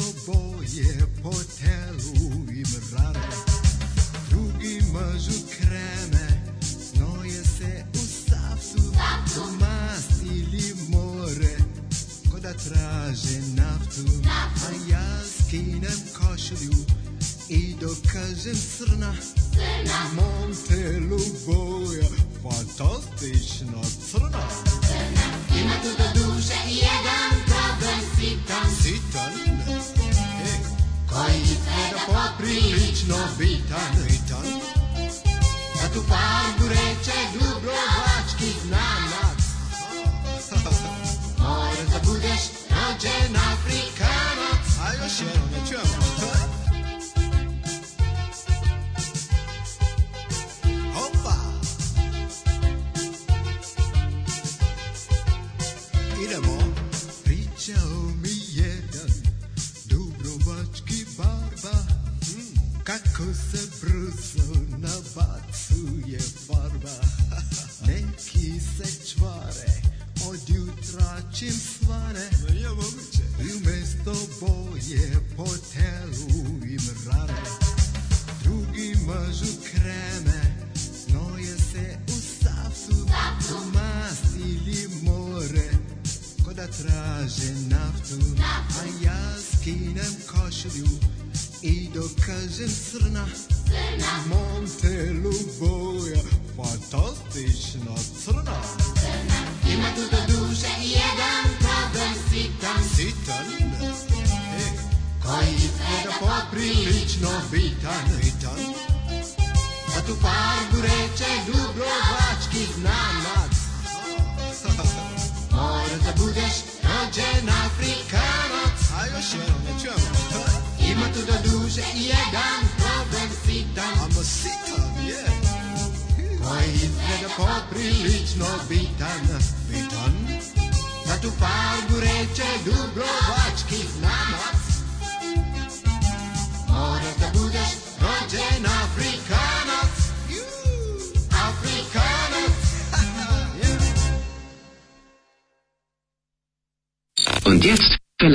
oboje po telu im rade Drugi mažu kreme, znoje se u savcu To mas ili more, ko da traže naftu A ja skinem košulju i dokažem srna Na mom telu boja fantastično crna prilično bitan, bitan. Za tu paru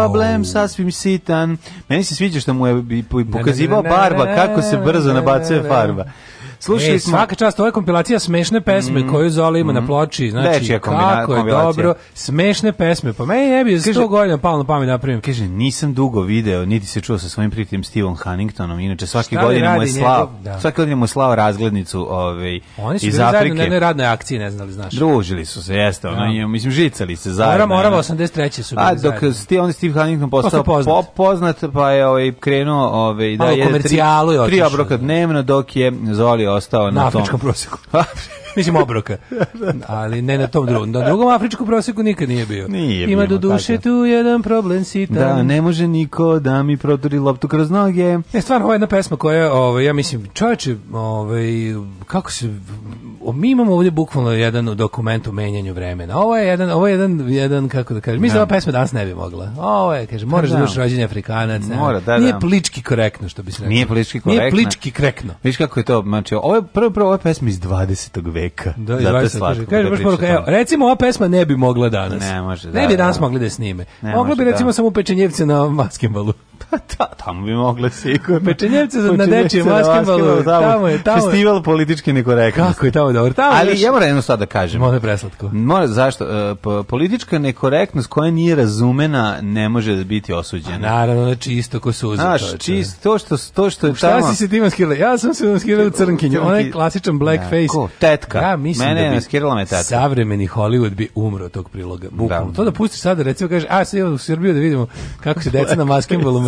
problem sa svim sitan. Meni se sviđa što mu je pokazivao barba kako se brzo nabacuje farba. Slušali e, smo svaka čast, ovo je kompilacija smešne pesme mm, koju Zola ima mm, na mhm. ploči, znači kako je dobro, smešne pesme. Pa meni ne bi sto godina palo na pamet da napravim. Kaže, nisam dugo video, niti se čuo sa svojim prijateljem Stevom Huntingtonom, inače svake godine mu je slao, da. svake godine mu je slao razglednicu, ovaj Oni su iz bili Afrike. na jednoj radnoj akciji, ne znali, da znaš. Družili su se, jeste, ja. mislim žicali se zajedno. Moramo, moramo 83. su bili. A dok Steve, on Steve Huntington postao pop poznat, pa je ovaj krenuo, ovaj da je tri, tri obroka dnevno dok je Zoli ostao na, na tom. proseku. Pa, mislim obroka. Da, da. Ali ne na tom drugom. Na drugom afričkom proseku nikad nije bio. Nije Ima do duše tu jedan problem sitan. Da, ne može niko da mi proturi loptu kroz noge. Ne, stvarno, ovo jedna pesma koja, ovaj, ja mislim, čovječe, ovaj, kako se mi imamo ovdje bukvalno jedan dokument o menjanju vremena. Ovo je jedan, ovo je jedan, jedan kako da kažem, mislim da ova pesma danas ne bi mogla. Ovo je, kaže, moraš pa da, da. rođenje Afrikanac. Mora, da, Nije da. plički korektno, što bi se rekao. Nije plički korektno. Nije plički korektno. Viš kako je to, znači, ovo je prvo, prvo, ovo je pesma iz 20. veka. Da, iz 20. Kaže, da kaže, baš evo, recimo ova pesma ne bi mogla danas. Ne može, da. Ne bi da. danas mogli da snime. Mogla bi, da. recimo, samo pečenjevce na maskim Ta, da. tamo bi mogle sigurno. Pečenjevce na dečije maskemalu, tamo, je, tamo Festival politički nekorektnosti. Kako je tamo dobro? Tamo Ali još... ja moram jedno sad da kažem. Mora da preslatko. Mora, zašto? Uh, politička nekorektnost koja nije razumena ne može da biti osuđena. A naravno, znači isto ko suza. Znaš, čisto to što, to što je tamo... Šta si se ti maskirala? Ja sam se maskirala u Crnkinju. Ona je klasičan blackface. Da, ja, ko? Tetka. Ja mislim Mene da bi maskirala me tetka. savremeni Hollywood bi umro tog priloga. Bukvalno. To da pustiš sada, recimo, kaže, a sad u Srbiju da vidimo kako se deca na maskemalu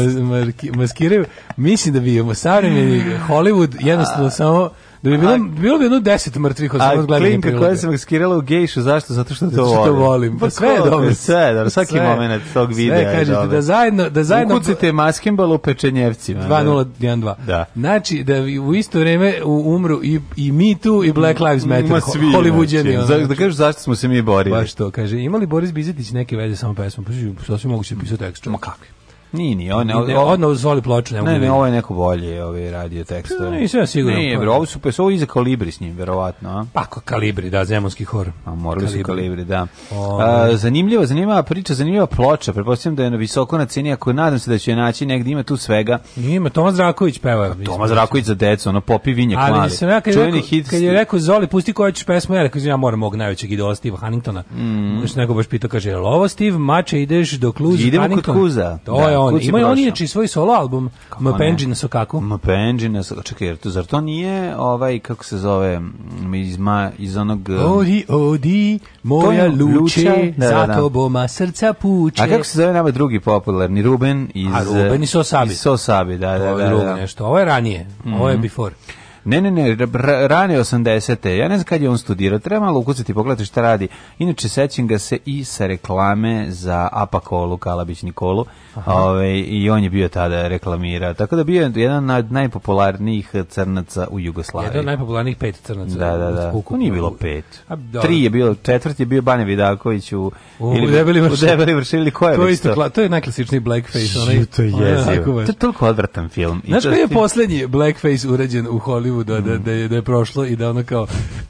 maskiraju, mislim da bi savremeni Hollywood jednostavno samo da bi bilo, bilo bi jedno deset mrtvih od samog gledanja priloga. A klinka koja se maskirala u gejšu, zašto? Zato što, to volim. Zato što volim. Pa, pa sve je dobro. Sve je dobro, svaki sve, moment tog videa sve, kažete, je da dobro. Da zajedno, da zajedno... Ukucite maskembal u pečenjevcima. 2.0.1.2. Da. da. Znači, da u isto vreme umru i, i Me Too i Black Lives Matter. Ma svi. Hollywoodjani. Znači. Da znači. kažu zašto smo se mi borili. Baš to, kaže. Imali Boris Bizetić neke veze samo pesmom? Pa što si moguće da pisati ekstra? Ma kakve? Nije, nije, on, ne, odno uzvoli ploču, ne, ne, ne, ovo je neko bolje, ovaj radio tekstove. Ne, sve sigurno. Nije, pa- bro, ovo su pa ovo iza kalibri s njim, verovatno, a? Pa, ko kalibri, da, zemonski hor. A morali kalibri. su kalibri, da. O, ovaj. a, zanimljiva, zanimljiva priča, zanimljiva ploča, pretpostavljam da je na visoko na ceni, ako nadam se da će je naći negdje, ima tu svega. Ima, Toma Zraković peva. Pa, Toma Zraković za decu, ono, popi vinje, kvali. Ali mali. sam ja, kad, je rekao, hit... kad je rekao Zoli, pusti koja ćeš pesmu, ja rekao, ja moram mog najvećeg idola Steve Huntingtona. Mm. Nego baš pitao, kaže, ovo Steve, mače ideš do Kluza Idemo kod Kuza. To je da on. Ima je on svoj solo album Map Engine so kako? Map Engine čekaj, jer to zar to nije ovaj kako se zove iz ma, iz onog Odi odi moja luče, da, da, da, za toboma srca puče. A kako se zove nama drugi popularni Ruben iz A Ruben i Sosabi. Sosabi, da, da, da. Ovo je da. ovo je ranije, ovo je mhm. before. Ne, ne, ne, rane 80-te. Ja ne znam kad je on studirao. Treba malo ukucati i pogledati šta radi. Inače, sećam ga se i sa reklame za Apakolu, Kalabić Nikolu. Ove, I on je bio tada reklamira. Tako da bio je jedan od najpopularnijih crnaca u Jugoslaviji. Jedan od najpopularnijih pet crnaca. Da, da, da. Ukupno. Nije bilo pet. A, da. Tri je bilo, četvrti je bio Bane Vidaković u, u, ili, u Debeli Vršili. U Debeli Vršili, ko je to, je isto, to je najklasičniji blackface. Onaj, to je jezivo. To je toliko odvratan film. Znaš koji je posljednji blackface urađen u Hollywood? Hollywooda da, da, mm. da, da, je, da je prošlo i da ono kao...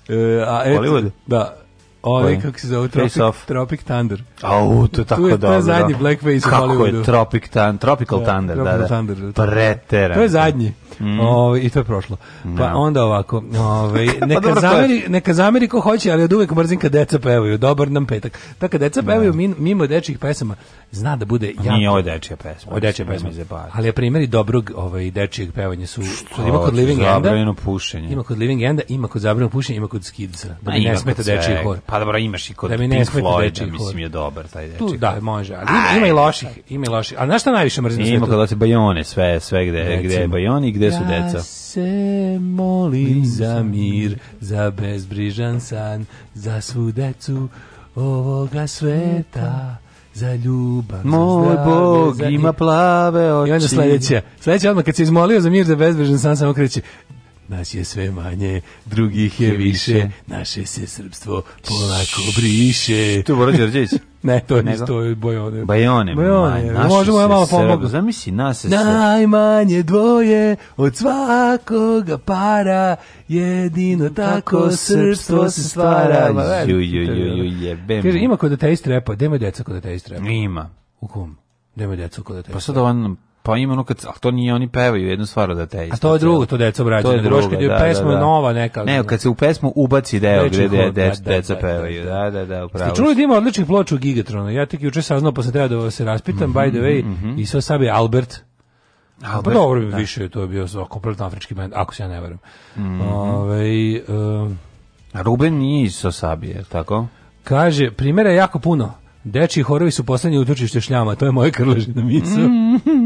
E, a et, Hollywood? Da, Ovaj kako se zove Tropic, Tropic Thunder. Au, to je tako dobro. To da. je zadnji Blackface u Hollywoodu. Kako je Tropic Thunder, Tropical Thunder, Tropical da, da. Thunder. Preteran. To je zadnji. Mm. O, ovaj, I to je prošlo. Pa da. onda ovako, ovaj, pa neka, pa zameri, neka zameri ko hoće, ali ja uvek mrzim kad deca pevaju. Dobar nam petak. Tako da, kad deca da. pevaju no. mimo dečjih pesama, zna da bude pa jako... Nije ovo dečija pesma. Ovo dečija pesma. Ali je primjeri dobrog ovaj, dečijeg pevanja su... Što, ima kod Living Enda. pušenje. Ima kod Living Enda, ima kod zabranjeno pušenje, ima kod Skidza. Da mi ne smeta dečiji hor. Pa dobro, imaš i kod da mi ne Pink Floyda, mislim je dobar taj dečiji. Tu, da, može. Ali ima, ima i loših. Ima i loših. A znaš šta najviše mrzim? Ima kod Bajone, sve, sve gde, gde je Bajoni, gde su deca. Ja se molim za mir, za bezbrižan san, za svu decu ovoga sveta za ljubav, Moj za zdravlje, Bog za... ima plave oči. I onda sledeća. Sledeća odmah kad se izmolio za mir za bezbrižan san, samo kreće nas je sve manje, drugih je više, naše se srpstvo polako briše. Tu je Bora Đorđević? Ne, to je to je Bojone. Bajone. Bajone. Možemo ja malo pomogu. Zamisli nas Najmanje dvoje od svakoga para, jedino tako srpstvo se stvara. Ju, ju, ju, ju, jebem. Kaže, ima kod ateist da repa, gde ima deca kod da ateist repa? Ima. U kom? Gde ima deca kod da ateist Pa sad on Pa ima ono kad, ali to nije, oni pevaju jednu stvar da te A to je drugo, to deca obrađa. To je drugo, da, da, pesma da, da, nova neka. Ne, kad se u pesmu ubaci deo gde de, da, deca, deca da, pevaju, da, da, da, upravo. Ste čuli da ima odličnih ploča u Gigatronu? Ja tek juče saznao, pa sam treba da se raspitam, mm -hmm, by the way, mm -hmm. i sve sabe Albert, Albert, pa dobro, da. više to je to bio kompletno afrički band, ako se ja ne verujem. Mm -hmm. Ove, ovaj, um, Ruben nije iz Sosabije, tako? Kaže, primjera jako puno. Deči horovi su poslednje utočište šljama, to je moja krležina misa.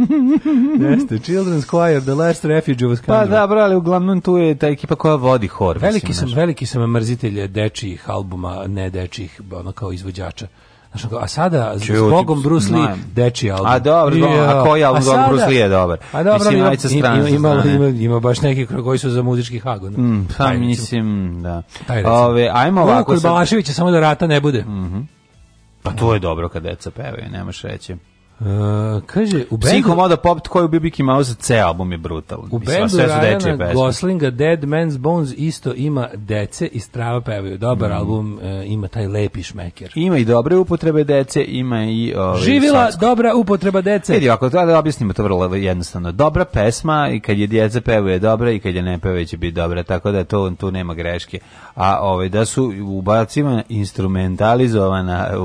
Jeste, Children's Choir, The Last Refuge of Scandal. Pa da, bro, ali uglavnom tu je ta ekipa koja vodi hor. Veliki sam, naš. veliki sam mrzitelj dečijih albuma, ne dečijih, ono kao izvođača. Znaš, a sada s Bogom Bruce Lee deči album. A dobro, ja. a koji album Bogom Bruce Lee je dobar? A dobro, mislim, ima, strana, ima, ima, ima, ima, baš neki koji su za muzički hagon. Mm, pa mislim, da. Taj, Ove, ajmo ovako... Kod sad... Balaševića samo da rata ne bude. Mhm. Mm Pa to je dobro kad deca pevaju, nema sreće. Uh, kaže u bendu Psihomoda Pop tko je bio Mickey Mouse C album je brutal u Mislim, bendu Ryana Goslinga Dead Man's Bones isto ima dece i strava pevaju dobar mm. album uh, ima taj lepi šmeker ima i dobre upotrebe dece ima i ove, ovaj, živila srpsko. dobra upotreba dece vidi ako to da objasnimo to vrlo jednostavno dobra pesma i kad je djeca pevuje dobra i kad je ne pevuje će biti dobra tako da to tu nema greške a ove ovaj, da su u bacima instrumentalizovana u,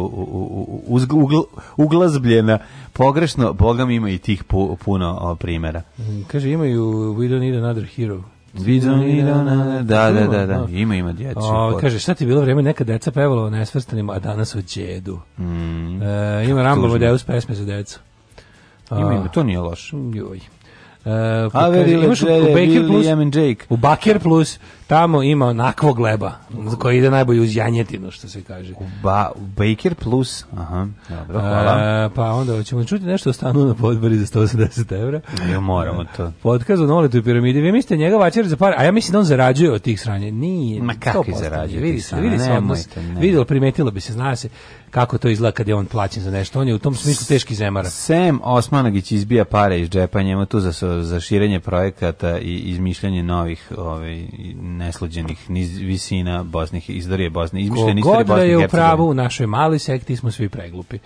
u, u, u, uglazbljena pogrešno, Boga ima i tih pu, puno primera. Kaže, imaju We don't need another hero. Vidonirana, da, da, da, da, ima, ima djecu. O, kaže, šta ti bilo vreme, neka deca pevala o nesvrstanima, a danas o djedu. Mm, e, ima Rambo Deus pesme za decu. Ima, ima, to nije loš. Joj. E, pa, a, kaže, imaš u Baker Plus, u Baker Plus, Tamo ima onakvog leba, koji ide najbolje uz janjetinu, što se kaže. Ba, Baker Plus, aha, dobro, hvala. E, pa onda ćemo čuti nešto o stanu na podbori za 180 evra. Ne, moramo to. Podkaz o Noletu i piramidi. Vi mislite njega vačer za pare, a ja mislim da on zarađuje od tih sranja. Nije. Ma kakvi zarađuje? Vidi se, vidi se odnos. Vidjelo, primetilo bi se, zna se kako to izgleda kad je on plaćen za nešto. On je u tom smislu teški zemara. Sem Osmanagić izbija pare iz džepa njemu tu za, za širenje projekata i izmišljanje novih ovaj, nesluđenih niz visina Bosnih istorije Bosne izmišljene istorije Bosne i Hercegovine. Da je u pravu u našoj maloj sekti smo svi preglupi.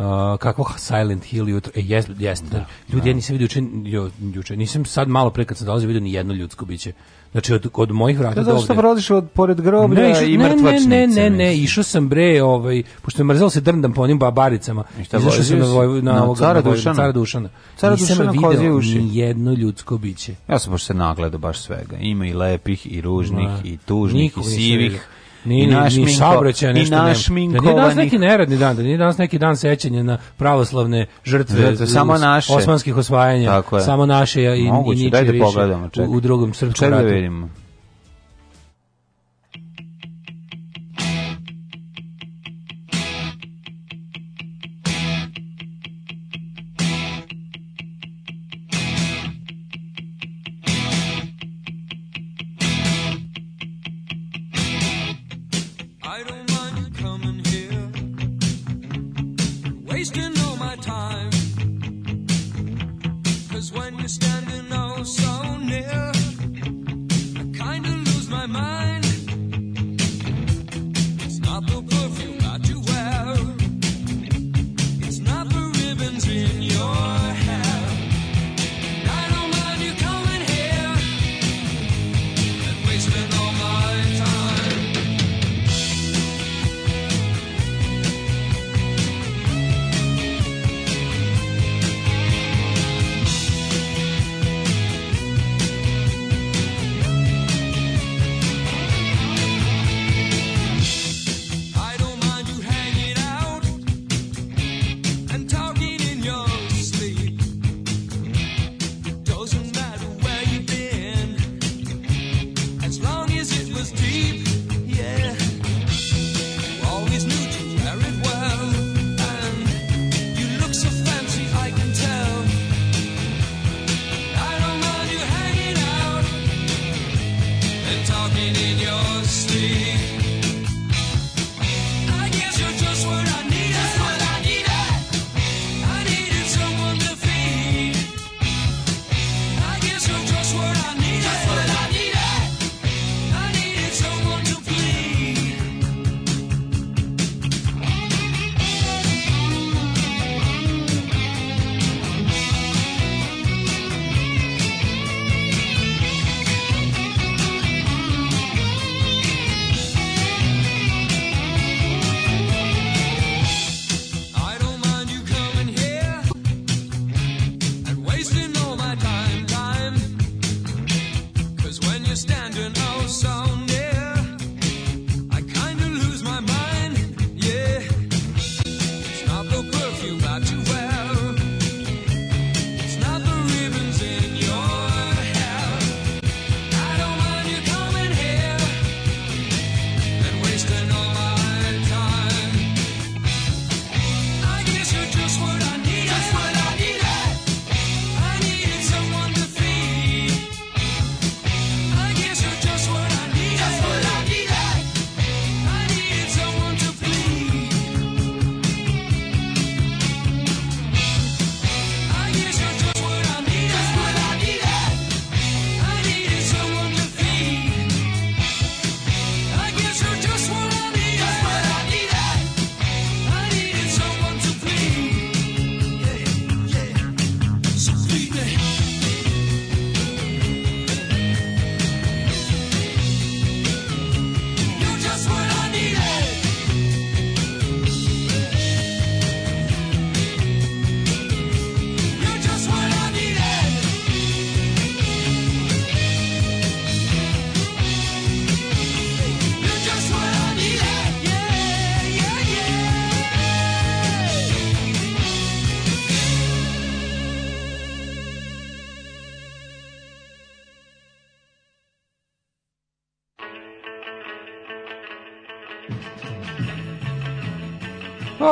Uh, kako Silent Hill jutro. E, jest, jest. Da, ljudi, da. ja nisam vidio juče, juče, nisam sad malo pre kad sam dolazio vidio ni jedno ljudsko biće. Znači, od, od mojih vrata do ovde. što prolaziš od, pored groblja ne, išu, i mrtvačnice. Ne, ne, ne, ne, išao sam bre, ovaj, pošto je mrzelo se drndam po onim babaricama. I šta sam na, voj, na, na ovoga, cara, na Dušana. cara Dušana. Cara nisam Dušana video uši. ni jedno ljudsko biće. Ja sam baš se nagledao baš svega. Ima i lepih, i ružnih, Ma, i tužnih, i sivih ni, i naš ni, minko, ni naš minko, da nije danas neki neradni dan, da nije danas neki dan sećanja na pravoslavne žrtve Zato, samo naše. osmanskih osvajanja, samo naše i, Moguće, i niče više pogledamo, ček. u drugom srpskom da ratu. Da vidimo.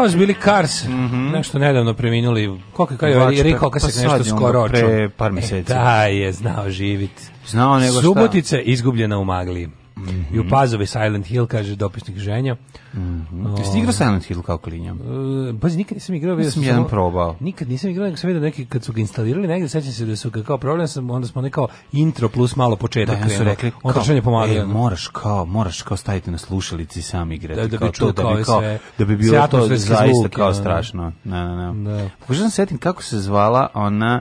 Stones bili Cars, mm -hmm. nešto nedavno preminuli. Kako je kaj Rick pa se pa nešto skoro Pre par e, meseci. E, da je, znao živit. Znao nego Subotica šta? izgubljena u magli. Mm -hmm. I u Pazovi Silent Hill, kaže dopisnik ženja. Jesi igrao Silent Hill kao klinjom? Uh, e, Bazi, nikad nisam igrao. Nisam jedan sam, probao. Nikad nisam igrao, nego sam vidio neki, kad su ga instalirali negdje, sećam se da su ga kao problem, sam, onda smo nekao intro plus malo početak. Da, ja su rekli, kao, e, moraš kao, moraš kao staviti na slušalici sam igrati. Da, da bi čuo kao, da kao, da bi bilo to zaista kao strašno. Ne, ne, ne. Da. da sam setim kako se zvala ona...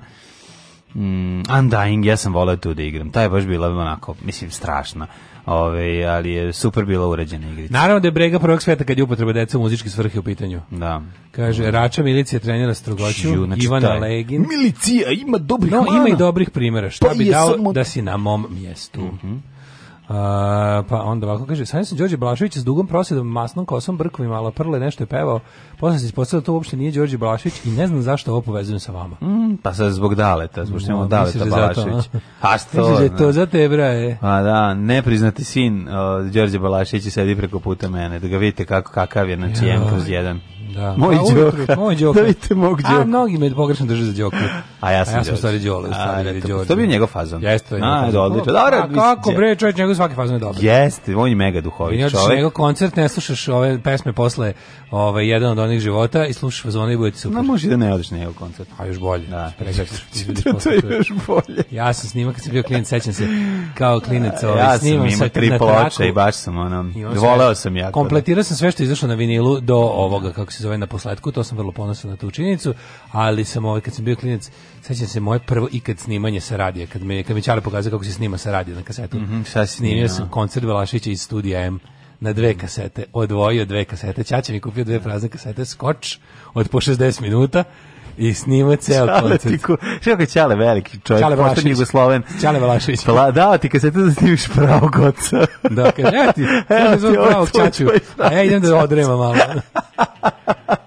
Mm, Undying, ja sam volao tu da igram. Ta je baš bila onako, mislim, strašna. Ove, ali je super bila uređena igrica. Naravno da je brega prvog sveta kad je upotreba deca u muzičke svrhe u pitanju. Da. Kaže, da. Rača milicija trenira strogoću, znači Ivana taj. Legin. Milicija, ima dobrih No, mana. ima i dobrih primjera. Šta pa bi dao samo... da si na mom mjestu. Mm Uh, pa onda ovako kaže, sam sam Đorđe Blašević s dugom prosjedom, masnom kosom, brkovima, malo prle, nešto je pevao. Posle se ispostavilo da to uopšte nije Đorđe Blašević i ne znam zašto ovo povezujem sa vama. Mm, pa sad zbog Daleta, zbog što imamo no, mm, Daleta da Blašević. A pa što? Da je to za te, braje. E? A pa da, nepriznati sin uh, Đorđe Blašević sedi preko puta mene, da ga vidite kako, kakav je, znači, ja. jedan kroz jedan. Da. Moj a, pa Đoka. Moj Đoka. Da vidite mog Đoka. A mnogi me pogrešno drže za Đoka. A ja sam, a ja sam stari Đole, stari Đole. To bi njegov fazon. Jeste, a, da, odlično. Da, a kako bre, čovjek njegov svaki fazon je dobar. Jeste, on je mega duhovit čovjek. Ja njegov koncert ne slušaš ove pesme posle, ove, ovaj, jedan od onih života i slušaš fazone i bude ti super. No može da ne odeš na njegov koncert. A još bolje. Da, to je još bolje. Ja sam snimak kad sam bio klinac, sećam se kao klinac, ovaj ja sam sa tri ploče i baš sam ono voleo sam ja. Da- kompletirao sam sve što je izašlo na vinilu do ovoga kako se zove na posledku, to sam vrlo ponosan na tu činjenicu, ali sam ovaj, kad sam bio klinac, sećam se moje prvo ikad snimanje sa radija, kad me, kad me Čara pokazao kako se snima sa radija na kasetu. Mm -hmm, šta snimio? sam koncert Velašića iz studija M na dve kasete, odvojio dve kasete, Ćaća mi kupio dve prazne kasete, skoč od po 60 minuta, i snimao ceo koncert. Čale ti Čale veliki čovjek, Čale Vlašić. Jugosloven. Čale Vlašić. Pa, dao ti tu da snimiš pravog oca. da, kaže, ja ti, evo ti ovaj pravog čaču. A ja idem da odrema malo.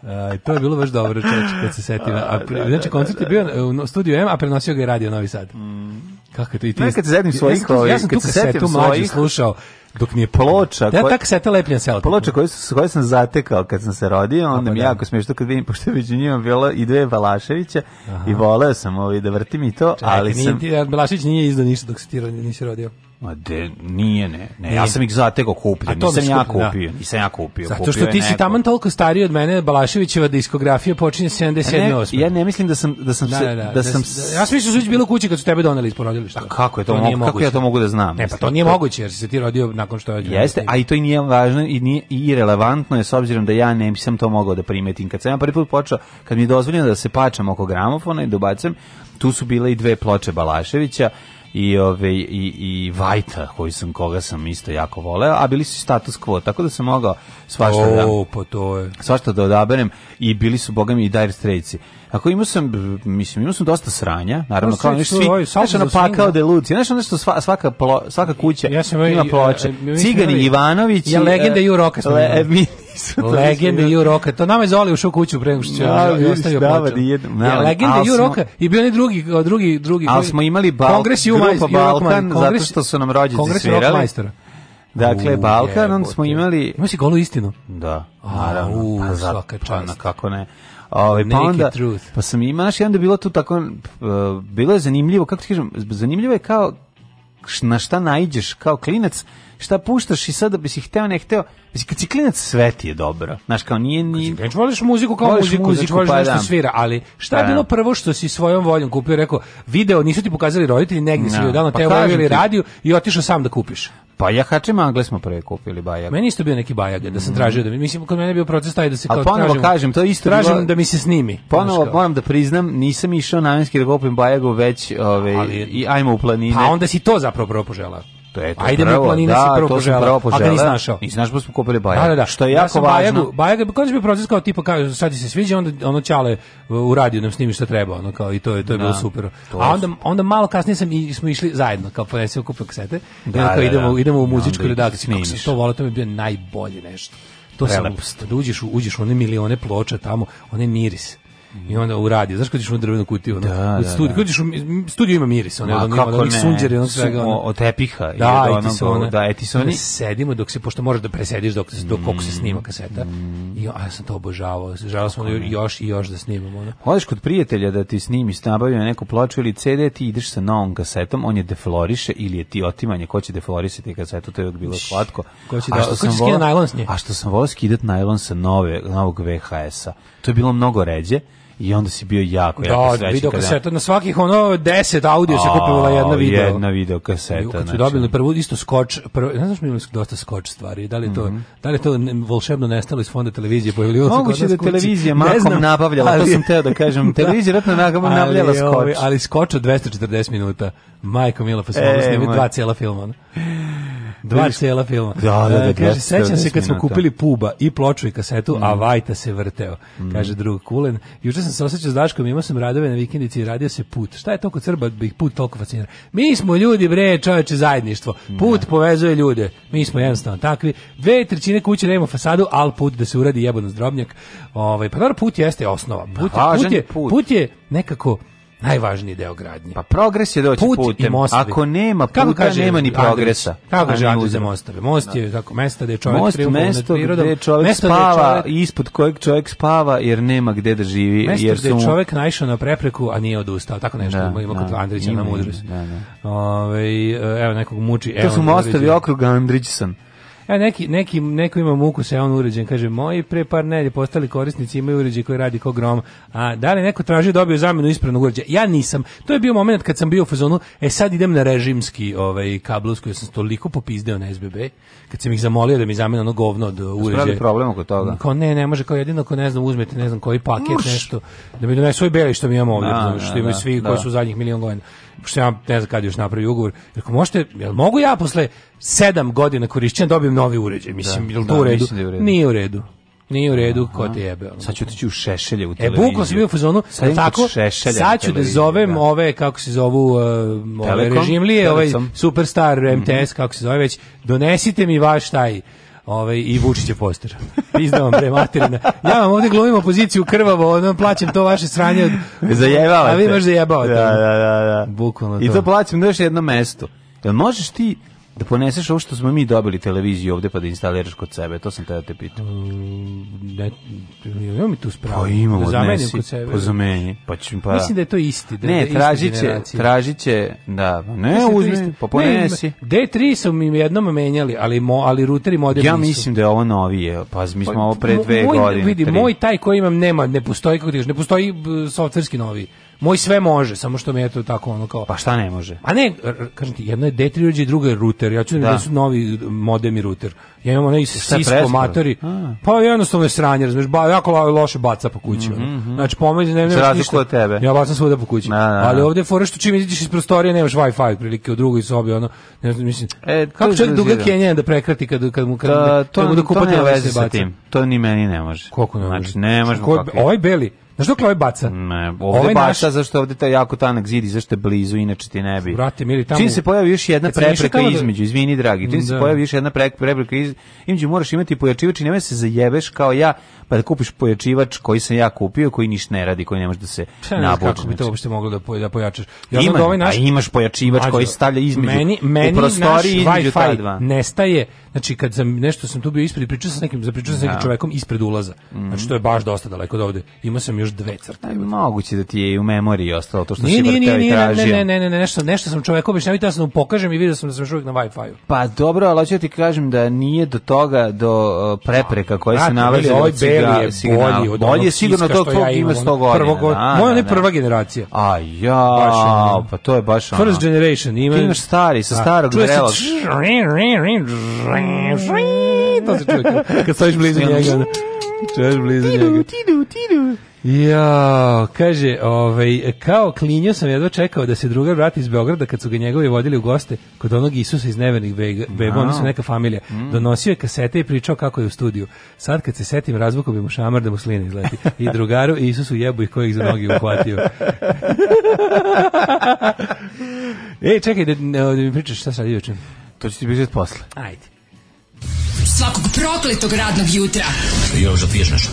A, to je bilo baš dobro, čovječe, kad se setim. A, pri, da, znači, da, koncert da, je bio u studiju M, a prenosio ga je radio Novi Sad. Mm. Kako to i ti? Ne, kad se setim svojih, ja sam, tu, tu kad tu kasetu mlađi slušao dok mi je ploča... Ja da, koja, tako seta lepljen selotip. Ploča koju, koju sam zatekao kad sam se rodio, onda Opa, mi da. jako smiješno kad vidim, pošto je među njima bilo i dve Balaševića i voleo sam ovo ovaj, da vrtim i to, Čekaj, ali sam... Nije, Balašević nije izdao ništa dok se ti nisi rodio. Ma de, nije, ne. ne. Ja sam ih zategao da, da. kupio, nisam ja kupio. Da. Nisam ja kupio. Zato što kupio ti si neko. taman toliko stariji od mene, Balaševićeva diskografija počinje 77. Ja ne, ja ne mislim da sam... Da sam da, se, da, da, da, da sam, da, ja sam mislim da su bilo kući kad su tebe doneli iz porodilišta. A kako je to, to moguće? Kako ja to mogu da znam? Ne, pa to nije moguće jer si se ti rodio nakon što je... Jeste, a i to i nije važno i nije i relevantno je s obzirom da ja ne sam to mogao da primetim. Kad sam ja prvi put počeo, kad mi je dozvoljeno da se pačam oko gramofona i dobacujem, tu su bile i dve ploče Balaševića i ove i i Vajta koji sam koga sam isto jako voleo, a bili su status quo, tako da sam mogao svašta da o, pa to je. svašta da odaberem i bili su bogami i Dire Straitsi. Ako imao sam mislim imao sam dosta sranja, naravno pa kao nešto svi, svi znači ono pakao delucije, znači nešto sva, svaka plo, svaka kuća ja sam ima ploče. E, Cigani Ivanović ja legenda e, Ju Roka. Le, e, Legende Ju Roka. To nam je u ušao kuću pre nego što da, da, je ostavio počeo. Ja, legende Ju Roka i bio ni drugi, drugi, drugi. Ali smo imali Balkan, Kongres Ju Balkan, zato što su nam rođaci svirali. Dakle, u, Balkan, onda smo imali... Ima si golu istinu? Da, naravno. U, pa, svaka pa čast. kako ne. Ovaj pa onda truth. pa sam imao naš jedan da bilo tu tako uh, bilo je zanimljivo kako ti kažem zanimljivo je kao na šta naiđeš kao klinac šta puštaš i sad bi si hteo ne hteo, znači kad si klinac sve ti je dobro. Znaš kao nije ni znači voliš muziku kao voliš muziku, znači muziku znači, pa nešto da. svira, ali šta pa, je bilo da. prvo što si svojom voljom kupio, rekao, video nisu ti pokazali roditelji, negde no. si gledao pa, te ili radio i otišao sam da kupiš. Pa ja hačem angle smo prije kupili bajag. Meni isto bio neki bajag da sam tražio da mi mislim kod mene je bio proces taj da se kao tražim. ponovo tražim, kažem to isto tražim bilo, da mi se snimi. Ponovo moram da priznam nisam išao namenski da kupim bajagu već ovaj i ajmo u planine. Pa onda si to zapravo prvo poželao. To je to Ajde prvo, mi planine da, si prvo požela. Prvo požela. A nisi našao. Nisi našao, smo kupili Bajaga. Da, da, da. Što je ja jako važno. Bajagu, Bajaga, kada bi proces kao tipa, kao, sad ti se sviđa, onda ono čale e, u radiju nam snimi šta treba, ono kao, i to je, to je da, bilo super. A onda, onda malo kasnije sam i, smo išli zajedno, kao ponesimo pa kupio kasete, da, kao, da, idemo, da. idemo u muzičku redakciju. Kako sam to volao, to mi je bio najbolje nešto to se da uđeš, uđeš one milione ploča tamo, one miris i onda uradi. Znaš kad ćeš u drvenu kutiju, ono, da, od da, studiju, da, da. Ćeš u, studiju ima miris, ono, A, ono, kako ne, sunđeri, ono, svega, ono, od tepiha, da, i etisona, da, etisoni. Sedimo dok se, pošto moraš da presediš dok, dok, dok mm. se snima kaseta, mm. i a ja sam to obožavao, želao smo da još i još da snimamo. Ono. Odeš kod prijatelja da ti snimi, nabavio neku ploču ili CD, ti ideš sa novom kasetom, on je defloriše ili je ti otimanje, ko će deflorisati kasetu, to je bilo slatko. Ko će da, a što sam volao, najlon s nje? A što sam volao skidati najlon sa nove, novog VHS-a. To je bilo mnogo ređe i onda si bio jako, jako da, srećan. Video kaseta, na svakih ono deset audio se kupila jedna video. Jedna video kaseta. I kad su znači. dobili prvu isto skoč, prvo, ne znaš mi imali dosta skoč stvari, da li to, mhm. da li to volšebno nestalo iz fonda televizije, pojavljivalo se Moguće da televizija makom nabavljala, to sam teo da kažem, da. televizija ratno nabavljala ovaj, skoč. Ali skoč od 240 minuta, majko Mila, pa se mogli e, snimiti dva cijela filma. Da Dva cela filma. Da, da, da, e, kaže, sećam se kad smo kupili puba i ploču i kasetu, mm. a Vajta se vrteo, mm. kaže drug Kulen. Juče sam se osjećao s Daškom, imao sam radove na vikendici i radio se put. Šta je to kod Srba bih put toliko fascinira? Mi smo ljudi, bre, čoveče, zajedništvo. Da. Put povezuje ljude. Mi smo jednostavno takvi. Dve trećine kuće nemamo da fasadu, al put da se uradi jebano zdrobnjak. Ovaj, pa dobro, put jeste osnova. Put, put, je, put je nekako najvažniji deo gradnje. Pa progres je doći Put putem. Ako nema puta, kako kaže, nema ni progresa. Kako kaže Ante za mostove? Most da. je tako mesta gde čovjek Most, mesto gde čovjek mesto spava, gde čovjek, ispod kojeg čovjek spava jer nema gde da živi. Mesto jer gde su... čovjek naišao na prepreku, a nije odustao. Tako nešto da, ima, da, kod Andrića na mudrost. Da, da. Ove, ovaj, evo nekog muči. To su mostovi okrug Andrićsan. E, neki, neki, neko ima muku sa on uređen, kaže, moji pre par nelje postali korisnici imaju uređaj koji radi kao grom, a da li neko tražio da dobio zamenu ispravnog uređaja? Ja nisam. To je bio moment kad sam bio u fazonu, e sad idem na režimski ovaj, kablovski, ja sam toliko popizdeo na SBB, kad sam ih zamolio da mi zamene ono govno od uređaja. Spravi problem oko toga? Kao ne, ne može, kao jedino ko ne znam, uzmete ne znam koji paket, Uš. nešto, da mi donesu svoj beli što mi imamo ovdje, da, da što imaju da, svi da. koji su zadnjih milion godina pošto ja ne znam kad još napravi ugovor, rekao, možete, jel mogu ja posle 7 godina korišćenja da dobijem novi uređaj, mislim, da, jel to da, u redu? Da je u redu? Nije u redu. Nije u redu, Aha. ko te jebe. Sad ću otići u šešelje u e, televiziju. E, bukla sam bio u fazonu, sad tako, sad ću da zovem da. ove, kako se zovu, uh, ove Telekom? režimlije, ovaj superstar MTS, mm -hmm. kako se zove već, donesite mi vaš taj ovaj, i Vučiće poster. Pizda vam pre materina. Ja vam ovde glumim opoziciju krvavo, ono, plaćam to vaše sranje. Od... Zajebavate. A vi baš zajebavate. Da, da, da. da. Bukvalno to. I to plaćam na da, još jedno mesto. Jel možeš ti da poneseš ovo što smo mi dobili televiziju ovde pa da instaliraš kod sebe, to sam tada te pitao. Mm, ne, imamo mi tu spravu. Pa imamo, da zamenim kod sebe. Pa zameni. Pa ću, pa... Mislim da je to isti. Da, ne, da tražit će, tražit će, da, pa ne da uzmi, pa ponesi. Ne, D3 su mi jednom menjali, ali, mo, ali ruteri model Ja mislim da je ovo novije, pa mi smo pa, ovo pre dve moj, godine. Vidi, tri. moj taj koji imam nema, ne postoji, kako ti ne postoji softverski novi moj sve može, samo što mi je to tako ono kao... Pa šta ne može? A ne, kažem ti, jedno je D3 uređaj, drugo je router. Ja ću da. da su novi modem i router. Ja imam onaj Cisco matori. Pa jednostavno je sranje, razumiješ, ba, jako loše baca po kući. Mm -hmm. Znači, pomeni, ne, nemaš ništa. od tebe. Ja bacam svuda po kući. Na, da, na, da, na. Da. Ali ovdje fora što čim izađeš iz prostorije nemaš Wi-Fi prilike u drugoj sobi, ono, ne znam, mislim. E, kako čovjek duga Kenja da prekrati kad, kad mu kad, to, kad mu da kupatelj se baca? To ni meni ne može. Koliko ne znači, može? Znači, ne može. Ovaj beli, Znaš dok ovaj baca? Ne, ovde ovaj baca naš... zašto ovde taj jako tanak zid i zašto je blizu, inače ti ne bi. Brate, mili, tamo... Čim se pojavi još jedna prepreka da- između, izvini dragi, čim da. se pojavi još jedna prepreka između, moraš imati pojačivač i nema se zajebeš kao ja pa da kupiš pojačivač koji sam ja kupio, koji ništa ne radi, koji ne može da se nabuči. Kako bi to znači. uopšte moglo da, da pojačaš? Ja Ima, da ovaj naš... a imaš pojačivač Mađo, koji stavlja između meni, meni u prostoriji naš između ta dva. nestaje, znači kad sam nešto sam tu bio ispred, pričao sa nekim, za pričao sa nekim da. čovjekom ispred ulaza. Mm. Znači to je baš dosta daleko od ovde. ima sam još dve crte. Aj, pa moguće da ti je u memoriji ostalo to što nije, si nije, vrteo i tražio. Ne, ne, ne, ne, ne, nešto, nešto sam čoveku objašnjavao i da sam mu pokažem i video sam da sam još uvijek na Wi-Fi-u. Pa dobro, ali hoću da ti kažem da nije do toga, do prepreka koje se nalaze ovaj Da, je signal. bolji od Bolji je sigurno to tog ja ima 100 godina. Prvog, na, da, moja da, ne prva generacija. A ja, baš, pa to je baš ono. First generation. Ima, ti imaš stari, sa starog drela. To se čuje kad stojiš blizu njega. Čuješ blizu njega. Tidu, tidu, tidu. Ja, kaže, ovaj, kao klinjo sam jedva čekao da se drugar vrati iz Beograda kad su ga njegovi vodili u goste kod onog Isusa iz Nevernih beba, no. oni su neka familija. Mm. Donosio je kasete i pričao kako je u studiju. Sad kad se setim razvukom bi mu šamar da mu slina izleti. I drugaru i Isusu jebu ih kojih za nogi uhvatio. Ej, čekaj da, da mi pričaš šta sad juče. To će ti pričati posle. Ajde. Svakog prokletog radnog jutra. Još da piješ nešto?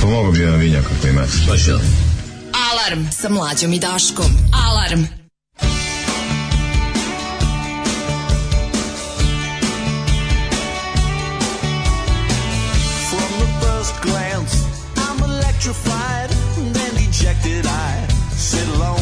Pomogu pa bi jedan vinjak ako imate. Pa što? Alarm sa mlađom i Daškom. Alarm. From the first glance, I'm electrified, then dejected I sit alone.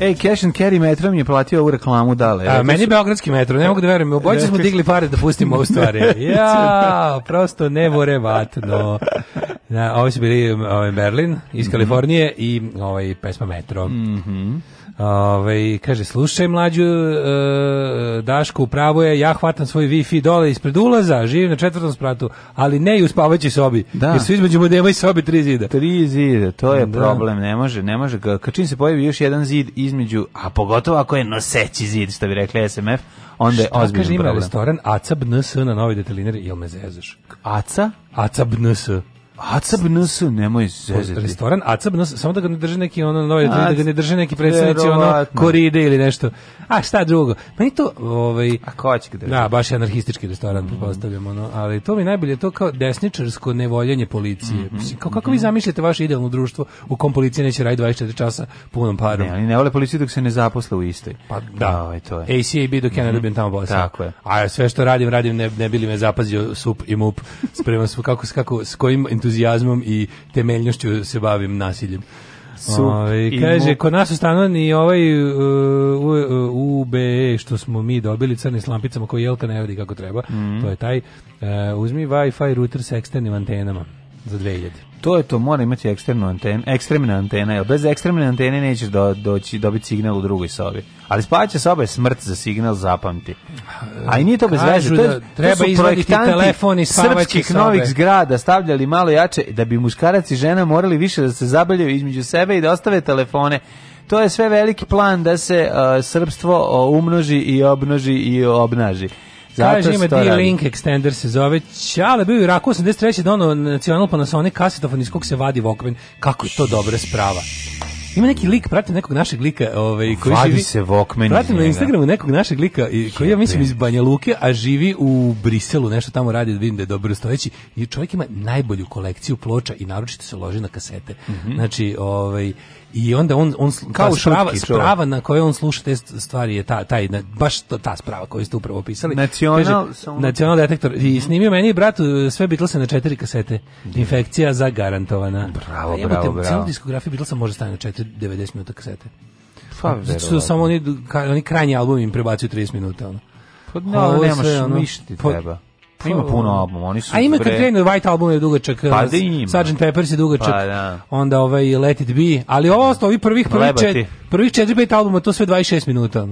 Ej, Cash and Carry metro mi je platio ovu reklamu dale. A, meni je beogradski metro, ne mogu da verujem. Obojice smo digli pare da pustimo ovu stvar. Ja, prosto nevorevatno. Da, ovo su bili ovaj, Berlin iz mhm. Kalifornije i ovaj, pesma Metro. Mhm. Mm Ove, kaže, slušaj mlađu e, Dašku, pravo je, ja hvatam svoj Wi-Fi dole ispred ulaza, živim na četvrtom spratu, ali ne i u spavaćoj sobi. Da. Jer su između modema i sobi tri zida. Tri zida, to je da. problem, ne može, ne može. Kad čim se pojavi još jedan zid između, a pogotovo ako je noseći zid, što bi rekli SMF, onda je ozbiljno problem. ima restoran Aca BNS na novi detelinari, jel me zezaš? Aca? Aca BNS. Acabnos, nemoj zezati. Restoran Acabnos, samo da ga ne drže neki ono nove, Ac... da ga ne drže neki predstavnici ono koride ili nešto. A šta drugo? Pa Meni to ovaj A ko će ga Da, baš je anarhistički restoran, mm. pretpostavljam ono, ali to mi najbolje to kao desničarsko nevoljenje policije. Mm -hmm. Kao kako vi mhm. zamišljate vaše idealno društvo u kom policija neće raditi 24 časa punom parom? Ne, ali ne vole policiju dok se ne zaposle u istoj. Pa da, ovaj to je. ACAB dok ja ne mhm, dobijem tamo posao. Tako je. A sve što radim, radim ne, ne bili me zapazio sup i mup. Spreman su kako, kako s kojim entuzijazmom entuzijazmom i temeljnošću se bavim nasiljem. Su, Ove, kaže, kod nas su ni ovaj uh, e, UBE e, što smo mi dobili crni s lampicama koji Jelka ne vodi kako treba, mm -hmm. to je taj, uh, uzmi Wi-Fi router sa eksternim antenama za 2000. To je to, mora imati eksternu antenu, ekstremna antena, jer bez ekstremne antene nećeš do, doći, dobiti signal u drugoj sobi. Ali spavaća soba je smrt za signal, zapamti. A i nije to bez veze. To, da treba to su projektanti srpskih sobe. novih zgrada stavljali malo jače, da bi muškarac i žena morali više da se zabavljaju između sebe i da ostave telefone to je sve veliki plan da se uh, srpstvo uh, umnoži i obnoži i obnaži. Kaže, ima D-Link extender se zove. Čale, bio je u Iraku 83. dono nacional Panasonic kasetofon iz kog se vadi Walkman. Kako je to dobra sprava. Ima neki lik, pratim nekog našeg lika, ovaj koji Vadi živi se Walkman. Pratim na Instagramu nekog našeg lika i koji ja mislim iz Banja Luke, a živi u Briselu, nešto tamo radi, vidim da je dobro stojeći i čovjek ima najbolju kolekciju ploča i naročito se loži na kasete. Mm -hmm. Znači, ovaj I onda on, on kao sprava, sprava na kojoj on sluša te stvari je ta, taj, baš to, ta sprava koju ste upravo opisali Nacional, detektor. I snimio meni brat sve Beatlese na četiri kasete. Infekcija za garantovana Bravo, bravo, bravo. bravo. Cijelu diskografiju Beatlesa može staviti na 4 90 minuta kasete. Pa, Zato samo oni, oni krajnji album im prebacuju 30 minuta. Ono. Pa, no, da, nemaš, sve, ono, ništa ti treba. Pa ima pa, puno albuma, oni su... A ima kad krenu White album je dugačak, pa eh, da Sgt. Peppers je dugačak, pa, da. onda ovaj Let It Be, ali ovo ovi prvih, prvih, čet, prvih četiri, pet albuma, to sve 26 minuta.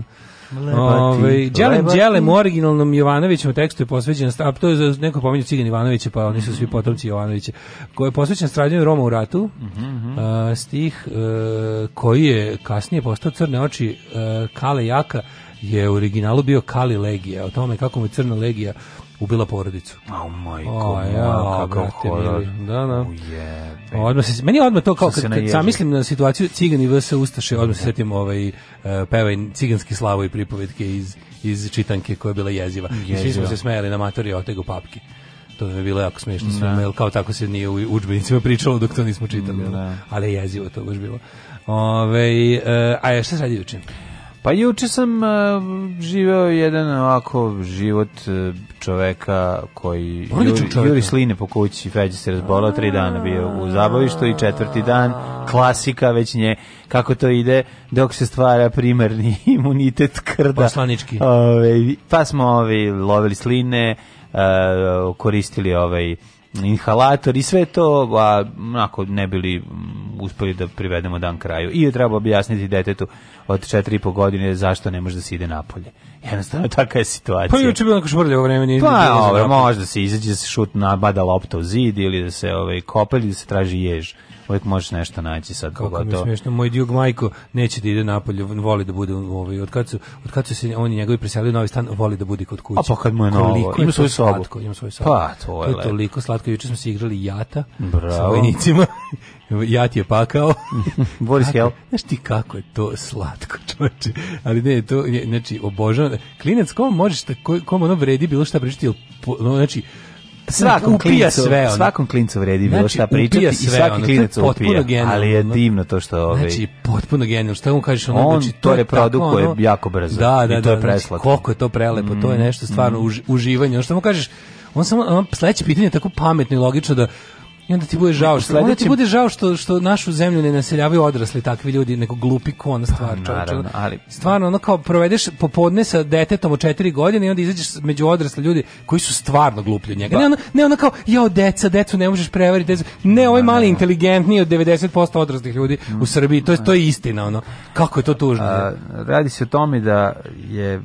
Ove, djelem, djelem, u originalnom Jovanovićem tekstu je posvećen, a to je neko pominju Cigan Ivanovića, pa oni su svi potomci Jovanovića, koji je posvećen stradnjom Roma u ratu, uh -huh. a, stih a, eh, koji je kasnije postao crne oči a, eh, Kale Jaka, je u originalu bio Kali Legija, o tome kako mu je Crna Legija ubila porodicu. Oh majko, kako horor. Da, da. Ujebe. Odmah se, meni odmah to kao, kad, kad mislim na situaciju cigani vs. Ustaše, odmah se setim ovaj, uh, pevaj ciganski slavo i pripovetke iz, iz čitanke koja je bila jeziva. jeziva. Svi smo se smejali na matori otegu papke to mi je bilo jako smiješno sve, da. kao tako se nije u udžbenicima pričalo dok to nismo čitali, ne. Da. ali je jezivo to baš bilo. Ove, ovaj, a šta sad juče? Pa juče sam uh, živeo jedan ovako život uh, čoveka koji juri, sline po kući, Feđa se razbolao, tri dana bio u zabavištu i četvrti dan, klasika već nje, kako to ide, dok se stvara primarni imunitet krda. Poslanički. Ove, pa smo ove, lovili sline, uh, koristili ovaj inhalator i sve to, a onako ne bili mm, uspeli da privedemo dan kraju. I je treba objasniti detetu od 4,5 godine zašto ne može da se ide napolje. Jednostavno, taka je situacija. Pa juče bilo neko švrlje vreme. Nije pa, dobro, može da se izađe, da se šut nabada lopta u zid ili da se ovaj, kopelj ili da se traži jež uvijek možeš nešto naći sad kako pogotovo. mi smiješno, moj Djug Majko neće da ide na napolje, voli da bude ovaj, od, kad su, od kad su se oni njegovi preselili u novi stan, voli da bude kod kuće. A pa kad mu je novo, ima svoju sobu. Slatko, ima svoju sobu. Pa, to je, to je toliko slatko, juče smo se igrali jata Bravo. sa vojnicima. ja ti je pakao. Boris Hel. Znaš ti kako je to slatko, čoveče. Ali ne, to je, znači, obožavam. Klinec, kom možeš, kom ono vredi bilo šta pričati, no, znači, Pa svakom upija klincu, sve ono. Svakom klincu vredi bilo znači, šta pričati i svaki ono, klinac upija, genial, ali je divno to što... Ovaj, znači, potpuno genijalno, šta mu kažeš? Ono, on znači, to, to reprodukuje ono, jako brzo da, da, i to da, je preslatko. Znači, koliko je to prelepo, mm, to je mm, nešto stvarno mm. uživanje. Ono što mu kažeš, on samo, on, sledeće pitanje je tako pametno i logično da I onda ti bude žao što onda ti bude žao što što našu zemlju ne naseljavaju odrasli takvi ljudi, nego glupi kon pa, stvar, Naravno, ali stvarno ono kao provedeš popodne sa detetom od 4 godine i onda izađeš među odrasle ljudi koji su stvarno gluplji od njega. Ba. Da. Ne ono, ne ono kao jao deca, decu ne možeš prevariti, decu. Ne, ovaj da, da, mali inteligentniji od 90% odraslih ljudi mm. u Srbiji. To je to je mm. istina ono. Kako je to tužno. A, radi se o tome da je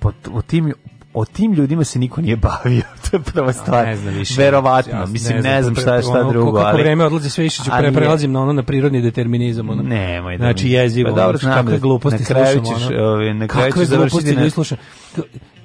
po, o tim o tim ljudima se niko nije bavio. to je prva stvar. Ne više. Verovatno, ja, mislim ne, ne znam, šta je šta ono, drugo, kako ali kako vreme odlazi sve više pre, prelazim na ono na prirodni determinizam ono. Nemoj da. Znači jezivo. Pa dobro, ono, kakve da gluposti na kraju ćeš, ono, ovaj, na kraju ćeš završiti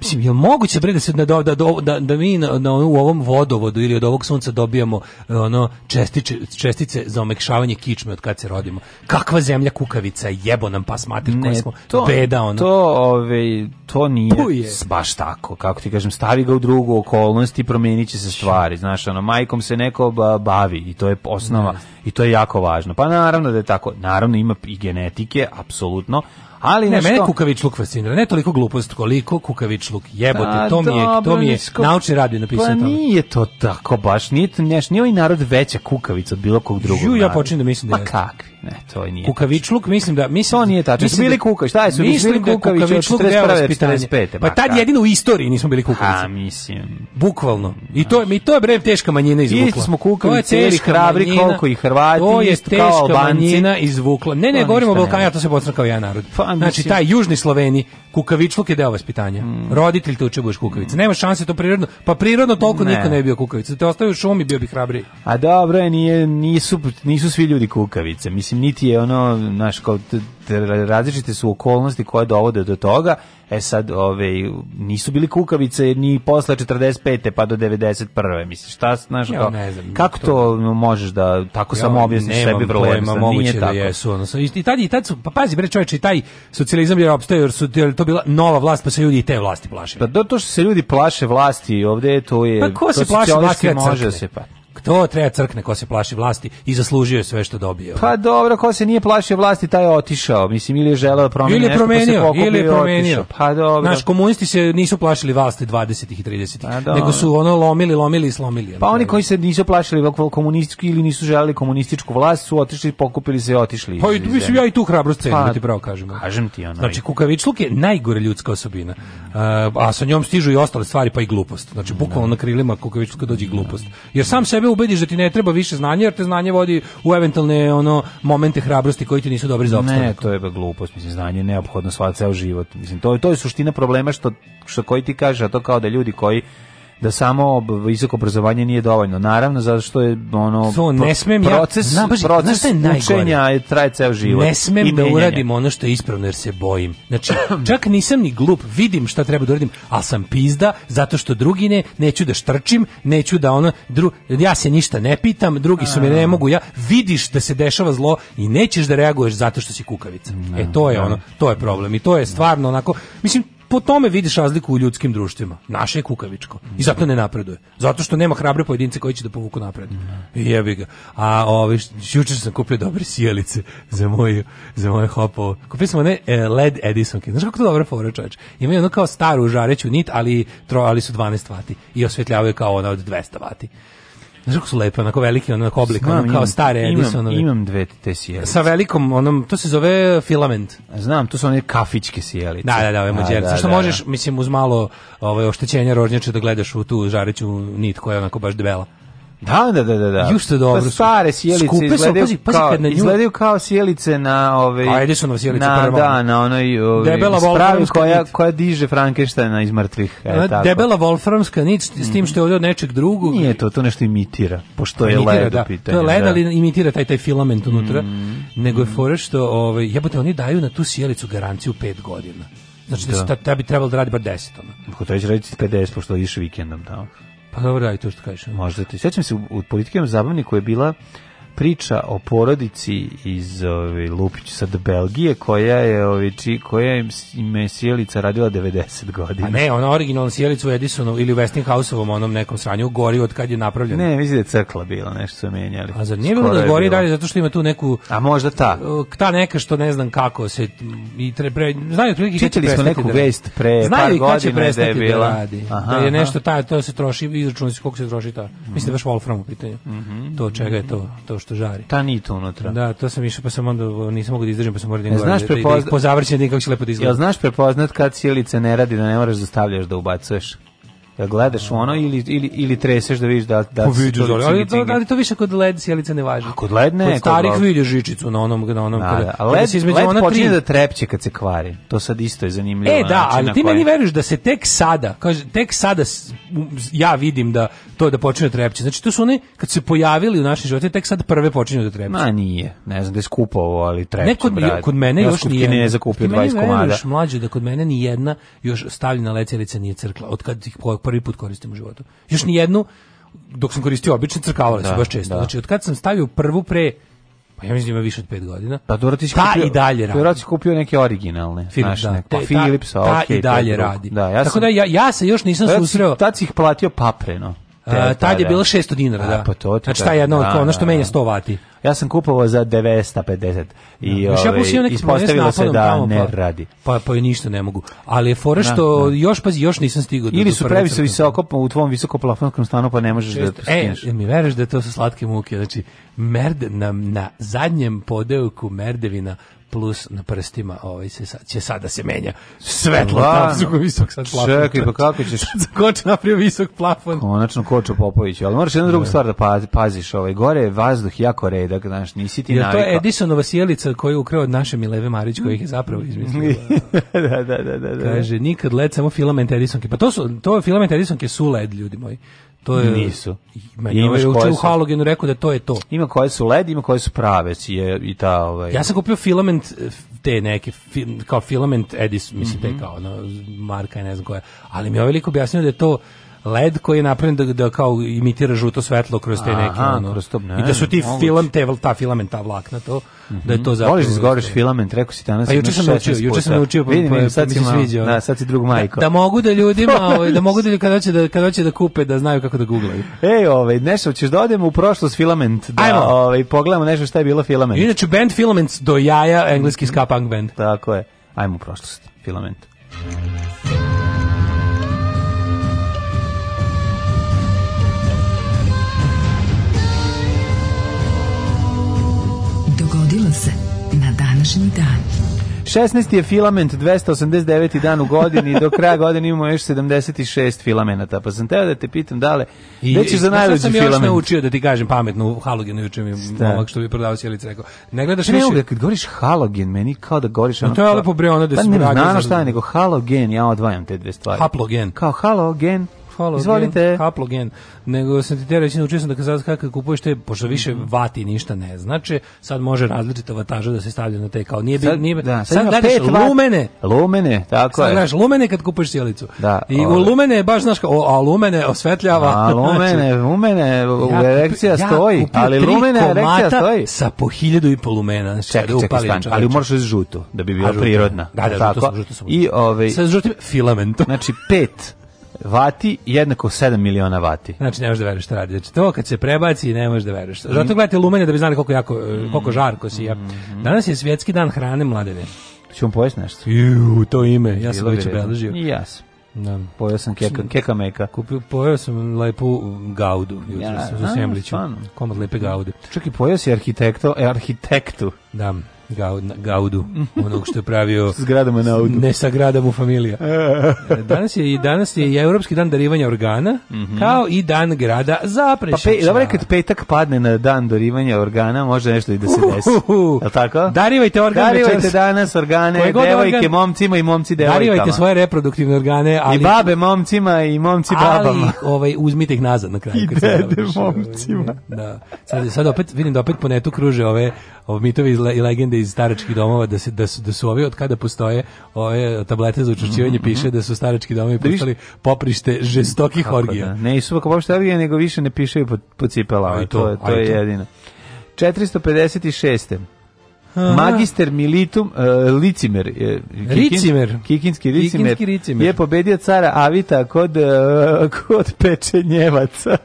mislim, je moguće bre da se da-, da, da, da, da mi na, na, u ovom vodovodu ili od ovog sunca dobijamo e, ono čestice, čestice za omekšavanje kičme od kad se rodimo. Kakva zemlja kukavica, jebo nam pas mater koji smo to, beda ono. To, ove, ovaj, to nije Puje. baš tako, kako ti kažem, stavi ga u drugu okolnost i promijenit će se stvari, znaš, ono, majkom se neko bavi i to je osnova ne. i to je jako važno. Pa naravno da je tako, naravno ima i genetike, apsolutno, Ali ne, mene kukavičluk fascinira, ne toliko glupost, koliko kukavič luk, Jebote, A, pa, to mi je, to mi je nisko... naučni radio napisao Pa tamo. nije to tako baš, nije to neš, nije ovaj narod veća kukavica od bilo kog drugog. Ju, ja počinjem da mislim da je. Ma kakvi? Ne, to nije. Kukavičluk mislim da mislim to nije tačno. Da- mislim bili kuka, da šta je su bili kukavičluk, kukavičluk 45. 45. Pa tad jedino u istoriji nismo bili kukavice. A pa, mislim. Bukvalno. I to je mi to je bre teška manjina izvukla. Isti smo kukavice, teški hrabri koliko i Hrvati, to je isto kao Albanci izvukla. Ne, ne, govorimo o Balkanu, to se podsrkao ja narod. Pa, znači taj južni Sloveni kukavičluk je deo vaspitanja. Mm. Roditelj te uči da budeš kukavica. Nema šanse to prirodno. Pa prirodno toliko niko ne bi bio kukavica. te ostaje u šumi bio bi hrabri. A dobro, nije nisu nisu svi ljudi kukavice. Mislim mislim niti je ono naš kao različite su okolnosti koje dovode do toga. E sad, ove, nisu bili kukavice ni posle 45. pa do 91. Misliš, šta, znaš, ja, ne znam, kako to, to možeš da tako ja, samo objasniš sebi problem? Nema moguće da tako. jesu. Ono, i, i, tad, I tad su, pa pazi, bre čovječe, i taj socijalizam je opstao, jer su jer to bila nova vlast, pa se ljudi i te vlasti plaše. Pa da, to što se ljudi plaše vlasti ovde, to je... Pa ko se plaše vlasti može se, pa To treba crkne ko se plaši vlasti i zaslužio je sve što dobio. Pa dobro, ko se nije plašio vlasti, taj je otišao. Mislim, ili je želeo da promeni ili je nešto, pa promenio, se ili je promenio. Pa dobro. Naš komunisti se nisu plašili vlasti 20. i 30. Pa nego su ono lomili, lomili i slomili. Pa oni koji se nisu plašili komunistički ili nisu želeli komunističku vlast su otišli, pokupili se i otišli. Pa i mislim ja i tu hrabrost cenim, pa, da ti pravo kažem. Da. Kažem ti ono. Znači kukavičluk je najgore ljudska osobina. a sa njom stižu i ostale stvari pa i glupost. Znači bukvalno na krilima kukavičluka dođe glupost. Jer sam sebi sebe ubediš da ti ne treba više znanja, jer te znanje vodi u eventualne ono momente hrabrosti koji ti nisu dobri za opstanak. Ne, to je ba glupost, mislim znanje je neophodno sva ceo život. Mislim to je to je suština problema što što koji ti kaže, a to kao da ljudi koji da samo visoko obrazovanje nije dovoljno. Naravno, zato što je ono so, ne smem proces, ja, znam, baš, proces znaš učenja je traje ceo život. Ne smem I da uradim ono što je ispravno jer se bojim. Znači, čak nisam ni glup, vidim šta treba da uradim, ali sam pizda zato što drugi ne, neću da štrčim, neću da ono, dru, ja se ništa ne pitam, drugi su me ne mogu, ja vidiš da se dešava zlo i nećeš da reaguješ zato što si kukavica. No, e, da, to je no. Da. ono, to je problem i to je stvarno onako, mislim, po tome vidiš razliku u ljudskim društvima. Naše je kukavičko. I zato ne napreduje. Zato što nema hrabre pojedince koji će da povuku napred. I jebi ga. A ovi, jučer sam kupio dobre sjelice za moju, za moje hopo. Kupio sam one e, LED Edisonke. Znaš kako to dobro fora, čoveč? Imaju ono kao staru žareću nit, ali, tro, ali su 12 vati. I osvetljavaju kao ona od 200 vati. Znaš su lepe, onako velike, onako oblik, Znam, ono kao stare imam, Edisonove. Imam dve te sjelice. Sa velikom, onom, to se zove uh, filament. Znam, to su one kafićke sjelice. Da, da, da, ove mođerice. Da, da, što da, možeš, da. mislim, uz malo ovaj, oštećenja rožnjače da gledaš u tu žareću nit koja je onako baš debela. Da, da, da, da, da. Ju što dobro. Pa stare sjelice Skupe izgledaju, pazi, pazi, kao, kad na nju... izgledaju kao sjelice na ove ovaj, Ajde su na sjelice na, prvo. Da, na onoj ove, ovaj, debela spravi koja koja diže Frankensteina iz mrtvih, e, na, tako. Debela Wolframska nit s tim mhm. što je od nečeg drugog. Nije to, to nešto imitira, pošto je imitira, led da. pitanje. To je led, da. ali imitira taj taj filament unutra, mm, nego je fora što ovaj jebote oni daju na tu sjelicu garanciju 5 godina. Znači da, da, se ta, ta bi trebalo da radi bar 10 ona. Ako to je raditi 50 pošto je vikendom tamo. Da. Pa dobro, daj to što kažeš. Možda ti. Sećam se u, u politikom zabavniku je bila priča o porodici iz ovi Lupić sa Belgije koja je ovi či, koja im, im sjelica radila 90 godina. A ne, ona originalna sjelica u Edisonu ili u Westinghouseovom onom nekom sranju gori od kad je napravljena. Ne, mislim da je crkla bila, nešto su menjali. A zar nije bilo da gori dalje zato što ima tu neku... A možda ta. Ta neka što ne znam kako se... I tre, pre, znaju otprilike Čitali smo neku da vest pre znaju par godina da, da je bila. Da, radi, aha, da je nešto taj, to se troši, izračunali se koliko se troši ta. Mm Mislim da baš Wolframu pitanje. pitanju. Mm -hmm. To čega je to, to što što žari. Ta nit unutra. Da, to sam išao pa sam onda nisam mogao da izdržim pa sam morao da im znaš prepoznat, da, da, da, da, da, da, da, da, da, da, da, da, da, da, da, ne da, da, da, da, da, da, da, da, Ja da gledaš ono ili, ili, ili treseš da vidiš da da Ko pa vidiš, to ali, da, da, to više kod led sjelica ne važi. A kod led ne, kod starih kod... vidiš žičicu na onom na onom. Da, kada, a da, led, između led ona počinje tri... da trepće kad se kvari. To sad isto je zanimljivo. E da, ali ti meni veruješ da se tek sada, kaže tek sada ja vidim da to da počinje da trepće. Znači to su one kad se pojavili u našim životima tek sad prve počinju da trepće. Ma nije, ne znam da je skupo ovo, ali trepće. Ne kod, kod mene još nije. Ne zakupio 20 komada. Mlađe da kod mene ni jedna još stavljena led sjelica nije crkla od kad ih prvi put koristim u životu. Još ni jednu dok sam koristio obične crkavale da, su baš često. Da. Znači od kad sam stavio prvu pre pa ja mislim ima više od 5 godina. Pa dobro ti si ta kupio, i dalje radi. Dobro ti kupio neke originalne, Philips, znaš, da, neke, pa Philips, ta, okay, ta i dalje radi. Da, ja Tako sam, da ja, ja se još nisam pa susreo. Tad si ih platio papreno. A, tad je pa bilo 600 da. dinara, da. Pa to znači, ta jedna, da, ono što da, menja 100 da. vati. Ja sam kupovao za 950 i da. ove, ja ovaj, ispostavilo se da tamo, ne pa, radi. Pa, pa ništa ne mogu. Ali je fora što, da, još, pazi, još nisam stigao. Ili su previše visoko u tvom visokoplafonskom stanu, pa ne možeš da skinješ. E, mi veruješ da to su slatke muke, znači, merde, na, na zadnjem podeuku merdevina plus na prstima ovaj se sad, će sada se menja svetlo tako visok sad plafon. Čekaj, pa kako ćeš? Koč napravio visok plafon. Konačno Kočo Popović, ali moraš jednu drugu da. stvar da pazi, paziš, ovaj gore je vazduh jako redak, znaš, nisi ti navikao. to je Edisonova sjelica koju je ukrao od naše Mileve Marić koji ih je zapravo izmislio. da, da, da, da, da. Kaže nikad led samo filament Edisonke. Pa to su to filament Edisonke su led ljudi moji. To je nisu. Ima imaš ovaj koje u halogenu rekao da to je to. Ima koje su led, ima koje su prave, je i ta ovaj. Ja sam kupio filament eh, te neke kao filament Edis, mislim mm -hmm. te mhm. kao ono, marka ne znam koja, ali mi je ovaj lik objasnio da je to led koji je napravljen da, da kao imitira žuto svetlo kroz te neke ono, kroz to, ne, i da su ti film filam te ta filamenta vlakna to mm -hmm. da je to mhm. za voliš da izgoriš filament rekao si danas pa juče sam naučio juče sam naučio pa, vidim, pa, pa sad si malo, da sad si drug majko da, da mogu da ljudima ovaj, da mogu da kad hoće da kad hoće da kupe da znaju kako da guglaju ej ovaj nešto ćeš da odemo u prošlost filament da Ajmo. ovaj pogledamo nešto šta je bilo filament inače band filaments do jaja engleski ska punk band tako je ajmo u prošlost filament današnji dan. 16. je filament, 289. dan u godini, do kraja godine imamo još 76 filamenata, pa sam teo da te pitam dale, I, već ćeš za najveći filament? Ja sam još naučio da ti kažem pametnu halogenu, juče mi ovak što bi prodavao sjelice rekao, ne gledaš ne, više... Ne, kad govoriš halogen, meni kao da govoriš... Ono, no, to je lepo bre ono da pa, se... Pa ne, znam šta je, nego halogen, ja odvajam te dve stvari. Haplogen. Kao halogen, halogen, Izvolite. haplogen, nego sam ti teo reći, naučio sam da kada kako kupuješ te, pošto više mhm. vati ništa ne znači, sad može različita vataža da se stavlja na te kao, nije, sad, nije, da, sad, sad gledaš lumene, lumene, tako sad je. gledaš lumene kad kupuješ sjelicu. Da, I u ovaj. lumene je baš, znaš, o, a lumene osvetljava. A lumene, znači, lumene, ja, erekcija ja, stoji, ali lumene, erekcija stoji. Sa po hiljadu i po lumena. Znači, čekaj, čekaj, stan, ali moraš iz žuto, da bi bila prirodna. Da, da, žuto, žuto, I ovaj, sa žutim filamentom. Znači, pet vati jednako 7 miliona vati. Znači ne možeš da veruješ šta radi. Znači to kad se prebaci ne možeš da veruješ. Zato gledajte lumenje da bi znali koliko jako e, koliko žarko sija. Mhm. Danas je svjetski dan hrane mladene. Ćemo pojesti nešto. Ju, to ime, ja sam već obeležio. I ja sam. Da. Pojeo sam keka, keka meka. Kupio, pojeo sam lepu gaudu jutros ja, u Sembliću. Komad lepe gaude. Čak i pojeo si arhitekto, arhitektu. Da. Gaudu, onog što je pravio s gradama na Audu. Ne sa gradom familija. danas je i danas je i evropski dan darivanja organa, mm -hmm. kao i dan grada Zaprešića. Pa pe, dobro kad petak padne na dan darivanja organa, može nešto i da se desi. Uh, tako? Darivajte organe. Darivajte danas organe, Kojegod devojke organ... momcima i momci devojkama. Darivajte svoje reproduktivne organe, ali i babe momcima i momci babama. Ali ovaj uzmite ih nazad na kraju. I dede momcima. Da. Sad, sad opet vidim da opet po netu kruže ove mitovi i legende iz staračkih domova da se da su da su ovi od kada postoje ove tablete za učvršćivanje mm -hmm. piše mhm. da su starački domovi da postali poprište žestokih Kako orgija. Da. Ne su poprište orgije, nego više ne piše po, po cipela, To, to, je, to je jedino. 456. Aha. Magister Militum uh, Licimer, je, Kikin, Ricimer. Kikinski Ricimer, Kikinski Ricimer je pobedio cara Avita kod, uh, kod Pečenjevaca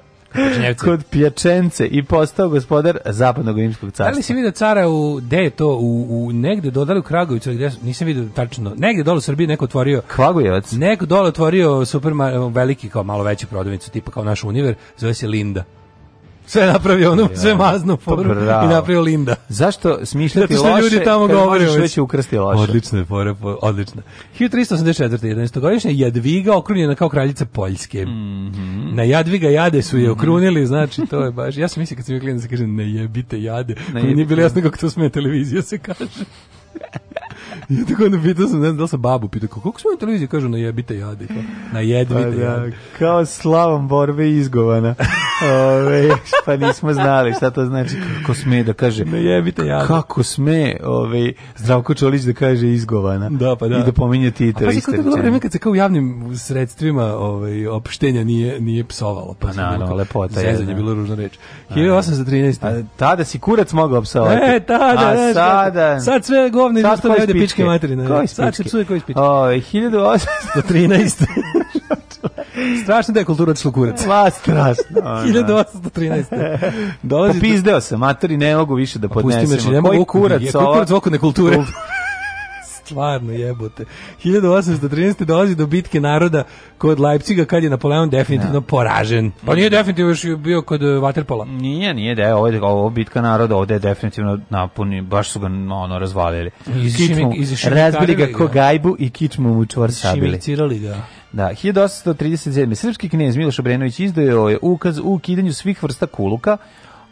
kod Pjačence i postao gospodar zapadnog rimskog carstva. Ali da li si vidio cara u, gde je to, u, u negde dodali u Kragovicu, gde, nisam vidio tačno, negde dole u Srbiji neko otvorio... Kragujevac? Neko dole otvorio super veliki, kao malo veći prodavnicu, tipa kao naš univer, zove se Linda sve napravio ono, ja. sve maznu foru Bravo. i napravio Linda. Zašto smišljati loše? Zato što ljudi tamo govore već ukrsti loše. Odlično je fora, odlično. 1384. 11-godišnja Jadviga okrunjena kao kraljica Poljske. Mm -hmm. Na Jadviga jade su je mhm. okrunili, znači to je baš. Ja sam mislio kad sam bio klinac da se kaže ne jebite jade. Ne jebite. Nije bilo jasno kako to sme televizija se kaže. I tako onda pitao sam, ne znam da li sam babu pitao, kako smo na televiziji, kažu na jebite jade, kao, na jedvite pa, da, Kao slavom borbe izgovana. Ove, pa nismo znali šta to znači, kako sme da kaže. Na jebite jade. Kako sme ove, Zdravko Čolić da kaže izgovana. Da, pa da. I da pominje titre. A pa kako je bilo vreme kad se kao u javnim sredstvima ovaj, opštenja nije, nije psovalo. Pa, pa naravno, lepota je. Zezanje da. je bilo ružna reč. 1813. A, tada si kurac mogao psovati. E, tada. A sada... Sad sve govne, sad, sad, sad, sad, sad, sad, sad, pičke materine. Koji da. iz pičke? psuje koji iz pičke. O, 1813. strašno da je kultura odšla kurac. Ma, strašno. 1813. Dolazi Popizdeo sam, matori, ne mogu više da podnesem. Pa pusti me, znači ne mogu kurac. Koji kurac oko nekulture? Stvarno jebote. 1813. dolazi do bitke naroda kod Leipciga kad je Napoleon definitivno da. poražen. Pa nije definitivno još bio kod e, Waterpola. Nije, nije, da, ovo, je, ovo bitka naroda ovde je definitivno napuni, baš su ga ono razvalili. Kičmu, razbili ga ko gajbu i kičmu mu čvar sabili. ga. Da, 1837. Srpski knez Miloš Obrenović izdao je ovaj ukaz u ukidanju svih vrsta kuluka,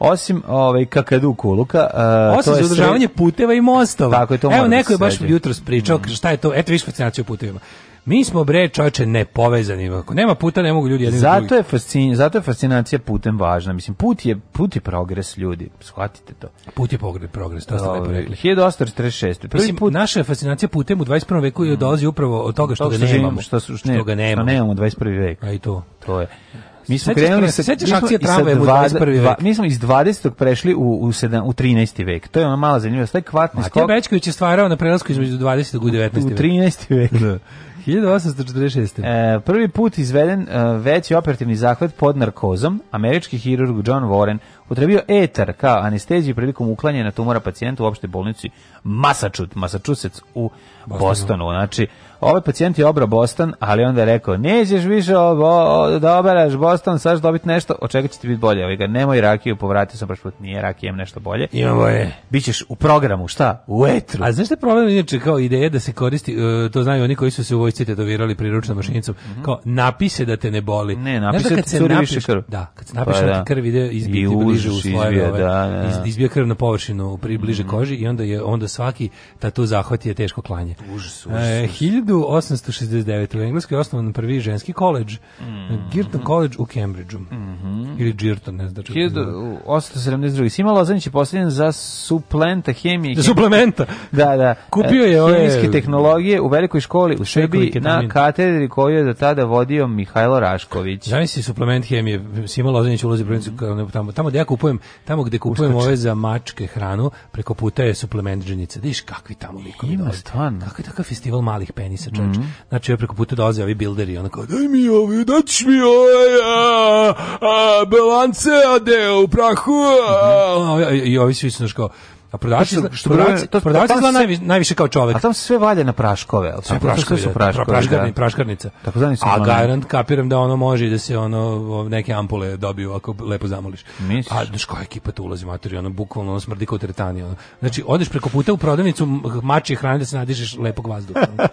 osim ovaj kakadu kuluka, uh, osim to je održavanje sred... puteva i mostova. Tako je to. Evo da neko je baš jutros pričao mm. šta je to, eto viš fascinaciju putevima. Mi smo bre čoveče nepovezani. Ako nema puta ne mogu ljudi jedni Zato je fascin, zato je fascinacija putem važna. Mislim put je put je progres ljudi. Shvatite to. Put je pogreb progres, to ste lepo rekli. 1846. Prvi Mislim, put naša fascinacija putem u 21. veku je dolazi upravo od toga što, toga što ga nemamo, što, što, ne, što ga nemamo. Što nemamo u 21. veku. A i to. To je. Mi smo krenuli se sećaš akcije tramvaja u 21. vek. Mi smo iz 20. prešli u u 7 u 13. vek. To je ona mala zanimljivost, taj kvatni skok. Matija Bečković je stvarao na prelasku između 20. i 19. veka. U 13. vek. Da. 1846. E, prvi put izveden e, veći operativni zahvat pod narkozom, američki hirurg John Warren utrebio etar kao anesteziju prilikom uklanjanja tumora pacijenta u opšte bolnici Massachusetts, Massachusetts u Bostonu. Bostonu. Znači, ovaj pacijent je obrao Boston, ali onda je rekao, nećeš više ovo, da oberaš Boston, sad ćeš dobiti nešto, od čega će ti biti bolje. Ovaj ga, nemoj rakiju, povratio sam prošli nije rakija, rakijem nešto bolje. Imamo bolje. Bićeš u programu, šta? U etru. A znaš šta problem, inače, kao ideja da se koristi, e, to znaju oni koji su se u vojsci tetovirali priručnom mašinicom, mm -hmm. kao napise da te ne boli. Ne, napise da kad se napiš, krv. Da, kad se pa napiše pa, da. krv ide izbiti bliže u slojeve, izbije, da, da. Iz, da. izbije krv na površinu, približe mm -hmm. koži i onda je onda svaki tatu zahvati je teško klanje. Užas, užas. E, 1869. u Engleskoj je osnovan prvi ženski koleđ, mm -hmm. Girton College u Cambridgeu. Mm -hmm. Ili Girton, ne znači. Da 1872. Sima Lozanić je postavljen za suplenta hemije. Za suplementa? Da, da. Kupio je e, ove... Hemijske tehnologije u velikoj školi u Šebi na katedri koju je do tada vodio Mihajlo Rašković. Znam si suplement hemije, Sima Lozanić ulazi provincu, mhm. tamo, tamo gde ja kupujem, tamo gde kupujem Uskač. ove za mačke hranu, preko puta je suplement dženice. Da kakvi tamo likovi Ima, stvarno. Kakvi takav festival malih penisa penisa, čoveč. Mm -hmm. Znači, ja preko puta dolaze ovi bilderi, ono kao, daj mi ovi, daćeš mi ovaj, a, a, belance, a u prahu, a, mm -hmm. i, i ovi svi su, znaš kao, A prodavači, što, prodavci, prodavači, izgleda najviše, najviše kao čovek. A tamo se sve valja na praškove, al sve da. praškove su praškove. Praškarni, da. praškarnica. Tako da nisu. A garant kapiram da ono može da se ono neke ampule dobiju ako lepo zamoliš. Misliš? A znaš koja ekipa tu ulazi materija, ono bukvalno ono smrdi kao teretani. Ono. Znači, odeš preko puta u prodavnicu mači hrane da se nadišeš lepog vazduha.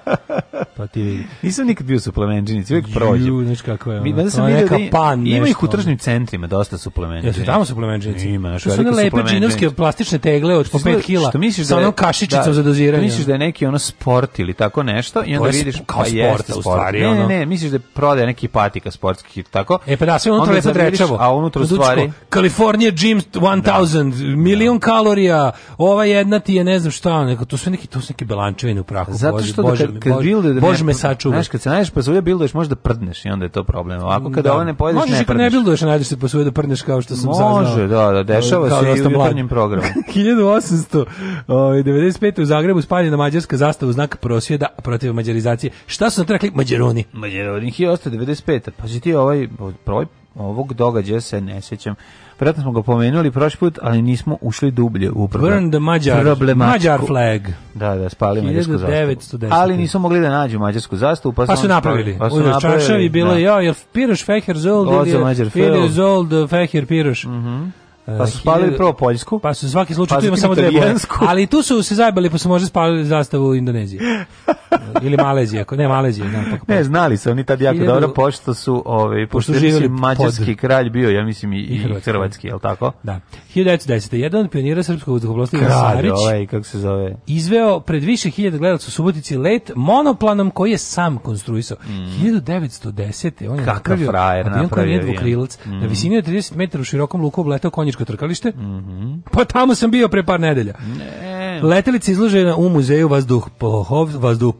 Pa ti vidi. Nisam nikad bio suplemenđinici, uvijek prođem. Ju, znaš kako je ono. Da sam vidio da pan, ima ih u tržnim centrima dosta suplemenđinici. Jesu tamo suplemenđinici? Ima, naš su suplemenđinici. lepe plastične tegle od po 5 kila. Što misliš da je, sa onom kašičicom da, za doziranje? Misliš da je neki ono sport ili tako nešto i onda vidiš kao pa jeste sport. Stvari, ne, ne, ne, misliš da prodaje neki patika sportski tako. E pa da, sve unutra lepo drečavo. A unutra stvari. California Gym 1000, da. milion da. kalorija, ova jedna ti je ne znam šta, neko, to su neki, to su neki belančevine u prahu. Zato što da kad, kad Bož me sačuva. Znaš, kad se najdeš pasulja, bilduješ, možda prdneš i onda je to problem. Ovako kada da. ovo ne pojedeš, Možeš ne prdneš. Možeš ne bilduješ, najdeš se pasulja da prdneš kao što sam Može, saznao. Može, da, da, dešava kao se da i u jutarnjem programu. 1895. Ovaj, u Zagrebu spaljena mađarska zastava u znak prosvjeda protiv mađarizacije. Šta su na rekli? Mađaroni. Mađaroni, 1895. Pa si ti ovaj, ovaj ovog događaja se ne sjećam. Vjerojatno smo ga pomenuli prošli put, ali nismo ušli dublje u problem. Burn Magyar, flag. Da, da, spali mađarsku zastavu. Ali nisu mogli da nađu mađarsku zastavu, pa, pa su napravili. Pa su napravili. Čašavi bilo, da. ja, jel Piroš Feher Zold ili, ili Zold Feher Piroš. Mhm. Mm Pa su spalili prvo Poljsku. Pa su svaki slučaj pa tu ima samo dve boje. Ali tu su se zajbali pa su možda spalili zastavu Indonezije. Ili Malezije, ne Malezije, znam kako. Ne, pa- znali su oni tad jako Hiljadu, dobro pošto su ovaj pošto, pošto živjeli mađarski pod. kralj bio, ja mislim i, i hrvatski, hrvatski je tako? Da. 1910. jedan od pionira srpskog vazduhoplovstva Sarić, ovaj kako se zove, izveo pred više hiljada gledalaca u Subotici let monoplanom koji je sam konstruisao. Mm. 1910. on je Kakav napravio frajer, avion koji je dvokrilac, mm. na visini od 30 metara u širokom luku obletao konjičku Subotičko trkalište. Mm -hmm. Pa tamo sam bio pre par nedelja. Ne. Letelica izložena u muzeju vazduh plohov, vazduh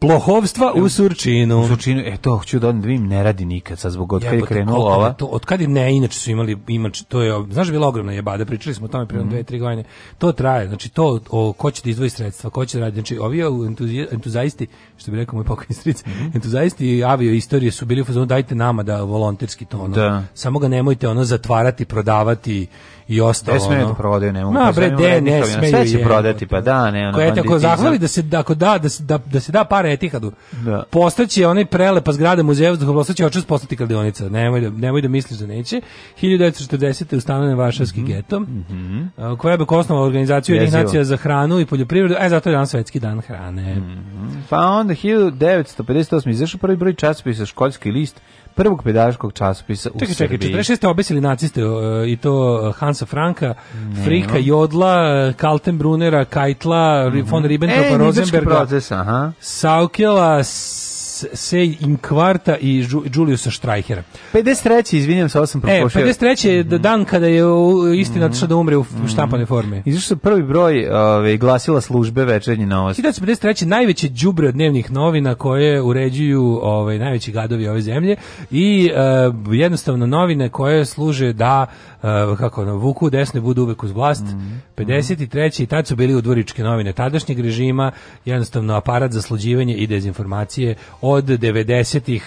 plohovstva u Surčinu. U Surčinu, e to hoću da odvijem, da ne radi nikad, sad zbog od kada je krenula ova. To, od kada ne, inače su imali, inače, to je, znaš, bila ogromna jebada, pričali smo o tome prije mm -hmm. dve, tri godine. To traje, znači to, o, ko će da izdvoji sredstva, ko će da radi, znači ovi entuzijasti, što bi rekao moj pokojni stric, mm -hmm. entuzijasti avio istorije su bili u dajte nama da volonterski to ono, da. samo ga nemojte ono zatvarati, prodavati, i ostalo. Ne smeju da prodaju, ne mogu. Ma pa bre, de, ne smeju. Sve će prodati, pa da, ne, Ko je pa tako zahvali da se, da ako da, da, da, da se da pare Etihadu, da. postaće onaj prelepa zgrada muzeja vazduha, postaće očas postati kladionica. Nemoj da, nemoj da misliš da neće. 1940. ustanovljen Varšavski mm -hmm. geto, mm -hmm. koja je osnova organizaciju Jedinih nacija za hranu i poljoprivredu, a e, zato je danas svetski dan hrane. Mm -hmm. Pa onda 1958. izašao prvi broj časopisa Školski list, prvog pedagoškog časopisa u čekaj, Srbiji. Čekaj, 46. obesili naciste uh, i to e, Hansa Franka, ne, Frika, Jodla, Kaltenbrunera, Kajtla, mm -hmm. von e, Ribbentropa, e, Rosenberga, proces, Saukela, Sej Inkvarta i Juliusa Štrajhera. 53. izvinjam se, ovo sam propušio. E, 53. je mhm. dan kada je istina mm -hmm. da umre u mhm. štampanoj forme. Izašao se prvi broj ove, ovaj, glasila službe večernje novosti. 1953. najveće đubre od dnevnih novina koje uređuju ovaj, najveći gadovi ove zemlje i uh, jednostavno novine koje služe da uh, kako ono, vuku desne budu uvek uz vlast. Mm -hmm. 53. i tad su bili u dvoričke novine tadašnjeg režima, jednostavno aparat za sluđivanje i dezinformacije od 90-ih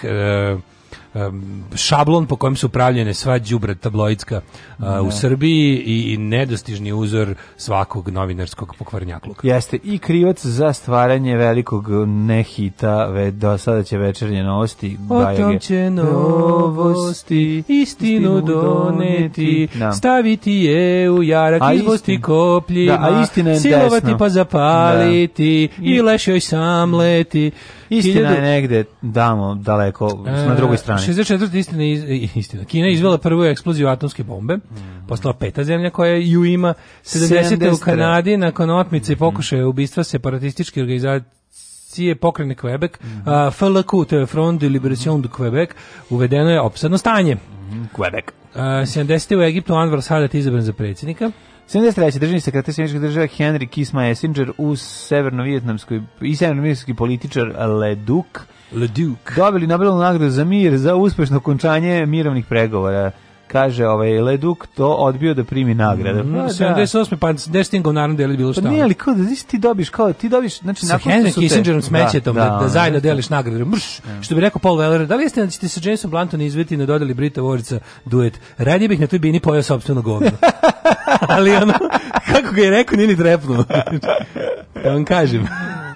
šablon po kojem su pravljene sva đubra tabloidska uh, u da. Srbiji i, i nedostižni uzor svakog novinarskog pokvarnjakluka. Jeste i krivac za stvaranje velikog nehita ve, do sada će večernje novosti o tom će novosti istinu doneti no. Da. staviti je u jarak a izbosti istin, kopljima da, a istina je silovati desno. pa zapaliti da. i lešoj sam leti Istina Hiljadu... je negde damo daleko, e, na drugoj strani. 64. Znači, istina, e, istina. Kina mhm. izvela prvu eksploziju atomske bombe, mhm. postala peta zemlja koja ju ima. 70. 70. u Kanadi nakon otmice i mhm. pokušaja ubistva separatističke organizacije akcije pokrene Quebec, FLQ, to je Front de Liberation du Quebec, uvedeno je opsadno stanje. Quebec. Uh, 70. u Egiptu Anwar Sadat izabran za predsjednika. 73. državni sekretar Sjedinjenih država Henry Kiss Messenger u severno-vijetnamskoj i severno-vijetnamski političar Leduk Le Duc. Dobili Nobelovu nagradu za mir za uspešno okončanje mirovnih pregovora kaže ovaj Leduk to odbio da primi nagradu. Mm, 78. pa Destingov naravno deli bilo pa šta. Pa nije, ali kao da ti dobiš, kao ti dobiš, znači sa Henry Kissingerom te... Da, smećetom da, da, da, da zajedno deliš nagradu. Mrš, yeah. Da. što bi rekao Paul Weller, da li jeste da ćete sa Jamesom Blanton izviti na dodali Brita Vorca duet? Radije bih na toj bini pojao sopstveno govno. ali ono, kako ga je rekao, nije ni trepnuo. da vam kažem.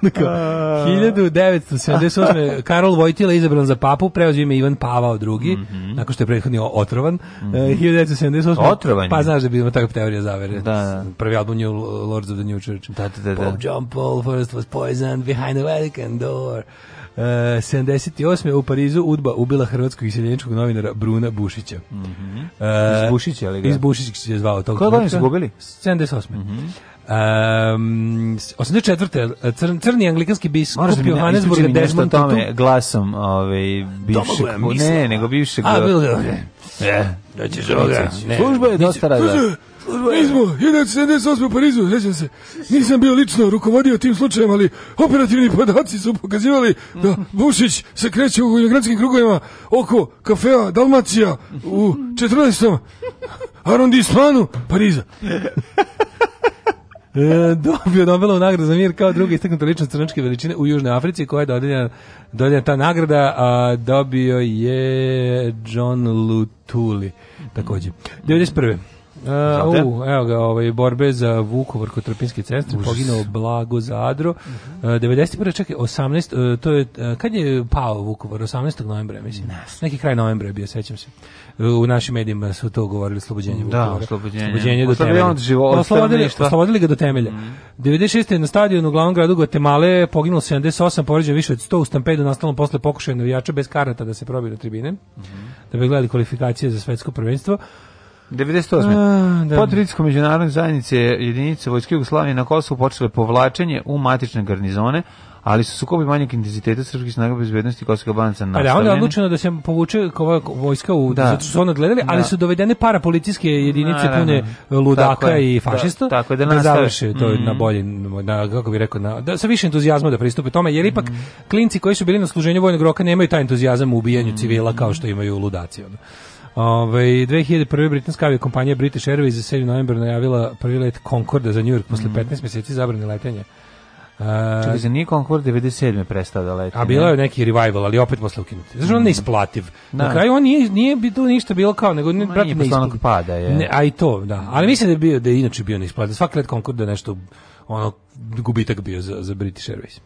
1978. Karol Vojtila izabran za papu, preozio ime Ivan Pavao II, mm -hmm. nakon što je prethodni otrovan. Mm Mm -hmm. 1978. Otrovanje. Pa znaš da bi imao takva teorija zavere. Da, da. Prvi album New Lords of the New Church. Da, da, da. Pope da. John Paul first was poisoned behind the Vatican door. Uh, e, 78. u Parizu Udba ubila hrvatskog iseljeničkog novinara Bruna Bušića. Mm -hmm. Uh, iz Bušića, ali ga? Iz Bušića se zvao tog. Kada godine su gubili? 78. Mm -hmm. Um, 84. Crn, crni anglikanski biskup da Johannesburg Desmond Tutu. mi nešto o tome glasom ovaj, bivšeg... Ne, nego bivšeg... A, bilo E, doći žoga. Služba je dosta rada. Mi smo 1978. u Parizu, sećam se. Nisam bio lično rukovodio tim slučajem, ali operativni podaci su pokazivali da Bušić se kreće u gradskim krugovima oko kafea Dalmacija u 14. arondismanu Pariza. E, dobio Nobelovu nagradu za mir kao druga istaknuta ličnost crnačke veličine u Južnoj Africi koja je dodeljena, dodeljena ta nagrada, a dobio je John Lutuli takođe. 91. Uh, e, u, evo ga, ovaj, borbe za Vukovar kod Trpinske cestre, poginuo Blago Zadro. Uh, e, 91. čekaj, 18, uh, to je, uh, kad je pao Vukovar? 18. novembra, mislim. Neki kraj novembra je bio, sećam se u našim medijima su to govorili oslobođenje Da, oslobođenje. Oslobođenje do temelja. Oslobodili, oslobodili ga do temelja. Mm. 96. na stadionu u glavnom gradu Guatemala poginulo 78, povređeno više od 100 u stampedu nastalom posle pokušaja navijača bez karata da se probije na tribine, mm da bi gledali kvalifikacije za svetsko prvenstvo. 98. A, da. Pod pritiskom međunarodne zajednice jedinice Vojske Jugoslavije na Kosovu počele povlačenje u matične garnizone, ali su sukobi manjeg intenziteta srpskih snaga bezbednosti Kosova Banca nastavljeni. Ali onda odlučeno da se povuče vojska u, da. zato su ono gledali, ali da. su dovedene parapolicijske jedinice pune ludaka je, i da, fašista. Da, tako je, da, da završe to mm. na bolji na, kako bi rekao, na, da, sa više entuzijazma da pristupe tome, jer ipak mm. klinci koji su bili na služenju vojnog roka nemaju taj entuzijazam u ubijanju mm. civila kao što imaju ludaci. Ono. Ove, ovaj, 2001. britanska avio kompanija British Airways za 7. novembra najavila prvi let Concorda za New York posle 15 mhm. meseci zabrane letenja. E, Čekaj, za nije Concorde 97. prestao da leti. A bilo je neki revival, ali opet posle ukinuti. Znači, on neisplativ. Da. Na kraju on nije, nije bilo ništa bilo kao, nego ne, brate, ne isplativ. pada, je. Ne, a i to, da. Ali mislim da je, bio, da je inače bio neisplativ. Svaki let Concorde je nešto, ono, gubitak bio za, za British Airways.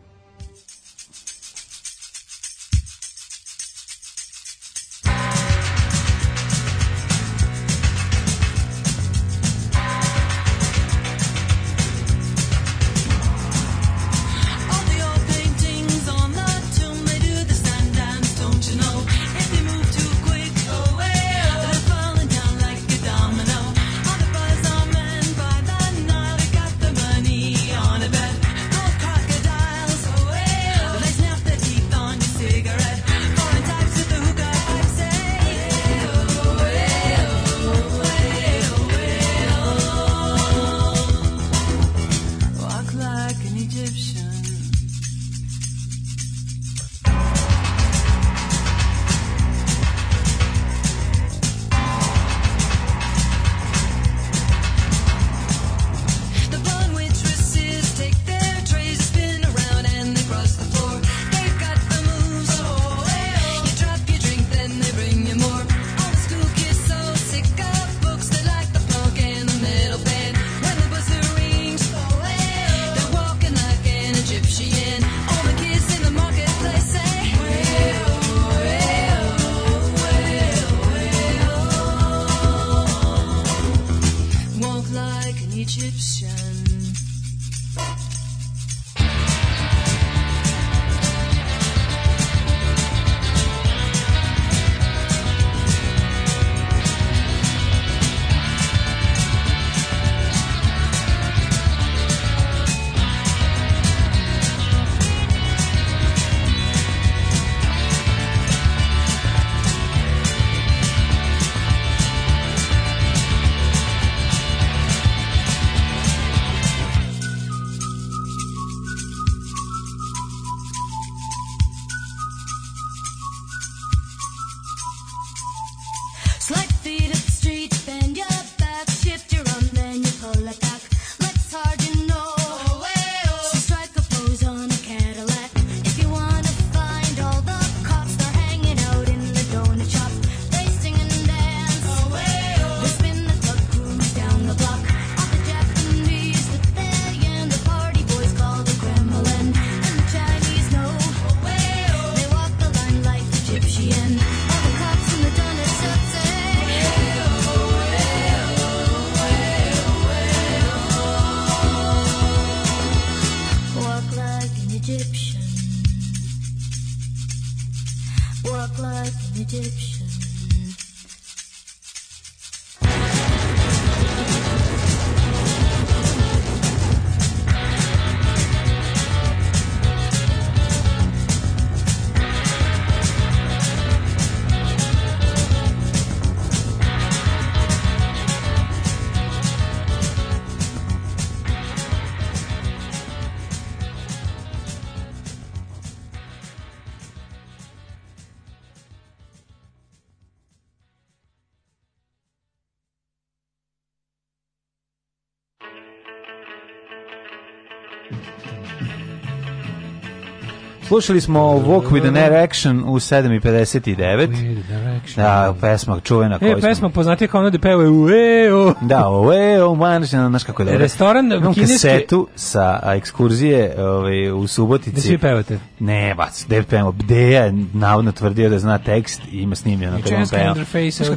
Slušali smo Walk with an Erection u 7.59. Manšin. Da, pesma čuvena. koja je. E, pesma poznatija kao ona gde peva Ueo. Da, Ueo, Manšin, znaš kako je dobro. Restoran Imam kineske... kasetu sa ekskurzije ovaj, u Subotici. Da svi pevate? Ne, bac, da je pevamo. Deja navodno tvrdio da zna tekst i ima snimljeno. You chance can interface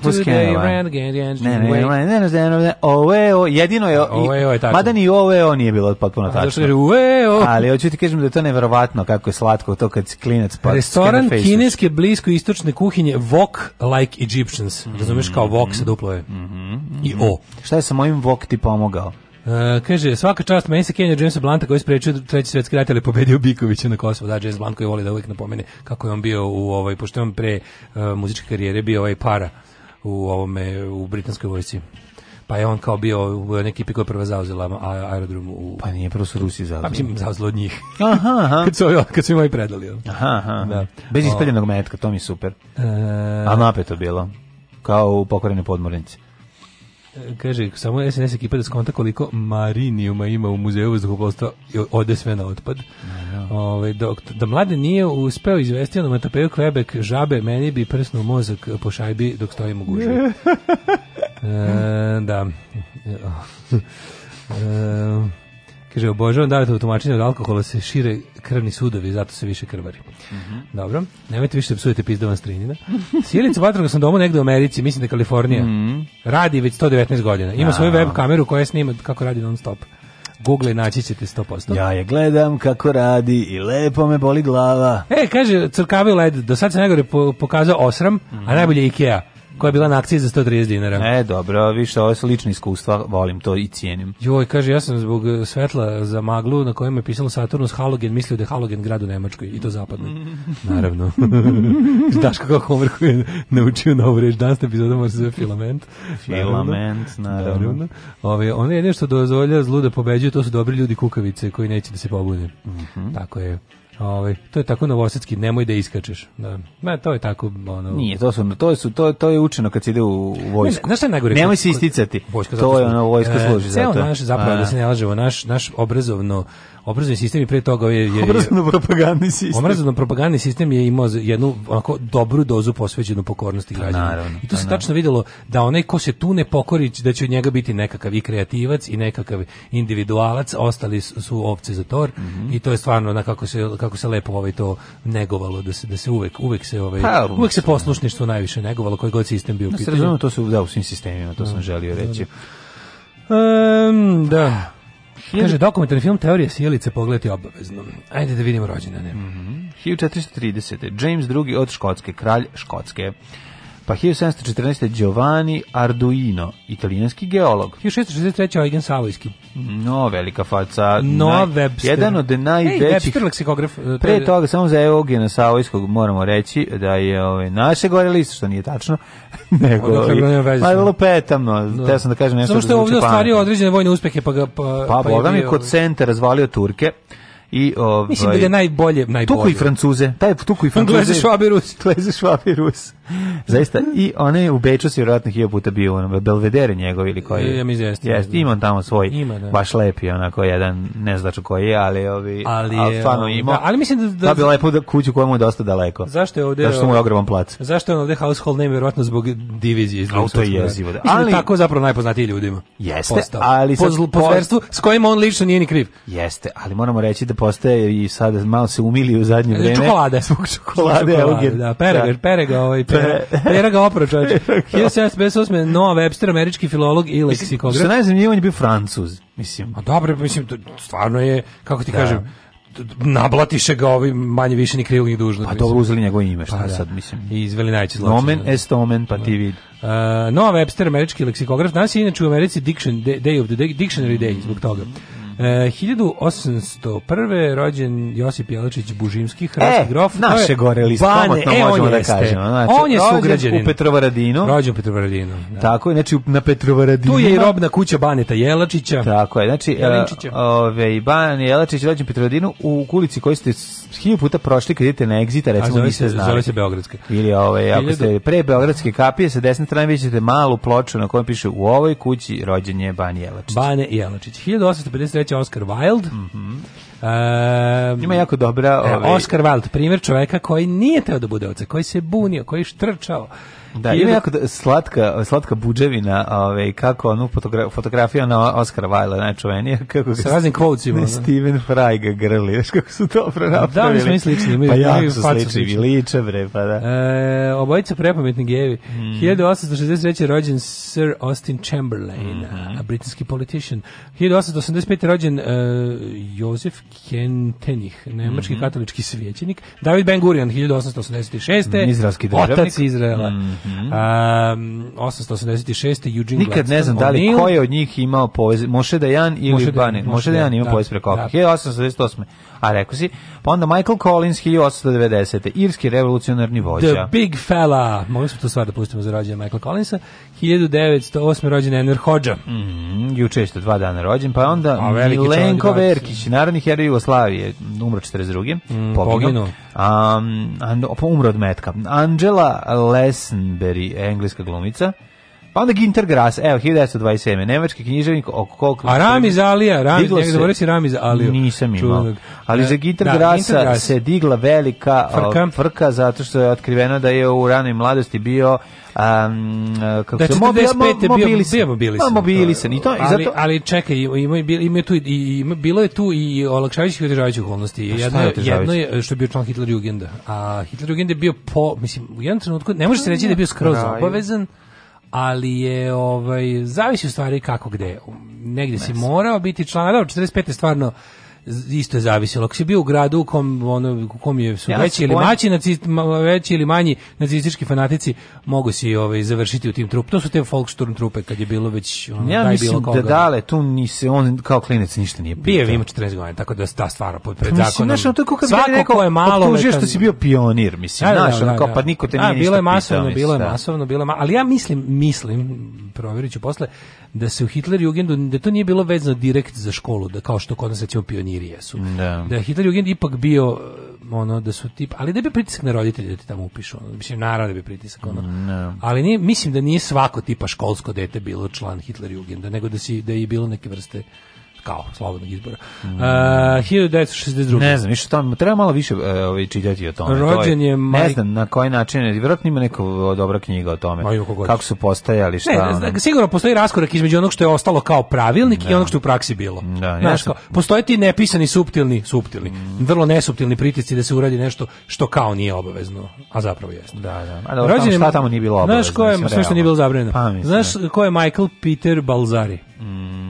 ne, ne, ne, ne, ne, ne, ne, ne, Ueo, jedino je... Ueo je tako. Mada ni Ueo nije bilo potpuno tačno. Zašto je Ueo? Ali hoću ti kažem da je to neverovatno kako je slatko to kad klinac pa... Restoran kineske blisko istočne kuhinje Vok like Egyptians, mm -hmm. razumeš kao Vox sa mhm. duplo je. Mm -hmm. I mhm. O. Šta je sa mojim Vox ti pomogao? Uh, kaže, svaka čast meni se Kenja Jamesa Blanta koji sprečio treći svetski rat, ali pobedio Bikovića na Kosovo. Da, James Blunt koji voli da uvijek napomene kako je on bio u ovoj, pošto je on pre uh, muzičke karijere bio ovaj para u ovome, u britanskoj vojsci pa je on kao bio u ekipi koja je prva zauzela aerodrom u... Pa nije, prvo su Rusi zauzeli. Pa mislim, zauzelo od njih. Aha, aha. kad, su, kad su im predali. Aha, aha. Da. Bez ispeljenog metka, to mi je super. E... A napeto bilo, kao u pokorene podmornice e, kaže, samo SNS ekipa da skonta koliko marinijuma ima u muzeju vazduhoplostva ode sve na otpad. Ove, ovaj, dok, da mlade nije uspeo izvestio na Matapeju Quebec žabe, meni bi prsnu mozak po šajbi dok stojim u guži. E, da. E, kaže, obožavam da u tumačenju od alkohola se šire krvni sudovi, zato se više krvari. Mm -hmm. Dobro, nemojte više da psujete pizdovan strinina. Sjelicu vatroga sam doma negde u Americi, mislim da je Kalifornija. Mm -hmm. Radi već 119 godina. Ima ja. Da. svoju web kameru koja snima kako radi non stop. Google i naći ćete 100%. Ja je gledam kako radi i lepo me boli glava. E, kaže, crkavi led, do sad se najgore pokazao osram, mm -hmm. a mhm. najbolje Ikea koja je bila na akciji za 130 dinara. E, dobro, više, ovo su lične iskustva, volim to i cijenim. Joj, kaže, ja sam zbog svetla za maglu na kojem je pisalo Saturnus Halogen, mislio da je Halogen grad u Nemačkoj, i to zapadno. Naravno. Daš kako Homer koji je naučio novu reč, danas epizoda mora se zove filament. Filament, naravno. naravno. Ove, ono je nešto dozvolja zlu da pobeđuje, to su dobri ljudi kukavice koji neće da se pobude. Mm -hmm. Tako je. Ovaj to je tako novosadski, nemoj da iskačeš. Da. Ma to je tako ono. Nije, to su to su to to je učeno kad se ide u vojsku. Ne, znaš najgore? Nemoj se isticati. Vojska to je ono vojska e, služi e, za to. Ceo naš zapravo da se ne lažemo, naš naš obrazovno obrazovni sistem i pre toga je, je obrazovno propagandni sistem. Obrazovno propagandni sistem je imao jednu onako dobru dozu posvećenu pokornosti pa građana. Naravno, I to pa se tačno videlo da onaj ko se tu ne pokori da će od njega biti nekakav i kreativac i nekakav individualac, ostali su ovce za tor mm -hmm. i to je stvarno na kako se kako se lepo ovaj to negovalo da se da se uvek uvek se ovaj pa, uvek se poslušništvo najviše negovalo koji god sistem bio pitao. pitanju. Razumem, to se da u svim sistemima, to sam da, želio da, da. reći. Um, da. Kaže, dokumentarni film Teorija sjelice pogledati obavezno. Ajde da vidimo rođendane. Mm 1430. James II od Škotske, kralj Škotske. Pa 1714. Giovanni Arduino, italijanski geolog. 1663. Eugen Savojski. No, velika faca. No, Naj, Webster. Jedan od najvećih... Hey, leksikograf. E, pre toga, samo za Eugena Savojskog moramo reći da je ove, ovaj, naše gore listo, što nije tačno, nego... Odakle, ma je lupetamno, da. teo sam da kažem nešto... Samo što da je ovdje ostvario određene vojne uspehe, pa ga... Pa, pa, pa Boga mi kod centra razvalio Turke, i ovaj Mislim da je najbolje najbolje. Tuku i Francuze. Taj tuku i Francuze. Engleze, Švabi, Rus. Engleze, Švabi, Rus. Zaista, i one u Beču su vjerojatno hiljo puta bio ono, Belvedere njegov ili koji je. Ja mi da jeste. Jeste, ima on tamo svoj, ima, da. baš lepi, onako jedan, ne značu koji je, ali ovi, ali, ali stvarno ovaj, ima. Da, ali mislim da, da, da bi lepo da kuću koja mu je dosta daleko. Zašto je ovde? Zašto mu je ogroman plac? Zašto je on ovde household name vjerovatno zbog divizije iz Auto je da. da ali tako zapravo najpoznatiji ljudima. Jeste, postao. ali sad, po, po zverstvu s kojim on lično nije ni kriv. Jeste, ali moramo reći da postaje i sada malo se umili u zadnje e, vreme. Čokolade, zbog čokolade, čokolade da, perega, da. perega ovaj Pera. Pera ga opro, čovječ. 1758. Noah Webster, američki filolog i leksikograf. Što najzanimljivo on je bio francuz, mislim. A dobro, mislim, to stvarno je, kako ti da. kažem, nablatiše ga ovi manje više ni krivog ni dužnog. Pa mislim. dobro uzeli njegovo ime, šta pa, da. sad mislim. I izveli najveći zločin. Nomen est omen, pa ti da. vidi. Uh, e, Noah Webster, američki leksikograf, danas je inače u Americi Diction, Day of the Dictionary Day, zbog toga. 1801. E, rođen Josip Jelačić Bužimski, hrvatski e, grof. naše gore list, komotno e, možemo da kažemo. Znači, on je sugrađanin. u Petrovaradinu. Rođen u Petrovaradinu. Da. Tako je, znači na Petrovaradinu. Tu je i robna kuća Baneta Jelačića. Tako je, znači e, Jelinčića. ove, Ban Jelačić rođen u Petrovaradinu u ulici koju ste hilju puta prošli kad idete na Exita, recimo niste znali. Zove se Beogradska. Ili ove, ako ste pre Beogradske kapije, sa desne strane vidite malu ploču na kojoj piše u ovoj kući rođen je Ban Jelačić. Bane Jelačić. 1853 kreće Oscar Wilde. Mm -hmm. Um, Ima jako dobra... Ovaj... Oscar Wilde, primjer čoveka koji nije teo da bude oca, koji se bunio, koji štrčao, Da, ima jako slatka, slatka buđevina, ovaj, kako onu fotografija, fotografija na Oscar Wilde, najčuvenija, kako sa raznim kvocima. Da. Steven Fry ga grli, znaš kako su dobro da, napravili. Da, mi smo i slični, imaju, pa jako su slični, liče bre, pa da. E, obojica prepametni gevi. Mm. 1863. rođen Sir Austin Chamberlain, mm. a britanski politician. 1885. rođen uh, e, Josef Kentenich, nemački mm. katolički svećenik. David Ben Gurion, 1886. Mhm, izraelski državnik. Otac Izraela. Mm. Mm. Um, 886. Eugene Nikad Gladstone, ne znam da li ko je od njih imao povez, Moše Dajan ili Moše Bane. Moše Dajan ima da. povez preko. Da. 1888. Aha, rekao si. Pa onda Michael Collins 1890. Irski revolucionarni vođa. The Big Fella. Mogli smo tu stvar da pustimo za rođenje Michael Collinsa. 1908. rođen Enver Hođa. Mm, -hmm, juče je dva dana rođen. Pa onda A, Milenko Verkić, narodni heroj Jugoslavije, umro 42. Mm, poginuo. Um, umro od metka. Angela Lessenberry, engleska glumica. Pa onda Ginter Grass, evo, 1927. Nemački književnik oko koliko... A Ramiz Alija, Ramiz, se, zaboravio si Ramiz Aliju. Nisam imao. Čudnog. Ali za da, Ginter da, Grasa se digla velika frka. frka zato što je otkriveno da je u ranoj mladosti bio um, kako da, se mobil, mobilisan. Bio mobilisan. Ma, mobilisan. I to, ali, zato... ali, čekaj, ima, ima, tu, i, ima, bilo je tu i olakšavajućih i otežavajućih okolnosti. Jedno, je jedno je što je bio član Hitler Jugenda. A Hitler Jugenda je bio po, mislim, u jednom trenutku, ne može se reći da je bio skroz obavezan, ali je ovaj zavisi u stvari kako gde. Negde se morao biti član, ali da, 45 je stvarno isto je zavisilo. Ako si bio u gradu u kom, ono, u kom je su ja, veći, ili maći, nacist, veći ili manji nacistički fanatici, mogu si ovaj, završiti u tim trupu. To su te folksturm trupe kad je bilo već ono, ja daj mislim bilo da koga. da dale, tu ni se on kao klinac ništa nije pitao. Bio ima 14 godina, tako da ta stvar pod pa pred zakonom. Mislim, znaš, to je svako rekao, ko je malo... Optužio što si bio pionir, mislim, da, da znaš, da, da, da, kao, pa niko te da, nije A, bilo je masovno, bilo je masovno, bilo je masovno, ali ja mislim, mislim, provjerit ću posle, da se u Hitler Jugendu, da to nije bilo vezano direkt za školu, da kao što kod nas recimo pioniri jesu. Da. da Hitler Jugend ipak bio eh, ono da su tip, ali da bi pritisak na roditelje da ti tamo upišu, ono, mislim naravno da bi pritisak ono. No. Mm, da. Ali nije, mislim da nije svako tipa školsko dete bilo član Hitler Jugenda, nego da si da je bilo neke vrste kao slobodnog izbora. Mm. E, uh, 1962. Ne znam, više tamo treba malo više uh, čitati o tome. Rođen je, je Ne znam na koji način, vjerojatno ima neka dobra knjiga o tome. kako su postajali, šta. Ne, znam, sigurno postoji raskorak između onog što je ostalo kao pravilnik da. i onog što je u praksi bilo. Da, Znaš, kao, postoje ti nepisani suptilni, suptilni, mm. vrlo nesuptilni pritisci da se uradi nešto što kao nije obavezno, a zapravo jeste. Da, da. A da, Rođen šta tamo nije bilo obavezno? Znaš ko je, sve što nije bilo zabranjeno. Pa, znaš ko je Michael Peter Balzari? Mm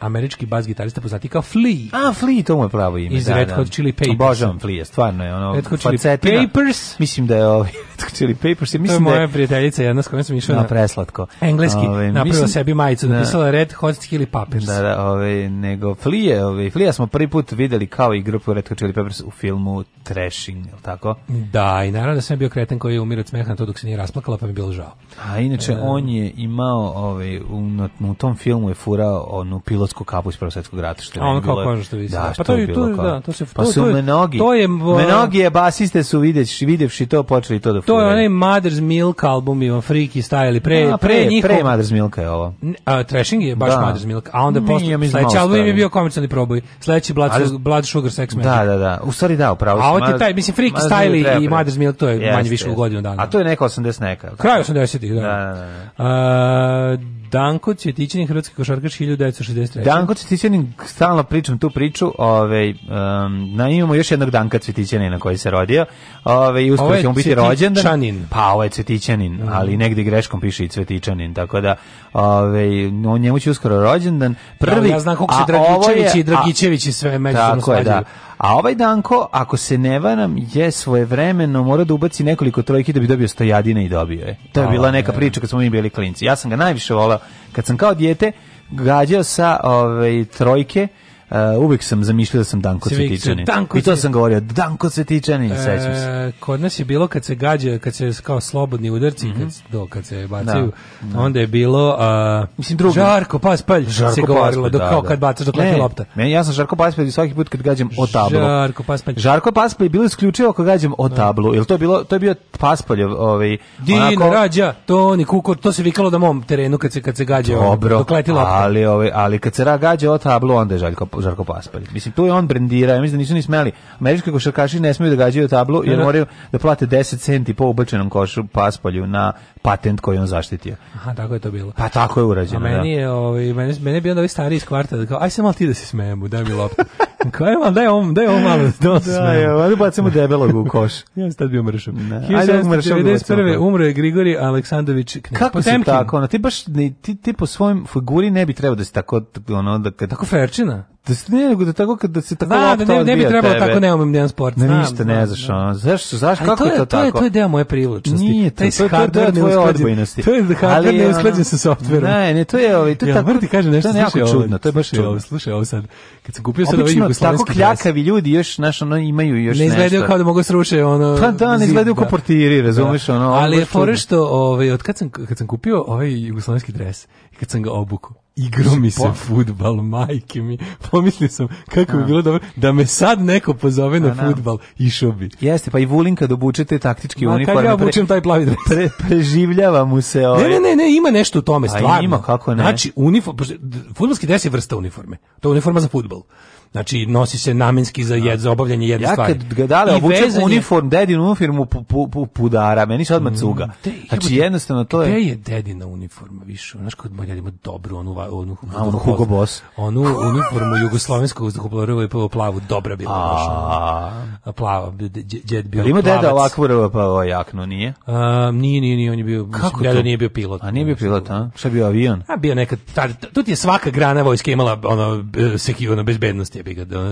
američki bas gitarista poznati kao Flea. A, Flea, to mu je pravo ime. Iz da, Red da. Hot Chili Papers. Obožavam Flea, stvarno je ono. Red Papers. Mislim da je ovaj Chili Peppers. Mislim to je da moja da prijateljica jedna s kojom sam išao na, preslatko. Engleski. Ove, ovaj, napravila mislim, sebi majicu, da- napisala Red Hot Chili Peppers. Da, da, ove, ovaj, nego Flije, ove, ovaj, Flija smo prvi put videli kao i grupu Red Hot Chili Peppers u filmu Trashing, je tako? Da, i naravno da sam bio kreten koji je umirao od smeha na to dok se nije rasplakala, pa mi je bilo žao. A inače, um, on je imao, ove, u, u tom filmu je furao onu pilotsku kapu iz Prvog svjetskog rata. Što je on kao kožu što vidi. Da, da, pa to je, to, kao. da, to se... Pa to, su to, mnogi, to je, mnogi uh, je basiste su videvši to, počeli to da To je onaj Mother's Milk album, Ivan Freaky Style, pre, a, pre, pre, njihov... pre Mother's Milk je ovo. A, Trashing je baš da. Mother's Milk, a onda posle, sledeći album je bio komercijalni proboj, sledeći Blood, Ali, Blood Sugar Sex Magic. Da, da, da, u stvari da, upravo. A ovo ti taj, mislim, Freaky Style i Mother's Milk, to je manje više u godinu dana. A to je neka 80 neka. Kraj 80-ih, da. da, da, da. da. Danko Cvjetićanin, hrvatski košarkaš 1963. Danko Cvjetićanin, stalno pričam tu priču, ove, ovaj, um, na, imamo još jednog Danka Cvjetićanina koji se rodio, ove, ovaj, i uskoro će mu biti rođen. Pa, ovo je Cvjetićanin, mm. ali negdje greškom piše i Cvjetićanin, tako da ove, ovaj, on njemu će uskoro rođendan. Da, Prvi, da, ja znam kako se Dragičević i Dragićević i sve međusobno Tako je, da. A ovaj Danko, ako se ne varam, je svoje svojevremeno mora da ubaci nekoliko trojki da bi dobio stojadine i dobio je. To je bila da, neka da. priča kad smo mi bili klinci. Ja sam ga najviše volao kad sam kao dijete gađao sa ovaj, trojke Uh, eh, uvek sam zamišljao da sam Danko Cvetičanin. Danko I to sam govorio, Danko Cvetičanin, e, eh, sećam se. Kod nas je bilo kad se gađa, kad se kao slobodni udarci, mm -hmm. kad, do, kad se bacaju, da. da. onda je bilo uh, Mislim, drugo. Žarko Paspalj žarko se govorilo, paspalj, da, kao da. kad bacaš dok leti lopta. Meni, ja sam Žarko Paspalj i svaki put kad gađam o tablo. Žarko Paspalj. Žarko Paspalj je bilo isključivo kad gađam o da. tablo, jer to je, bilo, to je bio Paspaljev ovaj, Din, onako... rađa, Toni Kukor, to se vikalo da mom terenu kad se, kad se gađa Dobro, dok leti lopta. Ali, ovaj, ali kad se gađa o tablo, onda je Žarko Žarko Paspalić. Mislim, tu je on brendira, ja mislim da nisu ni smeli. Američki košarkaši ne smeju da gađaju tablu jer da. moraju da plate 10 centi po obrčenom košu Paspalju na patent koji on zaštitio. Aha, tako je to bilo. Pa tako je urađeno, da. A meni da. je, ovaj, meni, meni je bio ovaj stari iz kvarta, da kao, aj se malo ti da se smejemo, daj mi loptu. Kaj vam, daj ovom, daj ovom malo, da se da, smejemo. Da, ajde bacimo debelog u koš. ja sam tad bio mršav. Ajde, mršav. 1991. Da. umro je Grigori Aleksandrović Knez. Kako Potemkin. si tako, ono, ti baš, ne, ti, ti po svojim figuri ne bi trebao da si tako, ono, da kad... Tako ferčina. Da se ne, nego da tako da se tako da, da ne, ne bi trebalo tebe. tako ne umem nijan sport. Ne, ništa ne znaš, ono. Zašto, zašto, kako je to, tako? To je, to je deo moje privlačnosti. Nije, taj hardware je To je da hardware ne usklađen sa softverom. Ne, ne, to je ovaj, to je tako. Vrti kaže nešto, to je jako čudno, to je baš čudno. Slušaj, ovo sad, kad se kupio sad ovaj jugoslovenski tako kljakavi ljudi još, naš, ono, imaju još nešto. Ne izgledaju kao da mogu sruše, ono... Pa da, ne izgledaju da. kao portiri, razumeš, da. ono... Ali je fore što, ovaj, od kad sam, kad sam kupio ovaj jugoslovenski dres, kad sam ga obuku igro mi se futbal, majke mi. Pomislio sam kako bi bilo dobro da me sad neko pozove na da. futbal, išao bi. Jeste, pa i Vulin kad obučete taktički Ma, Kad ja obučem taj plavi dres. Pre, preživljava mu se ovaj. Ne, ne, ne, ne, ima nešto u tome, stvarno. A ima, kako ne. Znači, uniform, futbalski dres je vrsta uniforme. To je uniforma za futbal. Znači nosi se namenski za jed za obavljanje jedne ja stvari. Ja kad ga dale obučem uniform dedinu uniformu pu, pu, pu, pudara, meni se odmah mm, cuga. Mm, te, znači jednostavno to je. Gde je dedina uniforma više? Znaš kod bolje ima dobru onu onu A, onu Hugo Boss. Onu uniformu jugoslovenskog vazduhoplovstva je plavu, plavu dobra bila A plava djed bio. Ali Ima deda ovakvu pa, pa jaknu nije? A, nije, nije, nije, on je bio Kako deda nije bio pilot. A nije bio pilot, a? Šta bio avion? A bio neka tu je svaka grana vojske imala ono sekiona bezbednosti jebi ga, da,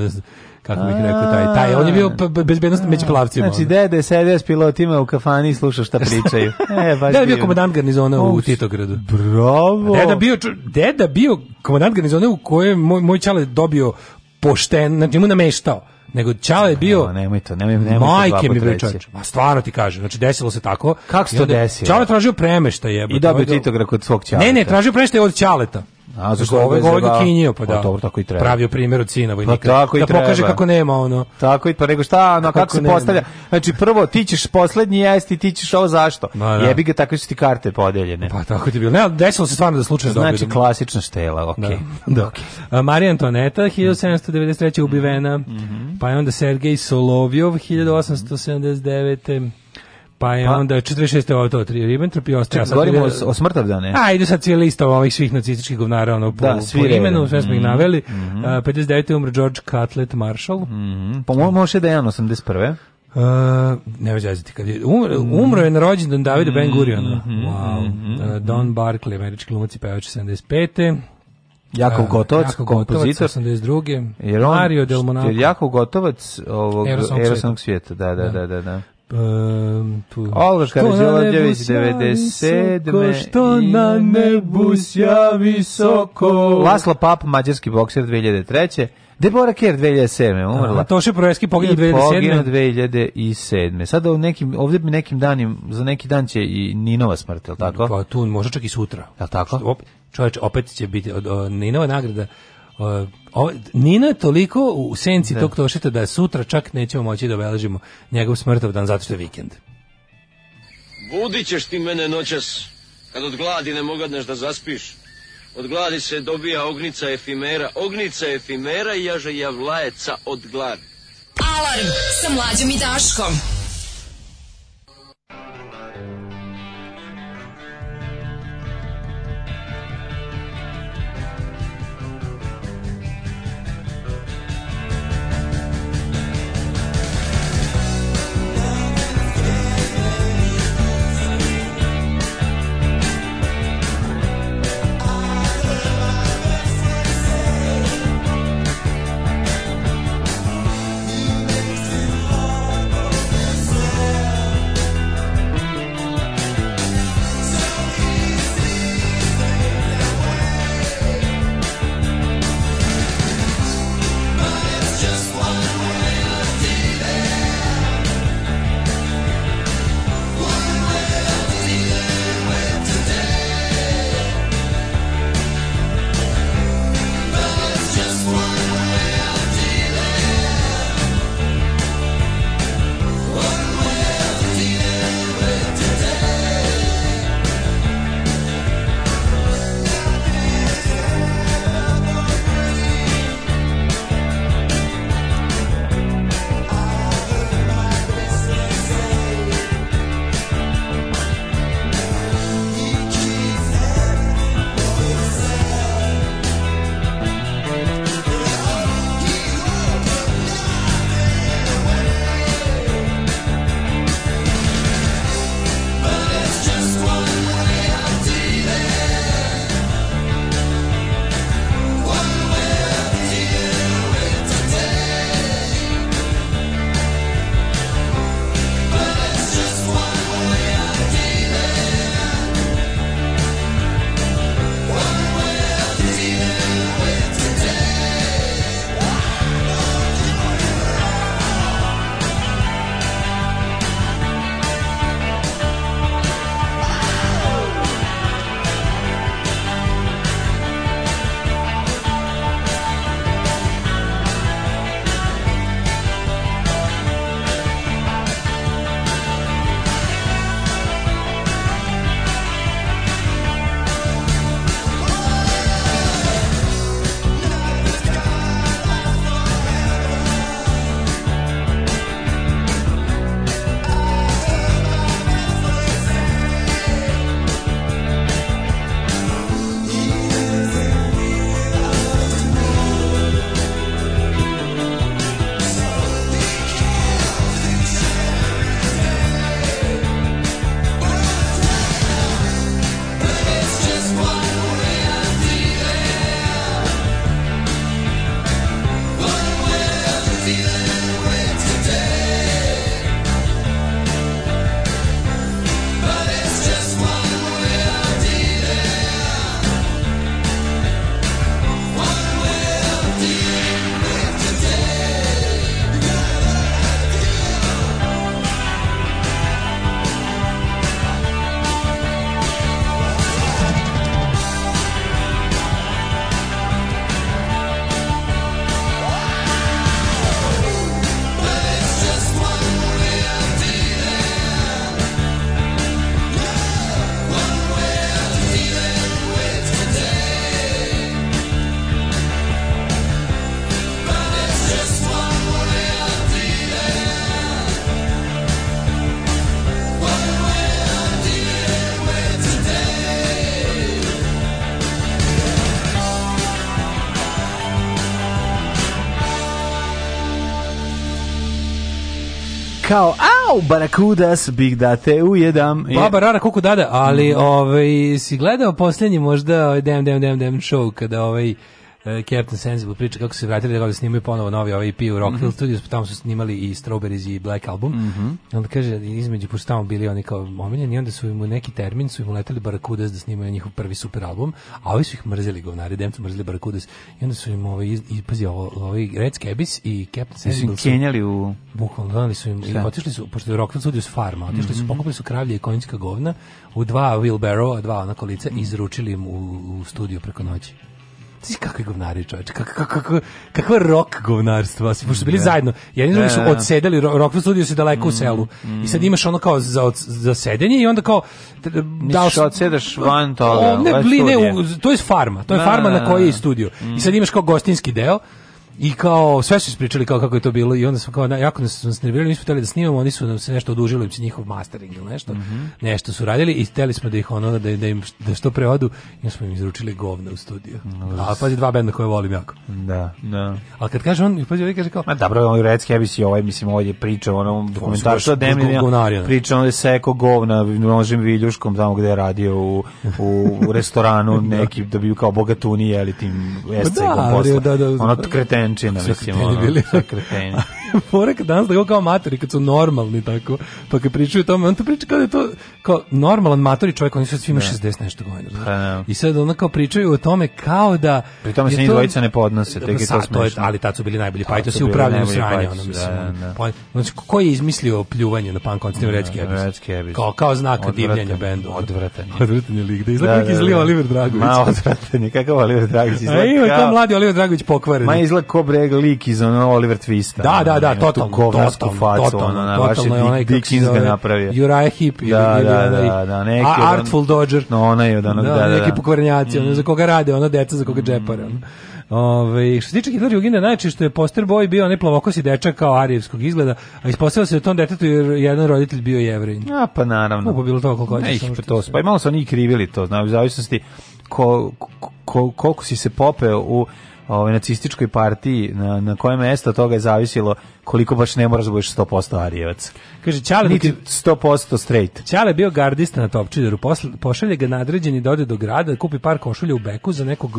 kako bih rekao, taj, taj, on je bio pa, pa, bezbednost među znači, plavcima. Znači, dede, sede s pilotima u kafani i sluša šta pričaju. e, baš deda bio komandant garnizona u Titogradu. Bravo! Deda bio, deda bio komandant garnizona u kojem moj, moj čale dobio pošten, znači mu nameštao nego Čale je bio Ne, nemoj to, nemoj, nemoj majke mi bio čovječ. Ma stvarno ti kažem, znači desilo se tako. Kako se to desilo? Čale tražio premešta jebote. I dobio Titograd kod svog Čaleta. Ne, ne, tražio premeštaj od Čaleta. A zašto ovaj godine kinjio pa da. O, dobro, tako i treba. Pravio primjer od sina vojnika. Pa, tako i da pokaže kako nema ono. Tako i pa nego šta, no, kako, kako se nema. postavlja. Znači prvo ti ćeš poslednji jesti, ti ćeš ovo zašto? Ma, da. Jebi ga tako su ti karte podeljene. Pa tako ti bilo. Ne, desilo se stvarno da slučajno Znači dobijem. klasična štela, da. okej. Okay. Da. da. Okay. Marija Antoneta 1793 ubivena. Mm -hmm. Pa je onda Sergej Solovjov 1879. Pa je pa? onda 46. ovo to, Ribbentrop i ostaje. Čekaj, govorimo o, o smrtavdane. A, ide sad cijeli lista ovih svih nacističkih govnara, ono, po, da, po imenu, sve smo ih mhm. naveli. Mm -hmm. uh, 59. umre George Cutlet Marshall. Mm -hmm. Pa mo može da je 81. Uh, ne vezati kad je umro, mhm. umro je na rođendan Davida mm -hmm. Ben Guriona. Mhm. Wow. Uh, Don Barkley, američki glumac i pevač 75. Jakov Gotovac, Jakov kompozitor 82. Mario Del Monaco. Jakov Gotovac ovog Erosnog svijeta, da, da, da, da. da. da. Um, tu. Olga Karadžorđević 97. Ko što na nebu sja visoko. Laslo Pap, mađarski bokser 2003. Debora Kerr 2007. umrla. A Toše Projeski poginuo 2007. Poginuo 2007. Sada u nekim, ovdje bi nekim danim, za neki dan će i Ninova smrt, je li tako? Pa tu, možda čak i sutra. Je li tako? čovječ, opet će biti od, o, Ninova nagrada o, Nina je toliko u senci da. tog tošeta da sutra čak nećemo moći da obeležimo njegov smrtov dan zato što je vikend. Budit ti mene noćas, kad od gladi ne mogadneš da zaspiš. Od gladi se dobija ognica efimera, ognica efimera i jaže javlajeca od gladi. Alarm sa mlađom i daškom. kao, au, barakudas, big date, ujedam. Baba rara, koliko dada, ali mm. ovaj, si gledao poslednji možda ovaj, dem, dem, dem, dem show, kada ovaj, E, Captain Sensible priča kako su se vratili da, da snimaju ponovo novi ovaj EP u Rock mhm. Hill mm -hmm. Studios, pa tamo su snimali i Strawberries i Black Album. Mm -hmm. Onda kaže, između, pošto tamo bili oni kao omiljeni, i onda su im u neki termin, su im uletali Barakudas da snimaju njihov prvi super album, a ovi su ih mrzeli govnari, dem mrzeli Barakudas. I onda su im ovaj, i, ovo, ovaj Red Scabies i Captain Sensible su... Kenjali u... Bukvalno, donali da, su im, i otišli su, pošto je Rock Hill Studios farma, otišli su, mm -hmm. pokupili su kravlje i konjska govna, u dva wheelbarrow, a dva onako lice, mm -hmm. izručili im u, u studiju preko noći. Ti kakvi govnari, čoveče. Kak, kak, kak, kakva rok govnarstva. Svi su bili yeah. Da. zajedno. Jedni drugi su da, da, odsedeli, rock studio se daleko mm, u selu. Mm. I sad imaš ono kao za, za sedenje i onda kao... Da, što odsedeš van toga. Ne, bli, ne, to je farma. To je farma na kojoj je studio. I mm. sad imaš kao gostinski deo I kao, sve su ispričali kao kako je to bilo i onda smo kao, jako nas su nervirali, nismo hteli da snimamo, oni su nam se nešto odužili, se njihov mastering ili nešto, mm -hmm. nešto su radili i htjeli smo da ih ono, da, da im da što preodu i smo im izručili govna u studiju. Mm, A pazi, dva benda koje volim jako. Da, da. Ali kad kaže on, pazi, ovaj kaže kao... Ma dobro, on ovaj Red Heavy i ovaj, mislim, ovdje ovaj priča, ono, dokumentarstvo Demlina, priča, on je seko govna, nožim viljuškom, tamo gde je radio u, u, u restoranu neki, da bi kao bogatuni jeli tim pa SC-kom posla. Da, da, da, ono, pa- kreten kretenčina, mislim, ono, sa kreteni fora kad danas da go kao matori kad su normalni tako. Pa kad pričaju o tome, on to priča kao da je to kao normalan matori čovjek, oni su svima 60 nešto godina. Pa, da. da. I sad ona kao pričaju o tome kao da Pri tome se ni dvojica ne podnose, da, tek je to smešno. ali tad su bili najbolji pajtosi upravljeni sranje, ono mislim. Da, da. Znači, ko je izmislio pljuvanje na punk koncertima Red Cabins? Kao, kao znak divljenja bendu. Odvratan je. Odvratan je lik, da izgleda da, da, da. izlio Oliver Dragović. Ma, odvratan je, kakav Oliver Dragović izgleda. A ima kao mladi Oliver Dragović pokvaren. Ma, izgleda ko breg lik iz ono Oliver Twista. Da, da, da, da, totalno, govnarsku facu, totalno, ono, na totalno, vaše dik, Dickens ga napravio. Uriah Heep ili, da, da, da, da, neki od Artful Dodger. No, onaj od onog, da, da, da, neki da. pokvarnjaci, mm. ono, za mm. koga rade, ono, deca za koga mm. džepare, ono. Ove, ovaj, što se tiče Hitler Jugenda, najčešće što je poster boy bio onaj plavokosi dečak kao arijevskog izgleda, a ispostavilo se da tom detetu jer jedan roditelj bio jevrejin. A pa naravno. Upo bilo to koliko hoćeš. Ne, to, pa i malo su oni krivili to, znači, u zavisnosti ko, ko, ko, koliko si se popeo u ovaj nacističkoj partiji na na kojem mesto toga je zavisilo koliko baš ne moraš da budeš 100% arijevac. Kaže Ćale niti 100% straight. Ćale bio gardista na Topčideru, pošalje ga nadređeni da ode do grada, da kupi par košulja u Beku za nekog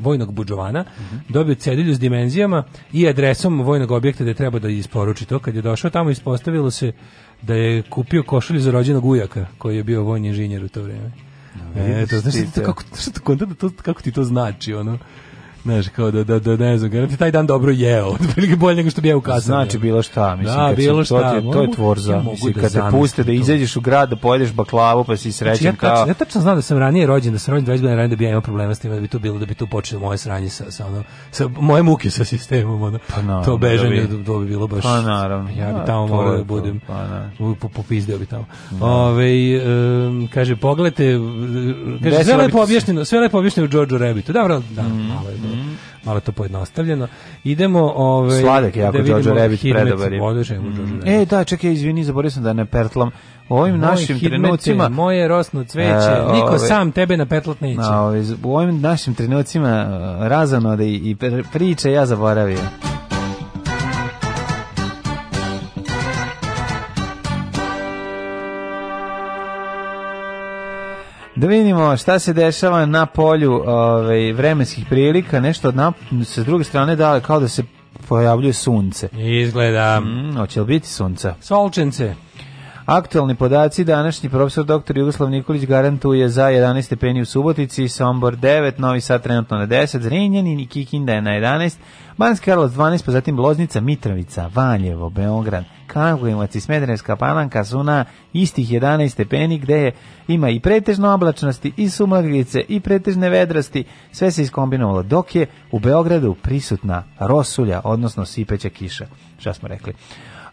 vojnog budžovana, mm -hmm. dobio cedilju s dimenzijama i adresom vojnog objekta gde treba da isporuči to. Kad je došao tamo ispostavilo se da je kupio košulju za rođenog ujaka koji je bio vojni inženjer u to vreme. No, da, e, to znaš, kako, to, kako ti to znači, ono? Znaš, kao da, da, da ne znam, garanti taj dan dobro jeo, otprilike bolje nego što bi znači, jeo u Znači bilo šta, mislim, da, bilo šta, to, je, to je tvorza, ja mislim, kad da te puste da izađeš u grad, da pojedeš baklavu, pa si srećen znači, ja, kao... Ja tačno znam da sam ranije rođen, da sam rođen 20 godina ranije, da bi ja imao problema s tim, da bi to bilo, da bi tu počelo moje sranje sa, sa, ono, sa moje muke sa sistemom, ono, pa no, to da bežanje, da bi, to bi bilo baš... Pa naravno. Ja bi da, tamo morao da budem, pa, popizdeo bi tamo. Da. Ove, um, kaže, pogledajte, kaže, sve lepo objašnjeno, sve lepo objašnjeno u Jojo Rabbitu, da, vrlo, mhm. da, malo je -hmm. malo to pojednostavljeno. Idemo ovaj Sladak je da jako Đorđe Rebić predobar. Mm. E da, čekaj, izvini, zaboravio sam da ne petlam. U ovim Moji našim hidmete, trenucima moje rosno cveće, e, niko ove, sam tebe na petlat neće. Na, ove, u ovim našim trenucima e, razano da i, i priče ja zaboravio. Da vidimo šta se dešava na polju ovaj, vremenskih prilika, nešto na, sa druge strane da, kao da se pojavljuje sunce. Izgleda. Mm, hoće li biti sunca? Solčence. Aktualni podaci današnji profesor dr. Jugoslav Nikolić garantuje za 11 stepeni u Subotici, Sombor 9, Novi Sad trenutno na 10, Zrenjanin i Kikinda je na 11, Banski Karlovac 12, pa zatim Loznica, Mitrovica, Valjevo, Beograd, Kragujevac i Smederevska palanka su na istih 11 stepeni gde je, ima i pretežno oblačnosti i sumlaglice i pretežne vedrasti, sve se iskombinovalo dok je u Beogradu prisutna rosulja, odnosno sipeća kiša, šta smo rekli.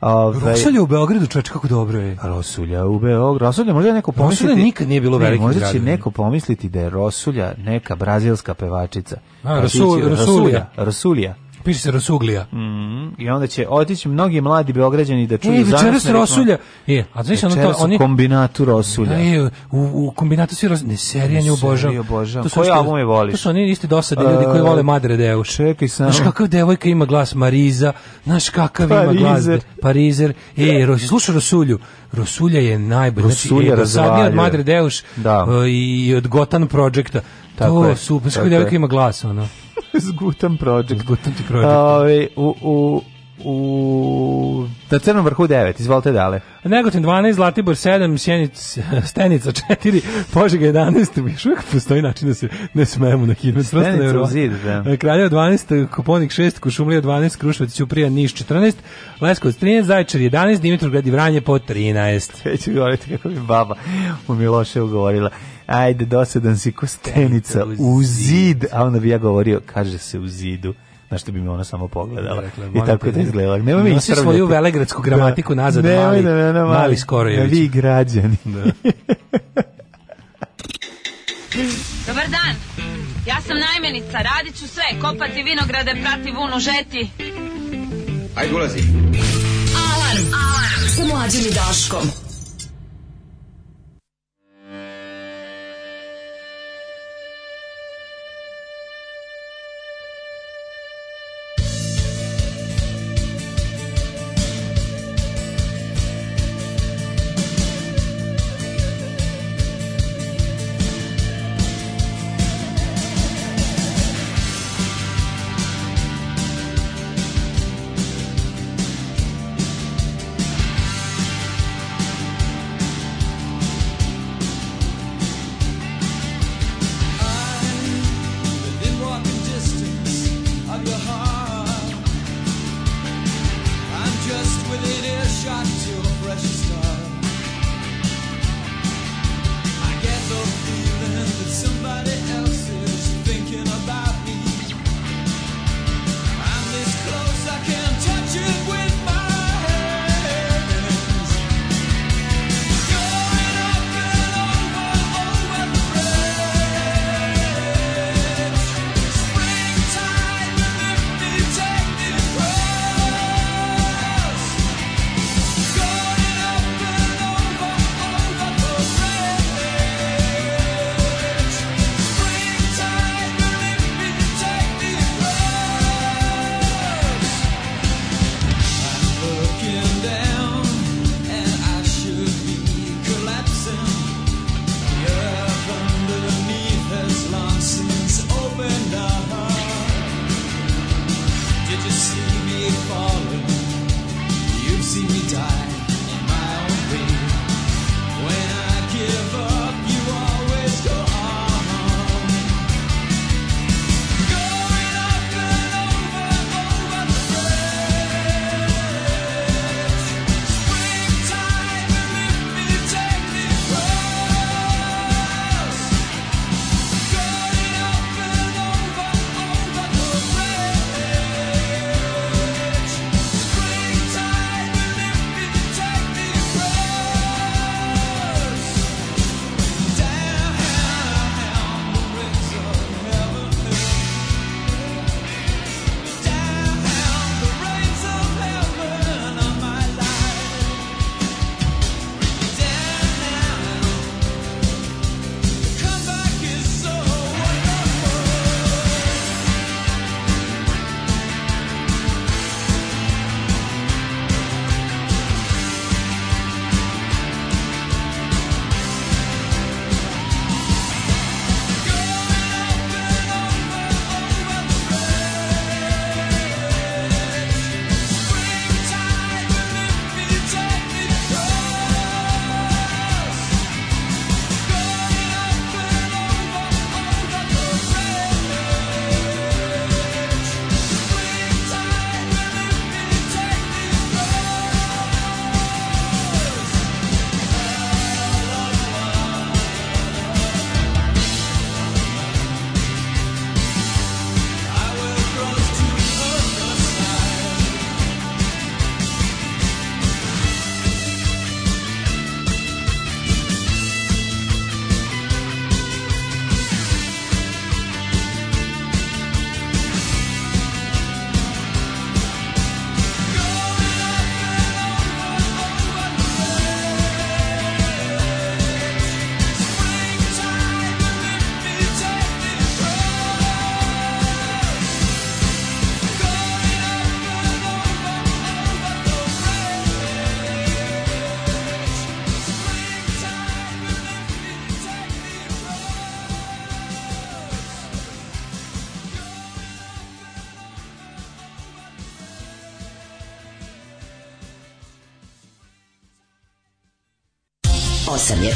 Ovaj Rosulja u Beogradu, čoveče, kako dobro je. Rosulja u Beogradu. Rosulja možda neko pomisliti. Rosulja nikad nije bilo veliki. Ne, možda će neko pomisliti da je Rosulja neka brazilska pevačica. A, Rosulja. Rosulja. Rosulja piše se Rosuglija. Mm, I onda će otići mnogi mladi beograđani da čuju e, večeras Rosulja. E, a znaš ono to oni kombinatu Rosulja. E, u, u kombinatu svi Rosulja, ne serija ne obožavam. obožavam. Koji album je voliš? To su oni isti dosadni ljudi koji e, vole Madre Deu. Čekaj samo. Znaš kakva devojka ima glas Mariza, znaš kakav ima glas Parizer. Ej, Rosulja, slušaj Rosulju. Rosulja je najbolji. Znači, rosulja znači, razvalja. od Madre Deuš da. E, i od Gotan Projecta. Tako to, je. super, ima glas, ono. Zgutan project. Zgutan ti project. Ove, u, u, u na Crnom vrhu 9, izvolite dale. Negotin 12, Zlatibor 7, Sjenic, Stenica 4, Požega 11, još uvijek postoji način da se ne smemo na kidmet. Stenica u zid, da. E, Kraljeva 12, Koponik 6, Kušumlija 12, Kruševac Ćuprija Niš 14, Leskovac 13, Zaječar 11, Dimitrov gradi Vranje po 13. Već govorite kako mi baba u Miloše govorila ajde, dosadan si ko stenica u zid, a ona bi ja govorio, kaže se u zidu na što bi mi ona samo pogledala. Rekla, dakle, I tako da, da- izgledala. Nema mi da ispravljati. svoju velegradsku gramatiku da. nazad, ne, mali, ne, da ne, mali, mali skoro je. Vi građani. Da. Dobar dan. Ja sam najmenica, Radiću sve, kopati vinograde, prati vunu, žeti. Ajde, ulazi. Alarm, alarm, sa mlađim i Daškom.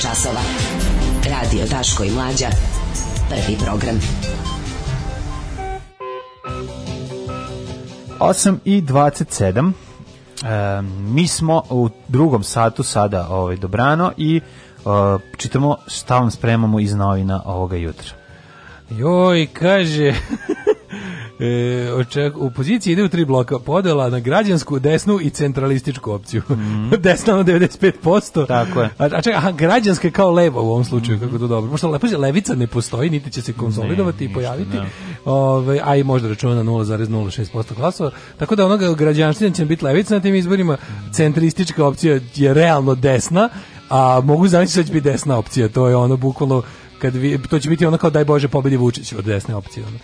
časova. Radio Daško i Mlađa. Prvi program. 8 i 27. E, mi smo u drugom satu sada ovaj, dobrano i e, čitamo šta vam spremamo iz novina ovoga jutra. Joj, kaže, E, oček, opozicija ide u tri bloka podela na građansku, desnu i centralističku opciju. Mm -hmm. Desna na 95%. Tako je. A, a čekaj, aha, građanska je kao leva u ovom slučaju, mm -hmm. kako to dobro. Pošto lepo levica ne postoji, niti će se konsolidovati ne, i pojaviti. Ne. Ove, a i možda računa na 0,06% glasova. Tako da onoga građanština će biti levica na tim izborima. Centralistička opcija je realno desna, a mogu zamisliti da će biti desna opcija. To je ono bukvalno kad vi, to će biti ono kao daj Bože pobedi Vučić od desne opcije. Ono.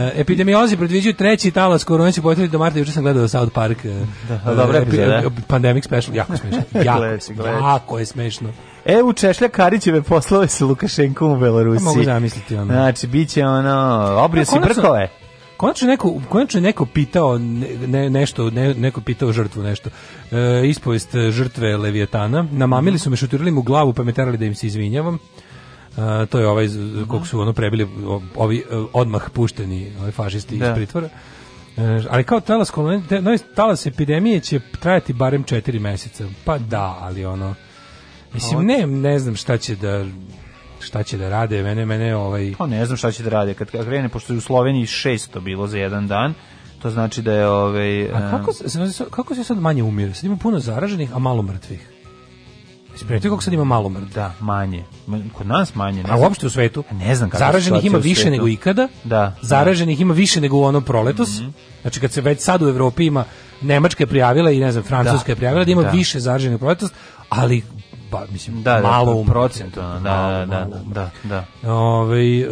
E, epidemiolozi predviđaju treći talas koronavirusa će do marta, juče sam gledao South Park. E, da, da e, dobra epizoda. E, e, pandemic special, jako smešno. jako, gledaj, gledaj. jako je smešno. EU češlja Karićeve poslove sa Lukašenkom u Belorusiji. Pa mogu zamisliti ono. Znači, bit će ono, obrio pa si brkove. Konačno neko, konačno je neko pitao ne, nešto, ne, neko pitao žrtvu nešto. E, ispovest žrtve Leviatana. Namamili su me, šutirali mu glavu, pa me terali da im se izvinjavam. Uh, to je ovaj mhm. kog su ono prebili ovi e, odmah pušteni ovi fašisti da. iz pritvora. E, ali kao talas te, no, talas epidemije će trajati barem četiri meseca. Pa da, ali ono mislim ne ne znam šta će da šta će da rade, mene mene ovaj Pa ne znam šta će da rade kad krene pošto je u Sloveniji 600 bilo za jedan dan. To znači da je ovaj A kako se kako se sad manje umire? Sad ima puno zaraženih, a malo mrtvih. Primetio kako sad ima malo mrtvih? Da, manje. Kod nas manje. Ne A uopšte u svetu? Pa ne znam kako Zaraženih ima više nego ikada. Da, da. Zaraženih ima više nego u onom proletos. Mm -hmm. Znači kad se već sad u Evropi ima Nemačka je prijavila i ne znam Francuska da. je prijavila da ima da. više zaraženih proletos, ali pa mislim da, da, pa da malo da, procent, da, da, da, da, da. Ovaj e,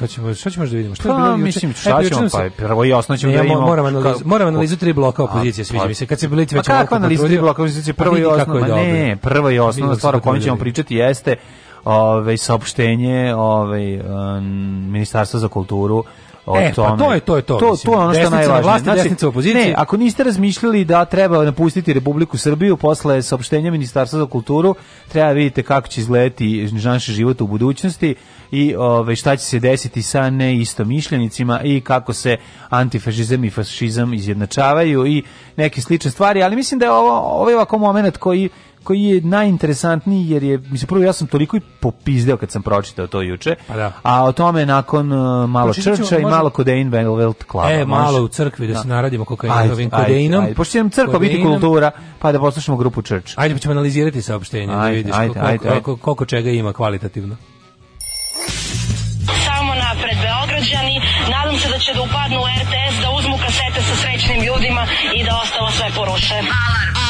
pa ćemo šta ćemo da vidimo? Šta je pa, bilo mislim šta ćemo pa prvo i osnovno ćemo da imamo moramo analizu moramo analizu tri bloka opozicije sviđa mi pa, se kad se bili već kako analizu tri bloka opozicije da prvo i osnovno ne prvo i osnovno stvar o kojoj ćemo pričati jeste ovaj saopštenje ovaj um, ministarstva za kulturu o e, tome. Pa to je to je to. To, to je ono što najvažnije. Vlasti, znači, desnica opozicije. Ne, ako niste razmišljali da treba napustiti Republiku Srbiju posle saopštenja Ministarstva za kulturu, treba da vidite kako će izgledati naš život u budućnosti i ove, ovaj, šta će se desiti sa neistomišljenicima i kako se antifašizam i fašizam izjednačavaju i neke slične stvari, ali mislim da je ovo, ovaj ovako moment koji koji je najinteresantniji jer je mislim prvo ja sam toliko i popizdeo kad sam pročitao to juče. Pa da. A o tome nakon uh, malo Pročitit ćemo, črča i možda- malo kodein Velvet Club. E, malo u crkvi da se da. naradimo kokainovim kodeinom. Pošto će nam crkva biti kultura, pa da poslušamo grupu Church. Ajde, pa ćemo analizirati saopštenje, da Ajde, vidiš ajde, koliko, ajde, ajde. koliko- koliko čega ima kvalitativno. Samo napred Beograđani, nadam se da će da upadnu u RTS, da uzmu kasete sa srećnim ljudima i da ostalo sve poruše. Alarm!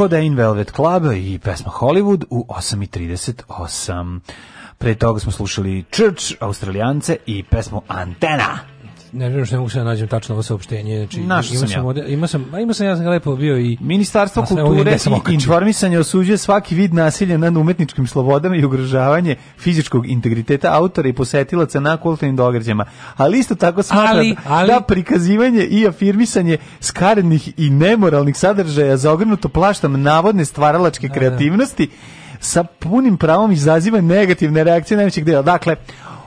Kod In Velvet Club i pesma Hollywood u 8.38. Pre toga smo slušali Church, Australijance i pesmu Antena ne znam što ne mogu se da nađem tačno ovo saopštenje. Znači, Našao sam, sam ja. Ode, ima sam, a ima sam, ja sam ga lepo bio i... Ministarstvo kulture i informisanje osuđuje svaki vid nasilja nad umetničkim slobodama i ugrožavanje fizičkog integriteta autora i posetilaca na kulturnim događajima. Ali isto tako smatra ali, da prikazivanje i afirmisanje skarednih i nemoralnih sadržaja za ogrnuto plaštam navodne stvaralačke da, da. kreativnosti sa punim pravom izaziva negativne reakcije najvećeg dela. Dakle,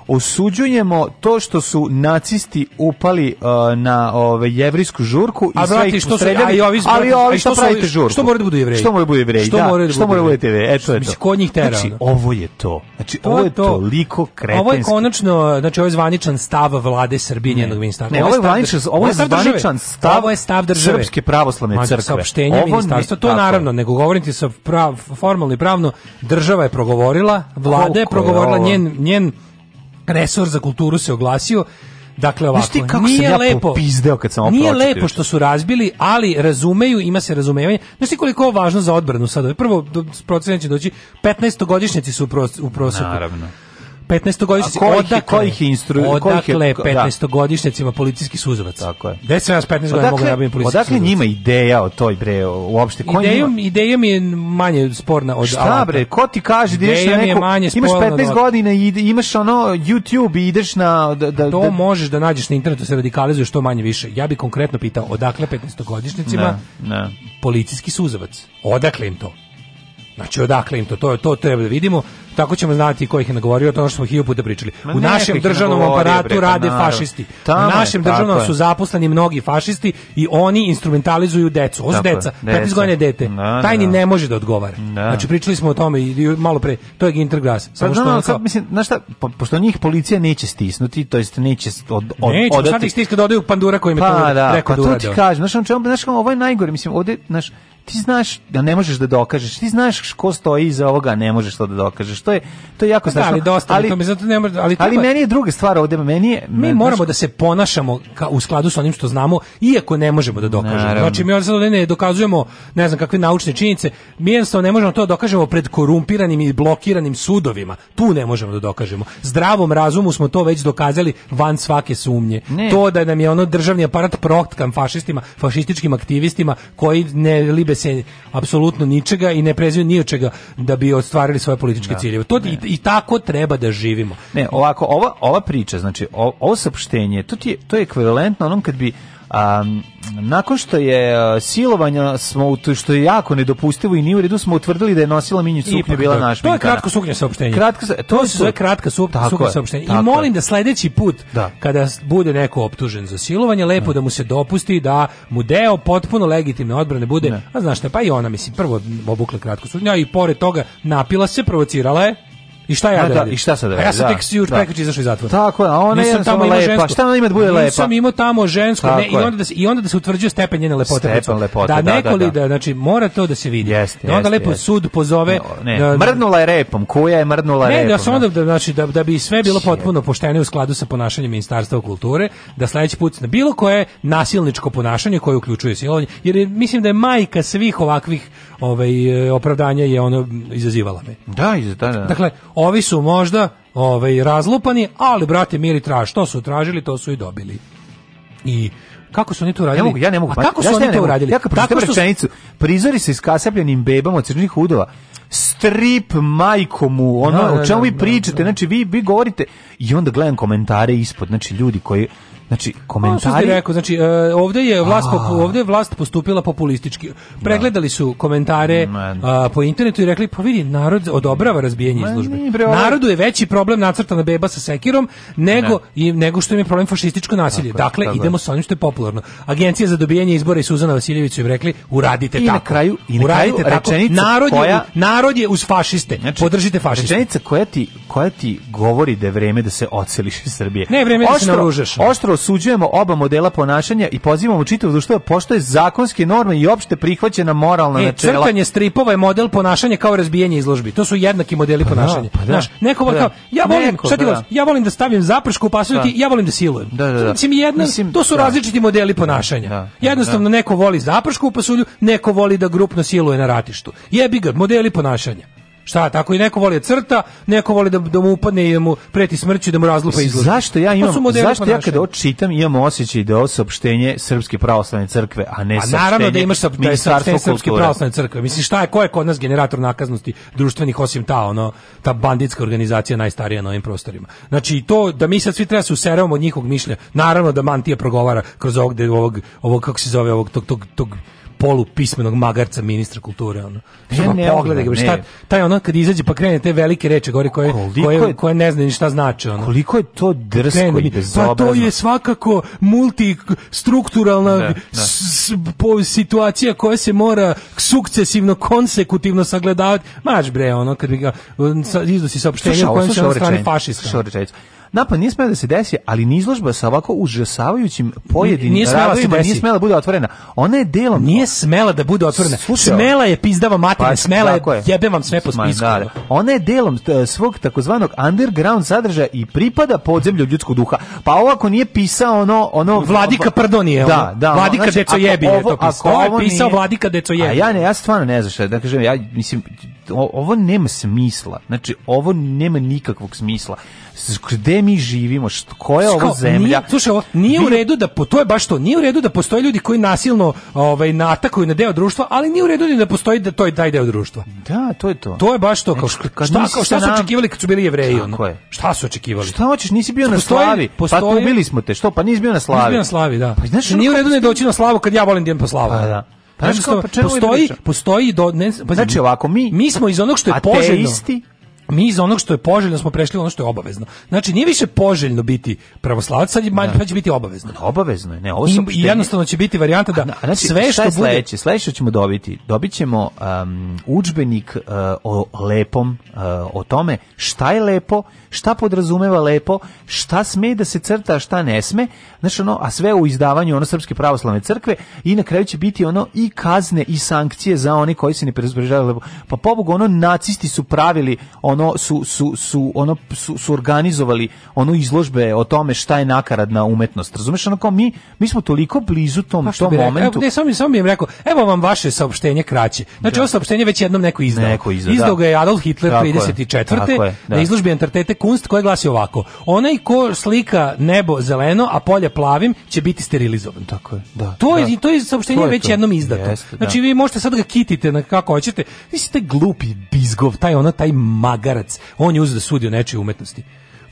osuđujemo to što su nacisti upali uh, na ove jevrejsku žurku i a sve ih što su, i ovi zbrani, ali ovi što, što pravite žurku što mora da, da budu jevreji što mora da, da budu da jevreji što mora da budu jevreji eto eto kod njih tera znači ovo je to znači to ovo je to. toliko kretenski ovo je konačno znači ovo je zvaničan stav vlade Srbije njenog ministarstva ne ovo je zvaničan ovo je zvaničan stav ovo je stav države srpske pravoslavne crkve ovo ministarstva to naravno nego govorim ti sa formalno i pravno država je progovorila vlada je progovorila njen njen resor za kulturu se oglasio Dakle ovako, nije sam ja lepo, pizdeo kad sam Nije lepo što su razbili, ali razumeju, ima se razumevanje. Znaš ti koliko je važno za odbranu sada? Prvo, procenat će doći, 15-godišnjaci su u proseku. Naravno. 15-godišnjaci, odakle, kojih je instru... odakle 15-godišnjacima da. policijski suzavac Tako je. Gde sam ja 15 godina mogu da nabavim policijski odakle suzovac? njima ideja o toj, bre, uopšte? Ko ideja, njima? ideja mi je manje sporna od Šta, bre, ko ti kaže da ideš na neko... Manje imaš 15 od... godina i imaš ono YouTube i ideš na... Da, da, to da... možeš da nađeš na internetu, se radikalizuje što manje više. Ja bih konkretno pitao, odakle 15-godišnjacima policijski suzavac Odakle im to? Znači, odakle im to? To, to treba da vidimo. Tako ćemo znati ko ih je nagovorio, to ono što smo hiljadu puta pričali. Ma u našem državnom aparatu pa rade fašisti. Tamo, u našem državnom su zaposleni mnogi fašisti i oni instrumentalizuju decu. Ovo su deca, 15 godina dete. No, da, Tajni da. ne može da odgovara. No. Da. Znači pričali smo o tome i malo pre, to je Gintergras. Pa samo što sad, mislim, znaš šta, po, pošto njih policija neće stisnuti, to jest neće od, od, neće, pa odati. Neće, stiska da odaju pandura kojim im pa, to da, rekao pa da uradio. Pa to ti kažem, znaš, znaš, ovo je najgore, mislim, ovde, znaš, ti znaš da ne možeš da dokažeš, ti znaš ko stoji iza ovoga, ne možeš to da dokažeš to je to je jako da, strašno. ali dosta, ali, to zato ne može, ali, treba, ali meni je druga stvar ovde, meni je mi meni moramo da se ponašamo ka, u skladu sa onim što znamo, iako ne možemo da dokažemo. Naravno. Znači mi sad ne dokazujemo, ne znam kakve naučne činjenice, mi jednostavno ne možemo to da dokažemo pred korumpiranim i blokiranim sudovima. Tu ne možemo da dokažemo. Zdravom razumu smo to već dokazali van svake sumnje. Ne. To da nam je ono državni aparat prohtkan fašistima, fašističkim aktivistima koji ne libe se apsolutno ničega i ne prezaju ni od čega da bi ostvarili svoje političke da. cilje nedodirljivo. To i, i tako treba da živimo. Ne, ovako, ova, ova priča, znači, o, ovo saopštenje, to, ti je, to je ekvivalentno onom kad bi Um, nakon što je uh, silovanja smo što je jako nedopustivo i nije u redu smo utvrdili da je nosila minju suknju bila da. naš. To je kratko suknje saopštenje. Kratko, to, to su sve kratka suknja saopštenja. I molim da sledeći put da. kada bude neko optužen za silovanje lepo ne. da mu se dopusti da mu deo potpuno legitimne odbrane bude. Ne. A znaš šta, pa i ona mislim prvo obukla kratko suknju, a i pored toga napila se, provocirala je I šta ja da, da, radim? I šta sad da radim? Ja sam da, tek juč da. prekrič izašao iz zatvora. Tako, a ona je tamo lepa. Žensko, šta ona ima da bude lepa? Nisam imao tamo žensko, ne, i onda da se i onda da se utvrđuje stepen njene lepote. Stepen lepote, da, da, nekoli da, znači mora to da se vidi. Jest, da onda lepo sud pozove. Ne, mrnula je repom, koja je mrdnula repom. Ne, da se onda da znači da da bi sve bilo potpuno pošteno u skladu sa ponašanjem ministarstva kulture, da sledeći put na bilo koje nasilničko ponašanje koje uključuje silovanje, jer mislim da je majka svih ovakvih ovaj eh, opravdanja je ono izazivala me. Da, da, da. Dakle, Ovi su možda ovaj, razlupani, ali, brate, mili traž. Što su tražili, to su i dobili. I kako su oni to uradili? Ja, mogu, ja ne mogu. A pa, kako ja su oni to uradili? Ja kad pročitam rečenicu, prizori sa iskasapljenim bebama od crnih hudova, strip majkomu, ono, no, da, o da, čemu da, vi pričate, znači vi, vi govorite i onda gledam komentare ispod, znači ljudi koji Znači, komentari... Ono rekao, znači, e, ovdje je, vlast, ovdje je vlast postupila populistički. Da. Pregledali su komentare a, e, po internetu i rekli, pa vidi, narod odobrava razbijanje Man, izlužbe. ovaj... Narodu je veći problem nacrtana beba sa sekirom nego, ne. i, nego što im je problem fašističko nasilje. Tako, dakle, tako idemo sa onim što je popularno. Agencija za dobijanje izbora i Suzana Vasiljević su im rekli, uradite I tako. Na kraju, I na kraju, uradite tako. Narod, koja... je, narod je uz fašiste. Znači, Podržite fašiste. Rečenica koja ti, koja ti govori da je vreme da se oceliš iz Srbije. Ne, vreme Oštro, da se naružaš. Oštro oštro osuđujemo oba modela ponašanja i pozivamo čitavo društvo da poštoje zakonske norme i opšte prihvaćena moralna e, načela. Crtanje stripova je model ponašanja kao razbijanje izložbi. To su jednaki modeli pa da, ponašanja. Pa da, Znaš, neko pa da. kao, ja volim, neko, šta ti pa da. ja volim da stavim zapršku u pasulju, da. ja volim da silujem. Da, da, da. Mislim, jedno, Mislim, to su da. različiti modeli ponašanja. Jednostavno, neko voli zapršku u pasulju, neko voli da grupno siluje na ratištu. Jebi ga, modeli ponašanja. Šta, tako i neko voli da crta, neko voli da, da mu upadne i da mu preti smrću da mu razlupa izgled. Zašto ja pa imam, zašto ja kada očitam imam osjećaj da je ovo saopštenje Srpske pravoslavne crkve, a ne a naravno da imaš da je saopštenje Srpske pravoslavne crkve. Mislim, šta je, ko je kod nas generator nakaznosti društvenih, osim ta, ono, ta banditska organizacija najstarija na ovim prostorima. Znači, to da mi sad svi treba da se useravamo od njihovog mišlja, naravno da mantija progovara kroz ovog, ovog, ovog, kako se zove, ovog, tog, tog, tog polupismenog magarca ministra kulture ono. Ja e, ne pogledaj ga šta taj ono kad izađe pa krene te velike reči govori koje koliko koje, je, koje ne znaju šta znači ono. Koliko je to drsko krene, i bezobrazno. Pa to je svakako multistrukturalna da, da. po, situacija koja se mora sukcesivno konsekutivno sagledavati. Maš bre ono kad bi ga iznosi saopštenje u kojem se on strani fašista. Napad nije smela da se desi, ali ni izložba sa ovako užasavajućim pojedinim nije smela da radovima nije smela da bude otvorena. Ona je delom... Nije smela da bude otvorena. Slušaj, smela je pizdava matina, pa, smela je, je, jebe vam sve po spisku. Da, da, Ona je delom svog takozvanog underground sadržaja i pripada podzemlju ljudskog duha. Pa ovako nije pisao ono... ono Vladika Prdonije. Da, da. Vladika znači, Deco jebi je to pisao. Ovo, ovo je pisao nije... Vladika Deco jebi. A ja ne, ja stvarno ne znaš da kažem, ja mislim, ovo nema smisla. Znači, ovo nema nikakvog smisla. Gde mi živimo? Što, koja je ovo zemlja? Nije, slušaj, ovo, nije u redu da po, to je baš to. Nije u redu da postoje ljudi koji nasilno ovaj natakuju na deo društva, ali nije u redu ni da postoji da to je taj deo društva. Da, to je to. To je baš to kao znači, kad šta, kao, šta su nam... očekivali kad su bili Jevreji ono? Je. Šta su očekivali? Šta hoćeš, nisi bio na postoji, slavi. Pa postoji, pa ubili smo te. Što? Pa nisi bio na slavi. Nisi bio na slavi, da. Pa, znači, nije u redu da doći na slavu kad ja volim da idem po slavu. Pa, da. Pa, znači, kao, pa postoji, postoji do, ne, pa, znači ovako mi mi smo iz onog što je poželjno. Ateisti, mi iz onog što je poželjno smo prešli ono što je obavezno. Znači nije više poželjno biti pravoslavac, sad da. pa će biti obavezno. Ne, obavezno je. Ne, ovo I, jednostavno će biti varijanta da a, a, znači, sve što bude sledeće, sledeće ćemo dobiti. Dobićemo um, udžbenik uh, o lepom, uh, o tome šta je lepo, šta podrazumeva lepo, šta sme da se crta, šta ne sme. Znači ono, a sve u izdavanju ono srpske pravoslavne crkve i na kraju će biti ono i kazne i sankcije za oni koji se ne pridržavaju lepo. Pa pobogu ono nacisti su pravili ono su su su ono su, su organizovali ono izložbe o tome šta je nakaradna umetnost. Razumeš ono kao mi mi smo toliko blizu tom pa tom bi momentu. Rekao, ne, samo mi samo bi im rekao, evo vam vaše saopštenje kraće. Znači da. ovo saopštenje već jednom neko izdao. Neko izdao, da. izdao ga je Adolf Hitler tako 34. je, da. na izložbi Entertete Kunst koja glasi ovako: Onaj ko slika nebo zeleno, a polje plavim, će biti sterilizovan. Tako je. Da. To je da. to je saopštenje to je već to. jednom izdato. Jeste, da. znači vi možete sad ga kitite na kako hoćete. Vi ste glupi bizgov, taj ona taj mad magarac. On je uzeo da sudi o nečoj umetnosti.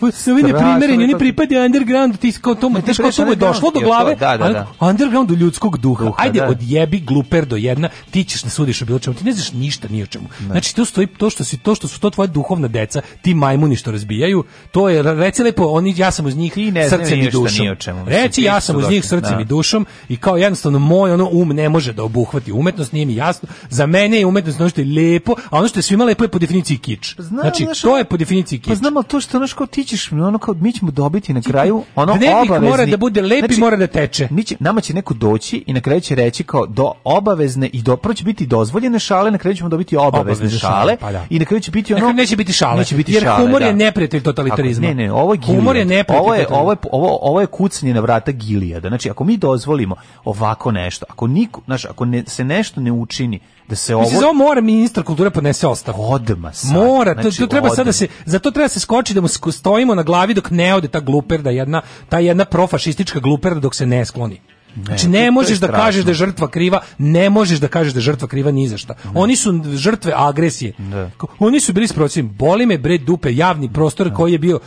Pa su ovi neprimereni, oni pripadaju underground, ti kao to, ne, teško to je došlo do glave, to, da, da, da. undergroundu ljudskog duha. duha Ajde, da. odjebi gluperdo jedna, ti ćeš ne sudiš o bilo čemu, ti ne znaš ništa ni o čemu. Ne. Znači, to, stoji, to, što si, to što su to tvoje duhovna deca, ti majmuni što razbijaju, to je, reci lepo, oni, ja sam uz njih I ne srcem i dušom. čemu, reci, ja sam uz njih srcem i da. dušom i kao jednostavno moj ono um ne može da obuhvati umetnost, nije mi jasno. Za mene je umetnost nešto lepo, a ono što je svima lepo je po definiciji kič. Pa znači, to je po definiciji pa kič. Pa znamo to što ono što tiče ćeš ono kao mi ćemo dobiti na kraju ono obavezni. mora da bude lepi znači, mora da teče. Mi će, nama će neko doći i na kraju će reći kao do obavezne i doproć biti dozvoljene šale, na kraju ćemo dobiti obavezne, obavezne šale, pa da. i na kraju će biti ono neće biti šale. Neće biti jer šale, humor da. je neprijatelj totalitarizma. ne, ne, ovo je humor je neprijatelj. Ovo je ovo je, ovo, ovo je kucanje na vrata gilijada. Znači ako mi dozvolimo ovako nešto, ako niko, znači ako ne, se nešto ne učini da se ovo Mislim, mora ministar kulture podnese ostavku. Odma sad. Mora, znači, to, treba sada da se za to treba da se skoči da mu stojimo na glavi dok ne ode ta gluperda jedna, ta jedna profašistička gluperda dok se ne skloni. Ne, znači ne možeš da kažeš da je žrtva kriva, ne možeš da kažeš da je žrtva kriva ni za šta. Ne. Oni su žrtve agresije. Ne. Da. Oni su bili sprocim. Boli me bre dupe javni prostor koji je bio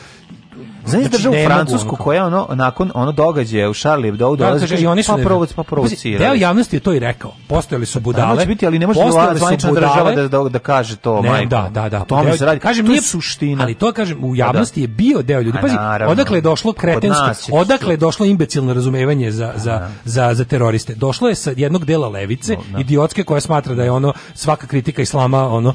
Znaš znači, državu Francusku koja ono nakon ono događaja u Charlie Hebdo da, dolazi i oni su pa provoc pa provocira. Deo javnosti je to i rekao. Postojali su budale. Da, biti, ali ne može zvanična država da, da, da kaže to, ne, majko. Da, da, da. To mi se radi. Kažem, nije suština. Ali to kažem u pa da. javnosti je bio deo ljudi. Pa Pazi, odakle je došlo kretensko, odakle je došlo imbecilno razumevanje za, za, da. za, za teroriste. Došlo je sa jednog dela levice, idiotske koja smatra da je ono svaka kritika islama ono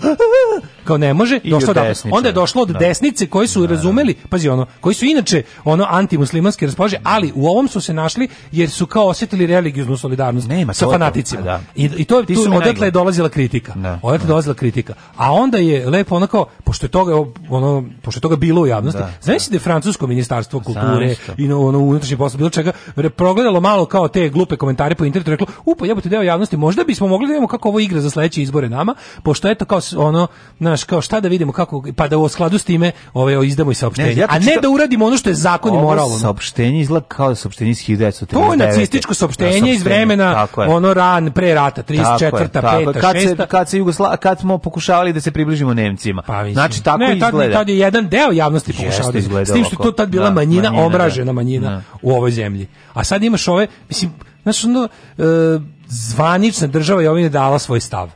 kao ne može, I došlo od Onda je došlo od da. desnice koji su da, da, da. razumeli, pazi ono, koji su inače ono antimuslimanski raspolože, ali u ovom su se našli jer su kao osetili religioznu solidarnost Nema, sa fanaticima. Da. I, I to, je tu odatle je dolazila kritika. Da, odatle je da. dolazila kritika. A onda je lepo onako pošto je toga, ono, pošto je toga bilo u javnosti, znaš da je Francusko ministarstvo kulture i ono unutrašnji posla bilo čega, progledalo malo kao te glupe komentare po internetu, reklo, upa, jebote deo javnosti, možda bismo mogli da imamo kako ovo igra za sledeće izbore nama, pošto eto kao ono, naš znaš kao šta da vidimo kako pa da u skladu s time ove izdamo i saopštenje ne, ja a ne da uradimo ono što je zakon i moralno saopštenje izgleda kao saopštenje iz 1939 to je nacističko saopštenje da, iz vremena ono ran pre rata 34. 5. 6. Kad, kad se Jugosla kad smo pokušavali da se približimo Nemcima pa, znači tako ne, izgleda tad, tad je jedan deo javnosti pokušao da s tim što to tad bila da, manjina, manjina da. omražena manjina da. u ovoj zemlji a sad imaš ove mislim znači ono, e, zvanična država je ovdje dala svoj stav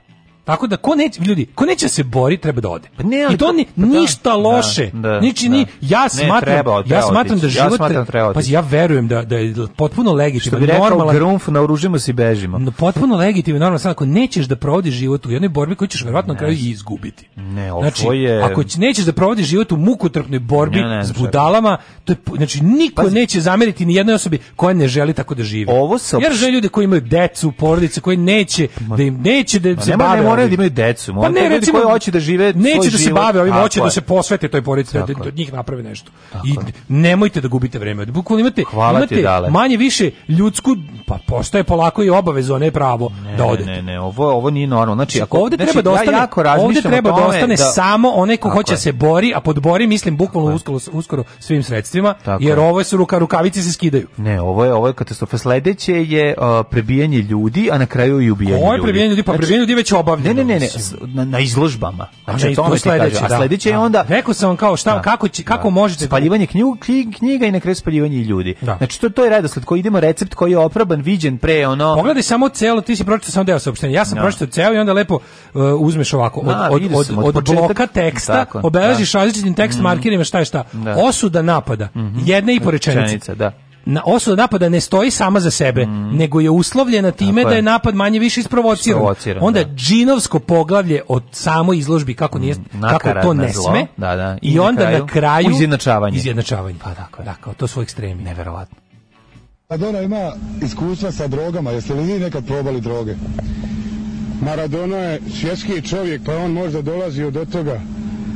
Tako da ko neće ljudi, ko neće se bori treba da ode. Pa ne, ali I to pa- ni, pa da, ništa da, loše. Da, da, niči, da. Ni, ja smatram, ne, treba, treba ja smatram da život ja smatram da treba Pazi, ja verujem da da je potpuno legitimno bi rekao, normalan. Grunf naoružimo se i bežimo. No, potpuno legitimno normalno samo ako nećeš da provodiš život u jednoj borbi koju ćeš verovatno na kraju i izgubiti. Ne, ovo znači, je Ako nećeš da provodiš život u mukotrpnoj borbi ne, ne, s budalama, to je znači niko Pazi. neće zameriti ni jednoj osobi koja ne želi tako da živi. Ovo su Jer žele ljudi koji imaju decu, porodice, koji neće da im neće da se bave moraju da imaju decu, pa moraju pa ne, da recimo, koji hoće da žive Neće da se bave ovim, hoće da se posvete toj porodici, da od njih naprave nešto. Tako I nemojte da gubite vreme. Bukvalno imate, Hvala imate ti, manje više ljudsku, pa postaje polako i obavezu, ne pravo ne, da odete. Ne, ne, ovo, ovo nije normalno. Znači, ako, ovde znači, treba da ostane, ja jako ovde treba da ostane da... samo onaj ko hoće da se bori, a pod bori mislim bukvalno uskoro, uskoro svim sredstvima, jer ovo su ruka, rukavice se skidaju. Ne, ovo je, ovo je katastrofa. Sledeće je prebijanje ljudi, a na kraju i ubijanje ljudi. Ovo je prebijanje ljudi, pa znači, prebijanje ljudi već obavljeno Ne, ne, ne, ne, na, na izložbama. Znači, to tome sledeće, kaže, a da. sledeće da, je onda... Rekao sam vam kao, šta, da, kako, će, kako da, možete... Spaljivanje knjiga, knjiga i na kraju spaljivanje ljudi. Da. Znači, to, to je redosled koji idemo, recept koji je oproban, viđen pre, ono... Pogledaj samo celo, ti si pročitao samo deo saopštenja. Ja sam no. Da. pročitao ceo i onda lepo uh, uzmeš ovako, od, da, od, od, od, od bloka teksta, tako, da. obeležiš različitim tekst mhm. markerima šta je šta. Osuda napada, mhm. jedne i po rečenice. Da na, osuda napada ne stoji sama za sebe, mm. nego je uslovljena time Tako da je napad manje više isprovociran. isprovociran Onda da. džinovsko poglavlje od samo izložbi kako nije Nakaradna mm, kako to ne zlo. sme. Da, da. I, I na onda kraju, na kraju izjednačavanje. Izjednačavanje, pa dakle. Dakle, to su ekstremi, neverovatno. Maradona pa ima iskustva sa drogama, jeste li vi nekad probali droge? Maradona je svjetski čovjek, pa on možda dolazi od toga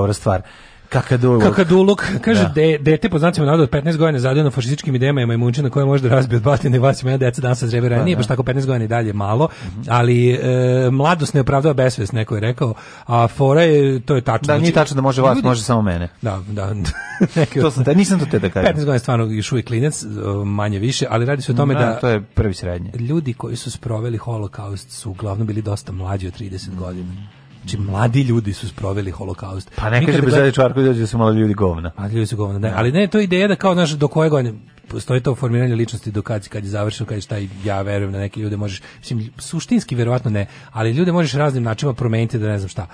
dobra stvar. Kakaduluk. Kakaduluk, kaže, da. de, dete po znacima navoda od 15 godina zadljeno fašističkim idejama i majmunčina koje može da razbije od batine vas i mene deca danas zrebe da, ranije, nije da. baš tako 15 godina i dalje malo, mm -hmm. ali e, mladost ne opravdava besvest, neko je rekao, a fora je, to je tačno. Da, nije znači, tačno da može vas, može samo mene. Da, da. to sam, da, nisam to te da kažem. 15 godina je stvarno još uvijek klinac, e, manje više, ali radi se o tome da, da... to je prvi srednje. Ljudi koji su sproveli holokaust su uglavnom bili dosta mlađi od 30 mm -hmm. godina. Mhm. Znači, mladi ljudi su sproveli holokaust. Pa ne kaže bez gleda... čvarku da su mladi ljudi govna. Mladi ljudi su govna, da. da. Ali ne, to je ideja da kao, znaš, do koje godine postoji to formiranje ličnosti do kad, kad je završeno, kad je taj, ja verujem na da neke ljude možeš, mislim, suštinski verovatno ne, ali ljude možeš raznim načinima promeniti da ne znam šta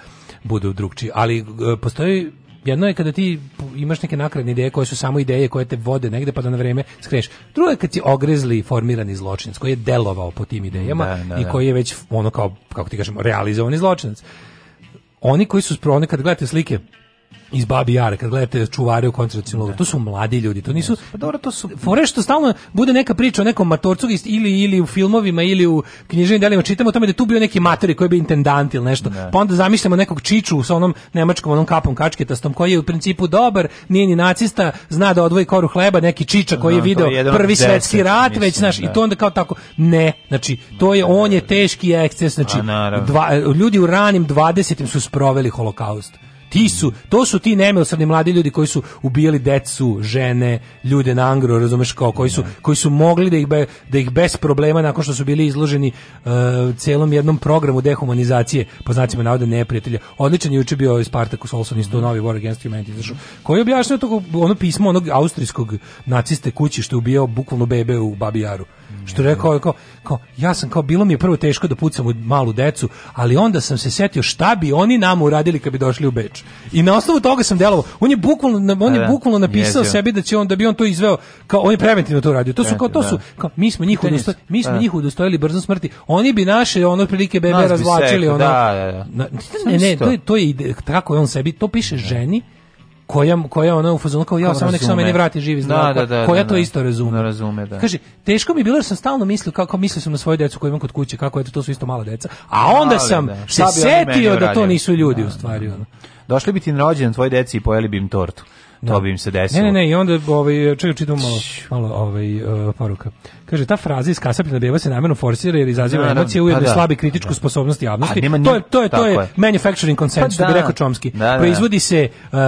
budu drugčiji. Ali e, postoji Jedno je kada ti imaš neke nakradne ideje koje su samo ideje koje te vode negde pa da na vreme skreneš. Drugo je kad si ogrezli formirani zločinac koji je delovao po tim idejama da, da, da. i koji je već ono kao, kako ti kažemo, realizovani zločinac oni koji su oni kad gledate slike iz Babi Jara, kad gledate čuvare u koncentracijom da. logoru, to su mladi ljudi, to nisu... Pa dobro, to su... Fore što stalno bude neka priča o nekom matorcu ili, ili u filmovima ili u književnim delima, čitamo o tome da tu bio neki matori koji bi intendant ili nešto, ne. Da. pa onda zamislimo nekog čiču sa onom nemačkom, onom kapom kačketastom, koji je u principu dobar, nije ni nacista, zna da odvoji koru hleba, neki čiča koji je da, video je prvi deset, svetski rat, mislim, već, znaš, i to onda kao tako, ne, znači, to je, on je teški eksces, znači, dva, ljudi u ranim 20. su sproveli holokaust. Ti su, to su ti nemilosrdni mladi ljudi koji su ubijali decu, žene, ljude na angro, razumeš kao, koji su, da. koji su mogli da ih, be, da ih bez problema nakon što su bili izloženi uh, celom jednom programu dehumanizacije, po znacima navode neprijatelja. Odličan je juče bio Spartacus Olson isto da. novi War Against Humanity, znači, koji je objašnjao to ono pismo onog austrijskog naciste kući što je ubijao bukvalno bebe u Babijaru. Što je rekao, kao, kao, ja sam kao, bilo mi je prvo teško da pucam u malu decu, ali onda sam se setio šta bi oni nam uradili kad bi došli u Beč. I na osnovu toga sam delovao. On je bukvalno, on je da, da. bukvalno napisao sebi da će on, da bi on to izveo, kao, on je preventivno to uradio. To su da, kao, to su, kao, mi smo njih udostojili, mi smo njih udostojili brzo smrti. Oni bi naše, ono, prilike bebe razvlačili, ono. Ne, ne, to je, to je, tako je on sebi, to piše ženi, koja, koja ona u fazonu kao ja, samo nek samo meni vrati živi da, zdravo. da, da, da, koja to da. isto razume. Da, razume da. Kaže, teško mi je bilo jer sam stalno mislio kako mislio sam na svoje decu koje imam kod kuće, kako eto to su isto mala deca. A onda Ali, sam se setio da to nisu ljudi u stvari. Ono. Došli bi ti na rođendan tvoje deci i pojeli bi im tortu. To bi im se desilo. Ne, ne, ne, i onda ovaj čekaj čitam malo malo ovaj uh, poruka. Kaže ta fraza iz kasapljena beba se namerno forsira jer izaziva Naravno, emocije ujedno pa da, slabi kritičku da. sposobnost javnosti. Nema, to je to je to je, je manufacturing consent, pa što bi da. rekao Chomsky. Da, da, da, Proizvodi se uh,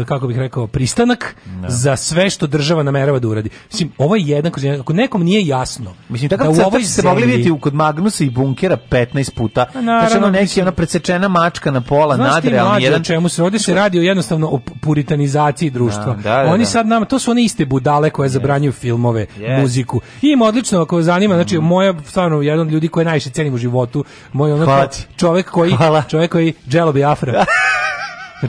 uh, kako bih rekao pristanak za sve što država namerava da uradi. Mislim ovo je jednako ako nekom nije jasno. Mislim da u ovoj se mogli videti kod Magnusa i bunkera 15 puta. Pa naravno, znači ono neki ona presečena mačka na pola nadrealni jedan. čemu se rodi se radi o jednostavno o puritanizaciji društva. Oni sad nama to su one iste budale koje zabranjuju filmove, muziku muziku. Ima odlično ako zanima, znači mhm. moja stvarno jedan od ljudi koje najviše cenim u životu, moj onako čovjek koji Hvala. čovjek koji Jello Biafra.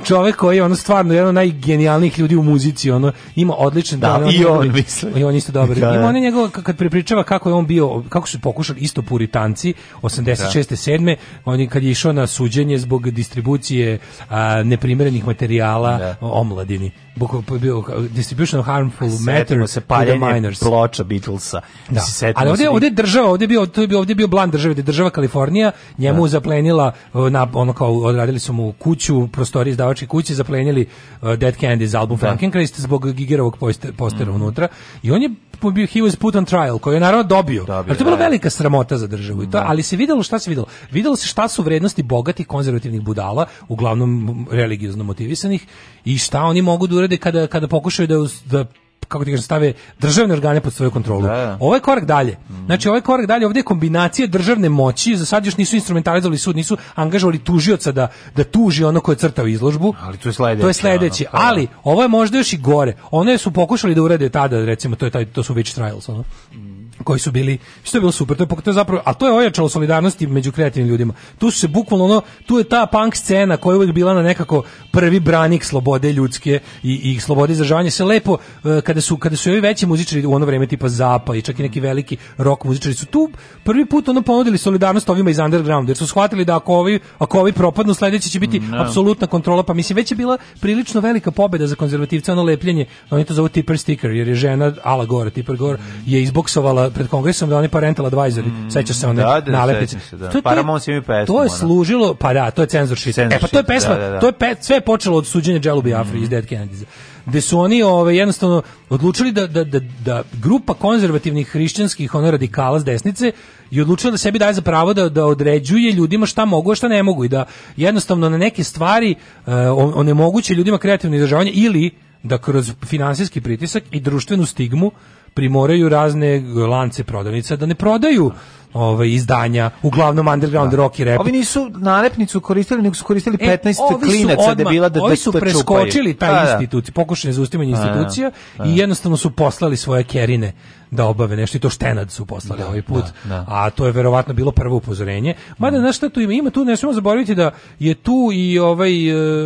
Čovek koji je ono stvarno jedan od najgenijalnijih ljudi u muzici, ono ima odličan da, da i on, on misli. I on isto dobar. Da, ima da. on njegov kad pripričava kako je on bio, kako su pokušali isto puritanci 86. 7. oni kad je išao na suđenje zbog distribucije a, neprimerenih materijala da. omladini bukval pa bio distribution of harmful matter se paljenje minors. ploča Beatlesa. Da. Ali ovdje, ovde država, ovde bio to je bio ovde bio bland države, gdje država Kalifornija njemu da. zaplenila e, na ono kao odradili su mu kuću, prostorije izdavačke kuće, zaplenili uh, Dead Candy's album da. Frankenkrist zbog Gigerovog postera, postera mm. unutra i on je bio he was put on trial, koji je naravno dobio. dobio ali to je bila da. velika sramota za državu. I to, da. ali se videlo šta se videlo videlo se šta su vrednosti bogatih konzervativnih budala, uglavnom religiozno motivisanih i šta oni mogu da prirode kada, kada pokušaju da, da kako ti kažem, stave državne organe pod svoju kontrolu. Da, da. Ovaj korak dalje. Mhm. Znači ovaj korak dalje, ovdje je kombinacija državne moći, za sad još nisu instrumentalizovali sud, nisu angažovali tužioca da da tuži ono koje je crtao izložbu. Ali to je sledeći. To je sledeći, ono, pa da. ali ovo je možda još i gore. One su pokušali da urede tada, recimo, to je taj to su witch trials, ono. Mhm koji su bili što je bilo super to je, to je zapravo a to je ojačalo solidarnosti među kreativnim ljudima tu su se bukvalno ono tu je ta punk scena koja je uvijek bila na nekako prvi branik slobode ljudske i, i slobode izražavanja se lepo e, kada su kada su i veći muzičari u ono vrijeme tipa Zapa i čak i neki veliki rock muzičari su tu prvi put ono ponudili solidarnost ovima iz undergrounda jer su shvatili da ako ovi ako ovi propadnu sljedeći će biti no. Da. apsolutna kontrola pa mislim već je bila prilično velika pobjeda za konzervativce ono lepljenje oni to zovu tipper sticker jer je žena Ala Gore tipper Gore je izboksovala pred kongresom da oni parental advisory, mm, sećaš se one da, da, nalepnice. Se, da. To, to, je, to je služilo, pa da, to je cenzorship. E pa to je pesma, da, da, da, to je pe, sve je počelo od suđenja Jello Biafra mm. iz Dead Kennedys gde su oni ove, ovaj, jednostavno odlučili da, da, da, da grupa konzervativnih hrišćanskih ono, radikala s desnice i odlučila da sebi daje za pravo da, da određuje ljudima šta mogu, a šta ne mogu i da jednostavno na neke stvari uh, onemoguće ljudima kreativno izražavanje ili da kroz finansijski pritisak i društvenu stigmu primoraju razne lance prodavnica da ne prodaju ove ovaj, izdanja, uglavnom underground da. rock i rap. Ovi nisu nalepnicu koristili, nego su koristili 15 e, klinaca debila da, da ovi da su da preskočili taj da, da. institucij, pokušali za ustimanje institucija da, da. i jednostavno su poslali svoje kerine da obave nešto i to štenad su poslali da, ovaj put. Da, da. A to je verovatno bilo prvo upozorenje. Mada mm. znaš šta tu ima? Ima tu, ne smemo zaboraviti da je tu i ovaj...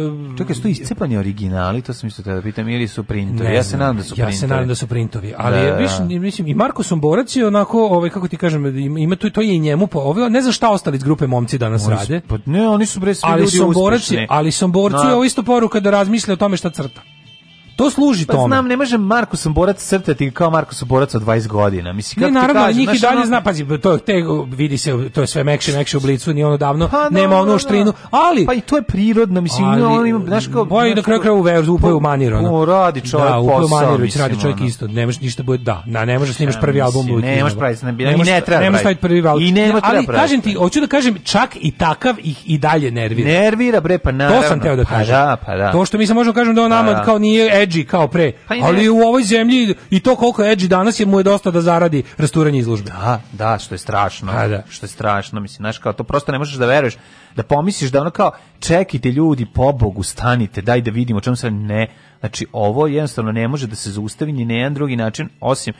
Uh, Čekaj, su tu iscepani originali? To sam isto te da pitam. Ili su printovi? Ne, ja se nadam da su ja printovi. Ja se nadam da su printovi. Ali da, da viš, da. mislim, i Marko Somborac je onako, ovaj, kako ti kažem, ima tu, to je i njemu. Po, ovaj, ne znam šta ostali iz grupe momci danas oni rade. pa, ne, oni su bre svi ali ljudi Somborac, Ali Somborcu je ovo isto poruka da razmisle o tome šta crta. To služi pa, tome. znam, ne može Marko Borac crtati kao Marko Borac od 20 godina. Mislim kako ne, naravno, kažem, njih i dalje ono... zna, pazi, to te vidi se, to je sve mekše, mekše u blicu, ni ono davno, pa, nema no, onu da. oštrinu, ali pa i to je prirodno, mislim, ali, no, ima znaš kao boji do da kraja kraja pa, u verzu, upaju manir ono. O, radi čovjek da, upaju manir, radi čovjek ono. isto, ne ništa bude, da, na ne možeš snimaš prvi album u Ne možeš praviti, ne, ne, ne treba. Ne možeš staviti prvi album. I ne ali kažem ti, hoću da kažem čak i takav ih i dalje nervira. Nervira bre pa naravno. To sam teo da pa kažem. Pa da, pa da. To što mi se možemo kažem da on pa nama da. kao nije edgy kao pre, pa ali u ovoj zemlji i to koliko edgy danas je mu je dosta da zaradi rasturanje izložbe. Da, da, što je strašno. Pa da. Što je strašno, mislim, znaš, kao to prosto ne možeš da veruješ, da pomisliš da ono kao, čekite ljudi, pobogu, stanite, daj da vidimo čemu se ne. Znači, ovo jednostavno ne može da se zaustavi ni na jedan drugi način, osim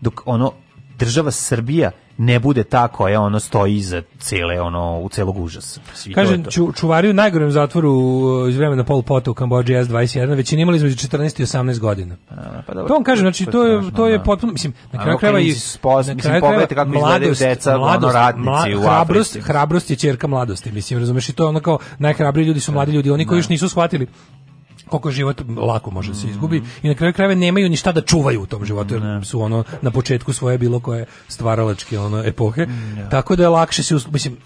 dok ono, država Srbija ne bude ta koja ono stoji iza cele ono u celog užasa. Kaže ču, čuvari u najgorem zatvoru uh, iz vremena Pol Pota u Kambodži S21 većina imali između 14 i 18 godina. pa dobro, to on kaže, znači to je to je da. potpuno mislim na kraju krajeva i spoz, mislim pogledajte kako izgledaju deca, mladost, ono radnici mla, u hrabrost, Africi. Hrabrost je ćerka mladosti, mislim, razumeš i to je ono kao najhrabriji ljudi su mladi ljudi, oni koji da. još nisu shvatili koliko život lako može da se mhm. izgubi i na kraju krajeva nemaju ni šta da čuvaju u tom životu jer su ono na početku svoje bilo koje stvaralačke ono epohe mm, tako da je lakše se mislim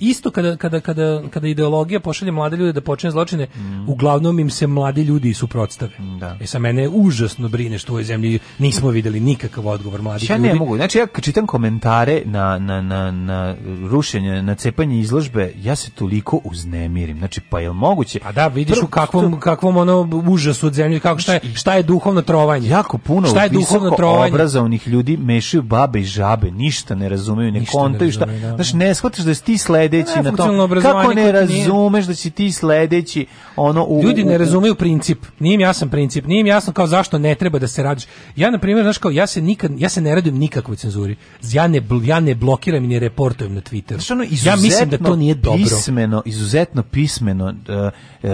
isto kada, kada, kada, kada ideologija pošalje mlade ljude da počne zločine, mm. uglavnom im se mladi ljudi suprotstave. Da. E sa mene užasno brine što u ovoj zemlji nismo videli nikakav odgovor mladih ljudi. Ja ne mogu, znači ja čitam komentare na, na, na, na rušenje, na cepanje izložbe, ja se toliko uznemirim. Znači, pa je moguće? Pa da, vidiš Prv, u kakvom, kakvom ono užasu od zemlje, kako, šta, je, znači, šta je duhovno trovanje. Jako puno šta je duhovno trovanje? obrazovnih ljudi mešaju babe i žabe, ništa ne razumeju, ne ništa kontaju, ne razumeju, šta. Da, da. Znači, ne shvataš da je stisla sledeći ne, na tom. Kako ne razumeš da si ti sledeći ono u Ljudi ne razumeju princip. Nije im jasan princip. Nije im jasno kao zašto ne treba da se radiš. Ja na primjer, znaš kao ja se nikad ja se ne radim nikakvoj cenzuri. Ja ne ja ne blokiram i ne reportujem na Twitter. Znaš, ono, ja mislim da to nije dobro. Pismeno, izuzetno pismeno uh, uh,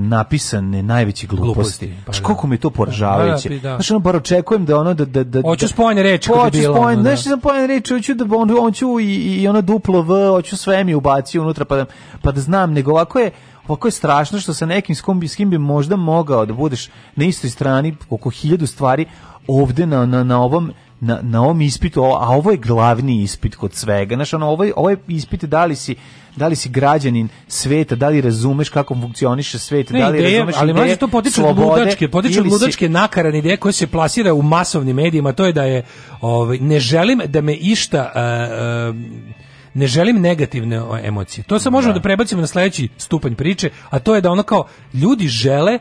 napisane najveće gluposti. gluposti pa, da. koliko mi to da, da, poražavajuće. Da, da, da. Znaš, ono, bar očekujem da ono da da da Hoću spojene reči, hoću spojene, znaš, spojene reči, hoću da on hoću i i ono duplo v, hoću sve sve mi ubacio unutra pa da, pa da znam, nego ovako je ovako je strašno što sa nekim s, kom, s kim bi možda mogao da budeš na istoj strani oko hiljadu stvari ovde na, na, na ovom na, na ovom ispitu, a ovo je glavni ispit kod svega. Znaš, ono, ovo, je, ovo ovaj je ispit da li si da li si građanin sveta, da li razumeš kako funkcioniše svet, ne, da li ideje, razumeš ali ideje, to potiče od ludačke, potiče od ludačke si... nakarane ideje koje se plasira u masovnim medijima, to je da je ovaj ne želim da me išta uh, uh, ne želim negativne emocije. To se možemo da. da prebacimo na sledeći stupanj priče, a to je da ono kao ljudi žele e,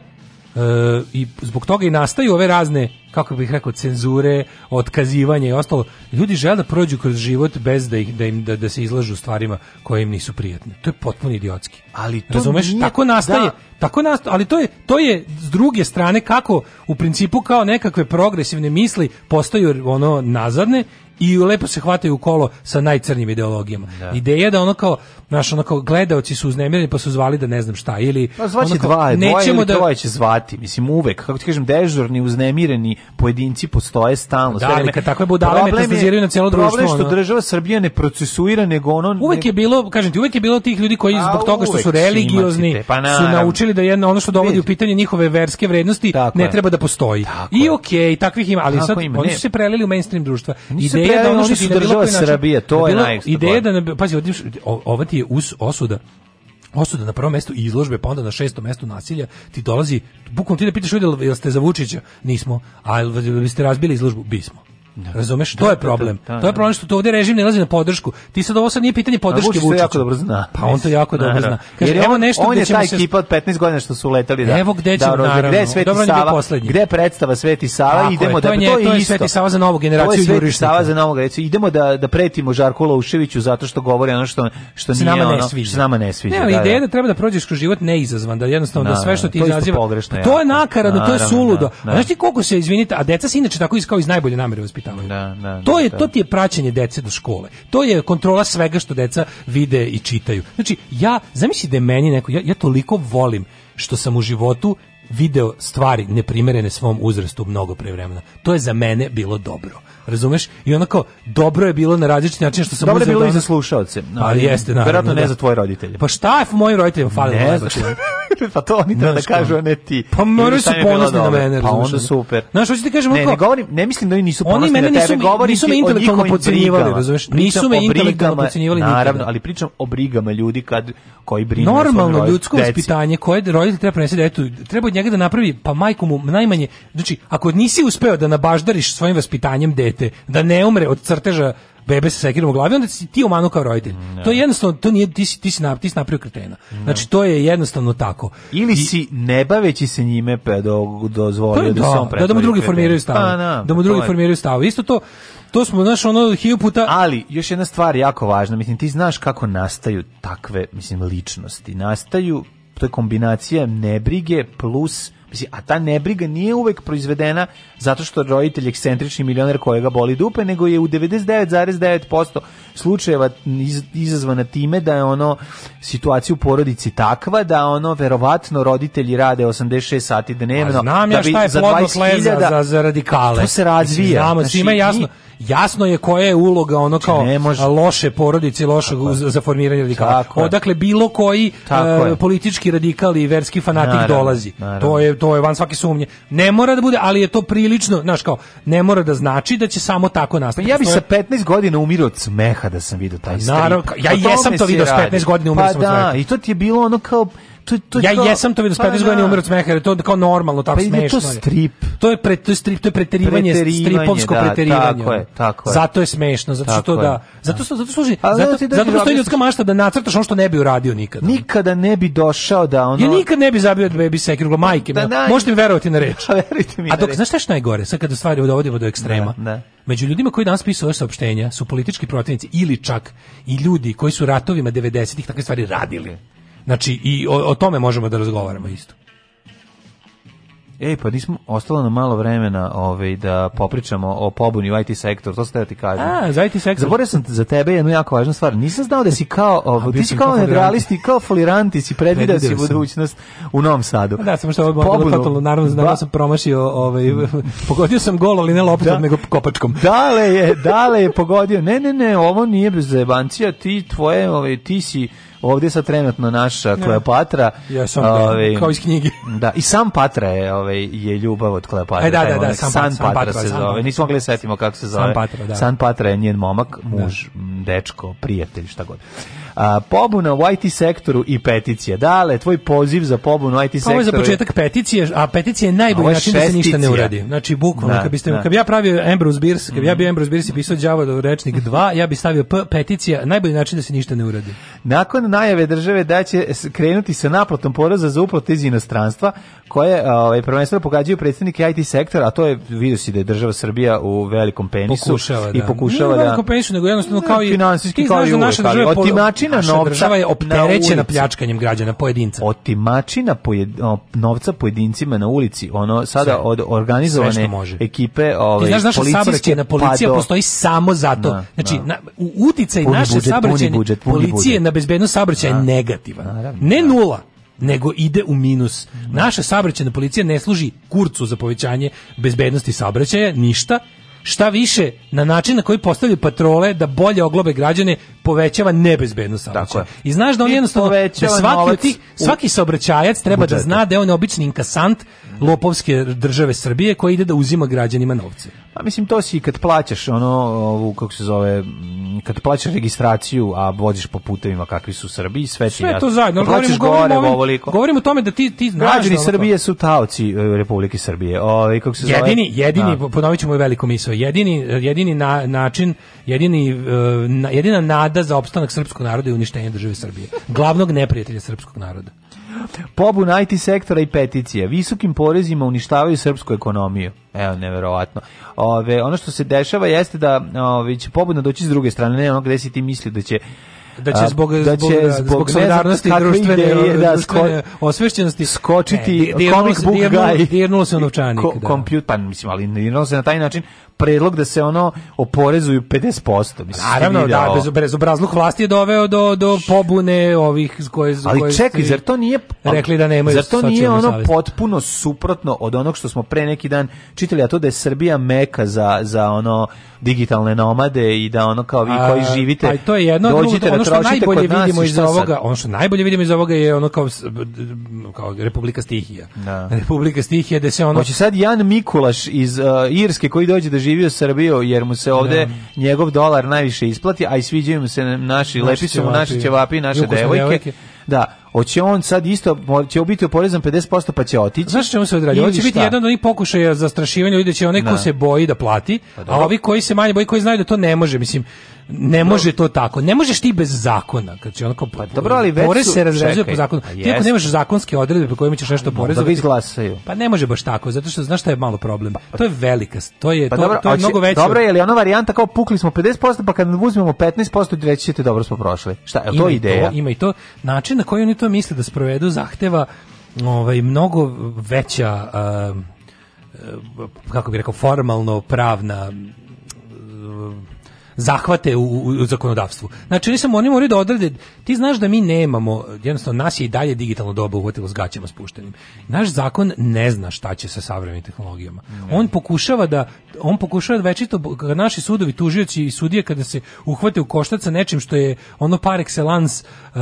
i zbog toga i nastaju ove razne kako bih rekao cenzure, otkazivanje i ostalo. Ljudi žele da prođu kroz život bez da ih da im da, da se izlažu stvarima koje im nisu prijatne. To je potpuno idiotski. Ali to razumeš nije, tako nastaje, da. tako nastaje, ali to je to je s druge strane kako u principu kao nekakve progresivne misli postaju ono nazadne i lepo se hvataju u kolo sa najcrnjim ideologijama. Da. Ideja da ono kao, znaš, ono kao gledaoci su uznemireni pa su zvali da ne znam šta ili pa zvaće ono kao, dva, nećemo da dvoje će zvati, mislim uvek, kako ti kažem, dežurni, uznemireni pojedinci postoje stalno. Da, ali kad takve budale metastaziraju na celo društvo. Problem što ono. država Srbija ne procesuira nego ono Uvek je bilo, kažem ti, uvek je bilo tih ljudi koji A, zbog toga što su religiozni te, pa su naučili da jedno ono što dovodi u pitanje njihove verske vrednosti ne treba da postoji. I okej, okay, takvih ima, ali sad oni su se prelili u mainstream društva. Ideja ideja da ono što ti država ovaj Srbija, to da je najgore. Ideja da pazi, ova ti je osuda osuda na prvom mestu izložbe, pa onda na šestom mestu nasilja, ti dolazi, bukvalno ti da pitaš ljudi, jel ste za Vučića? Nismo. A jel biste razbili izložbu? Bismo. Da. Razumeš, to da, je da, problem. Da, da, to je da. problem što to ovdje režim ne lazi na podršku. Ti sad ovo sad nije pitanje podrške Vučića. jako dobro zna. Pa on to jako dobro zna. Kaže, evo nešto on je taj se... ekipa od 15 godina što su leteli da. Evo gde da, ćemo naravno. Gde Sveti dobro, Sava? Gde predstava Sveti Sava? Tako idemo je, da to je, to je Sveti Sava za novu generaciju Sveti Sava za novu generaciju. Idemo da da pretimo Žarku Lauševiću zato što govori ono što što nije ono što nama ne sviđa. Ne, ideja da treba da prođeš kroz život neizazvan, da jednostavno da sve što ti izaziva. To je nakaradno, to je suludo. Znaš ti koliko se izvinite, a deca se inače tako iskao iz najbolje namere vaspitanja tamo. Da, da, to, je, da. to ti je praćenje dece do škole. To je kontrola svega što deca vide i čitaju. Znači, ja, zamisli da meni neko, ja, ja toliko volim što sam u životu video stvari neprimerene svom uzrastu mnogo pre vremena. To je za mene bilo dobro razumeš? I onda dobro je bilo na različiti način što sam Dobro je bilo danas... i za slušaoce. No, pa ali jeste, naravno. Verovatno ne da. za tvoje roditelje. Pa šta je moji roditelji fali? Ne, ne znači. pa to oni treba da kažu, a ne ti. Pa moraju su ponosni na mene, Pa onda super. Znaš, hoću ti kažem, ne, ne, govorim, ne mislim da oni nisu ponosni oni mene nisu, na tebe, nisu me intelektualno podcenjivali, razumeš? Nisu me intelektualno podcenjivali Naravno, ali pričam o brigama ljudi kad koji brinu Normalno ljudsko vaspitanje koje roditelj treba prenesti detetu, da treba od njega da napravi pa majku mu najmanje, znači ako nisi uspeo da nabaždariš svojim vaspitanjem dete, dete da ne umre od crteža bebe sa sekirom u glavi, onda si ti umanu kao roditelj. No. Mm, da. To je jednostavno, to nije, ti si, ti si, nap, ti si napravio kretena. No. Mm, da. Znači, to je jednostavno tako. Ili I, si, ne baveći se njime, pa do, dozvolio da, da, se on da, da mu drugi formiraju stavu. Pa, na, da, da mu drugi formiraju stavu. Isto to, to smo, znaš, ono, hilju puta... Ali, još jedna stvar jako važna, mislim, ti znaš kako nastaju takve, mislim, ličnosti. Nastaju, to je kombinacija nebrige plus Mislim, a ta nebriga nije uvek proizvedena zato što roditelj ekscentrični milioner kojega boli dupe, nego je u 99,9% slučajeva izazvana time da je ono situacija u porodici takva da ono verovatno roditelji rade 86 sati dnevno. A pa znam ja da šta je za plodno sleza za, za radikale. Pa to se razvija. Znamo, znači, svima je jasno. Jasno je koja je uloga ono znači, kao loše porodice, loše za formiranje radikala. Odakle bilo koji uh, politički radikal i verski fanatik naravno, dolazi. Naravno. To je to je van svake sumnje. Ne mora da bude, ali je to prilično, znaš kao, ne mora da znači da će samo tako nastati. Pa ja bi sa 15 godina umirio od smeha da sam vidio taj strip. Naravno, ja jesam to vidio s 15 godina umirio pa sam da, od smeha. Da, i to ti je bilo ono kao to, to, ja to, jesam to vidio pa s 15 godina da. umro od to kao normalno, tako pa smešno. Pa to strip. To je, pre, to je, strip, to je preterivanje, preterivanje stripovsko da, preterivanje. Tako je, tako je. Zato je smešno, zato što tako da, da... Zato, što, zato služi, da zato, zato, zato, zato postoji ljudska mašta da nacrtaš ono što ne bi uradio nikada. Nikada ne bi došao da ono... Ja nikad ne bi zabio od baby sekiru, majke da, Možete mi verovati na reč. a Verujte mi A dok, znaš šta je gore Sad kada stvari dovodimo do ekstrema, među ljudima koji danas pisu ove saopštenja su politički protivnici ili čak i ljudi koji su ratovima 90-ih takve stvari radili. Znači, i o, o tome možemo da razgovaramo isto. Ej, pa nismo ostalo nam malo vremena ovaj, da popričamo o pobuni u IT sektoru, to ste da ti kažem. A, za IT sektor. Zaboravio sam za tebe jednu jako važnu stvar. Nisam znao da si kao, ovaj, ti si kao nedralisti, kao foliranti, si predvidao da si budućnost u Novom Sadu. Pa da, samo što ovo je fatalno, naravno, znao da sam promašio, ovaj, pogodio sam gol, ali ne loptom, da. nego kopačkom. Dale je, dale je pogodio. Ne, ne, ne, ovo nije bez zajebancija, ti tvoje, ovaj, ti si Ovdje sa trenutno naša da. Kleopatra. Ja sam ove, ovaj, kao iz knjige. Da, i sam Patra je, ove, ovaj, je ljubav od Kleopatra. E, da, da, da, sam, San, Patra, Patra se San zove. Nismo mogli da setimo kako se zove. Sam Patra, da. San Patra je njen momak, da. muž, da. dečko, prijatelj, šta god. A, pobuna u IT sektoru i peticija. Dale, tvoj poziv za pobunu u IT sektoru. Ovo za početak peticije, a peticija je najbolji način da se ništa ne uradi. Znači, bukvalno, da, kad, biste, da. kad bi ja pravio Ambrose Bierce, kad bi ja mhm. bio Ambrose Bierce i pisao Đavo rečnik 2, mhm. ja bi stavio P, peticija, najbolji način da se ništa ne uradi. Nakon najave države da će krenuti sa naplatom poreza za uplate iz inostranstva, koje ovaj prvenstveno pogađaju predstavnike IT sektora, a to je vidio se da je država Srbija u velikom penisu pokušava, i da. pokušava da u velikom penisu nego jednostavno kao i finansijski kao i da naša država otimačina novca država je opterećena pljačkanjem građana pojedinca. Otimačina pojed, novca pojedincima na ulici, ono sada sve, od organizovane ekipe, ovaj znaš, naša policijske pa policija postoji samo zato. Da, znači, na, znači na, uticaj naše saobraćajne policije na bezbednost saobraćaja je negativan. Ne nula nego ide u minus. Naša saobraćajna policija ne služi kurcu za povećanje bezbednosti saobraćaja, ništa. Šta više, na način na koji postavljaju patrole da bolje oglobe građane povećava nebezbednost saobraćaja. I znaš da on jednostavno da svaki, tih, svaki saobraćajac treba da zna da je on obični inkasant lopovske države Srbije koja ide da uzima građanima novce. Pa mislim to si kad plaćaš ono ovu kako se zove kad plaćaš registraciju a voziš po putevima kakvi su u Srbiji sve ti sve to zajedno kad govorimo govorimo, o ovim, govorimo o tome da ti ti građani da Srbije su taoci e, Republike Srbije. Ovaj kako se jedini zove, jedini jedini da. ponovit ćemo ovaj veliku misao jedini jedini na, način jedini uh, jedina nada za opstanak srpskog naroda je uništenje države Srbije glavnog neprijatelja srpskog naroda. Pobuna IT sektora i peticija. Visokim porezima uništavaju srpsku ekonomiju. Evo, neverovatno. Ove, ono što se dešava jeste da ove, će pobuna doći s druge strane, ne ono gde si ti misli da će da će zbog da će zbog, zbog, solidarnosti i društvene, ideje, da, društvene sko, osvešćenosti skočiti e, comic book guy dirnulo se novčanik ko, da. kompjut pa mislim ali dirnulo se na taj način predlog da se ono oporezuju 50%. Mislim, Naravno, da, bez, bezobrazluk vlasti je doveo do, do pobune ovih koje... Ali koje čekaj, zar to nije... Rekli da nemaju Zar to nije ono savjet. potpuno suprotno od onog što smo pre neki dan čitali, a to da je Srbija meka za, za ono digitalne nomade i da ono kao vi koji živite a, pa a to je jedno, dođite ono što da najbolje vidimo iz ovoga, ono što najbolje vidimo iz ovoga je ono kao, kao Republika stihija. Da. Republika stihija da se ono... Hoće sad Jan Mikulaš iz uh, Irske koji dođe da živi živi u Srbiju jer mu se ovde da. njegov dolar najviše isplati, a i sviđaju mu se naši, lepi su mu naši ćevapi i naše devojke. Da, hoće on sad isto će biti oporezan 50% pa će otići. Znaš čemu se odradi? Hoće biti jedan od onih pokušaja zastrašivanja ljudi da će onaj ko da. se boji da plati, pa a ovi koji se manje boji, koji znaju da to ne može, mislim, ne može to tako. Ne možeš ti bez zakona. Kad će onako pa dobro, ali već porez se razrezuje po zakonu. Ti ako nemaš zakonske odredbe po kojima ćeš nešto porezovati, da izglasaju. Pa ne može baš tako, zato što znaš šta je malo problem. Pa- to je velika, to je pa to, dobro, to je oči, mnogo veće. Dobro, je li ona varijanta kao pukli smo 50%, pa kad uzmemo 15%, reći ćete dobro smo prošli. Šta, je to ideja? To, ima i to način na koji oni to misle da sprovedu zahteva ovaj mnogo veća uh, kako bih rekao formalno pravna uh, zahvate u, u zakonodavstvu. Znači, nisam, oni moraju da odrede, ti znaš da mi nemamo, jednostavno, nas je i dalje digitalno doba uhvatilo s gaćama spuštenim. Naš zakon ne zna šta će sa savremenim tehnologijama. Ne. On pokušava da, on pokušava da večito, naši sudovi, tužioci i sudije, kada se uhvate u koštac sa nečim što je ono par excellence uh,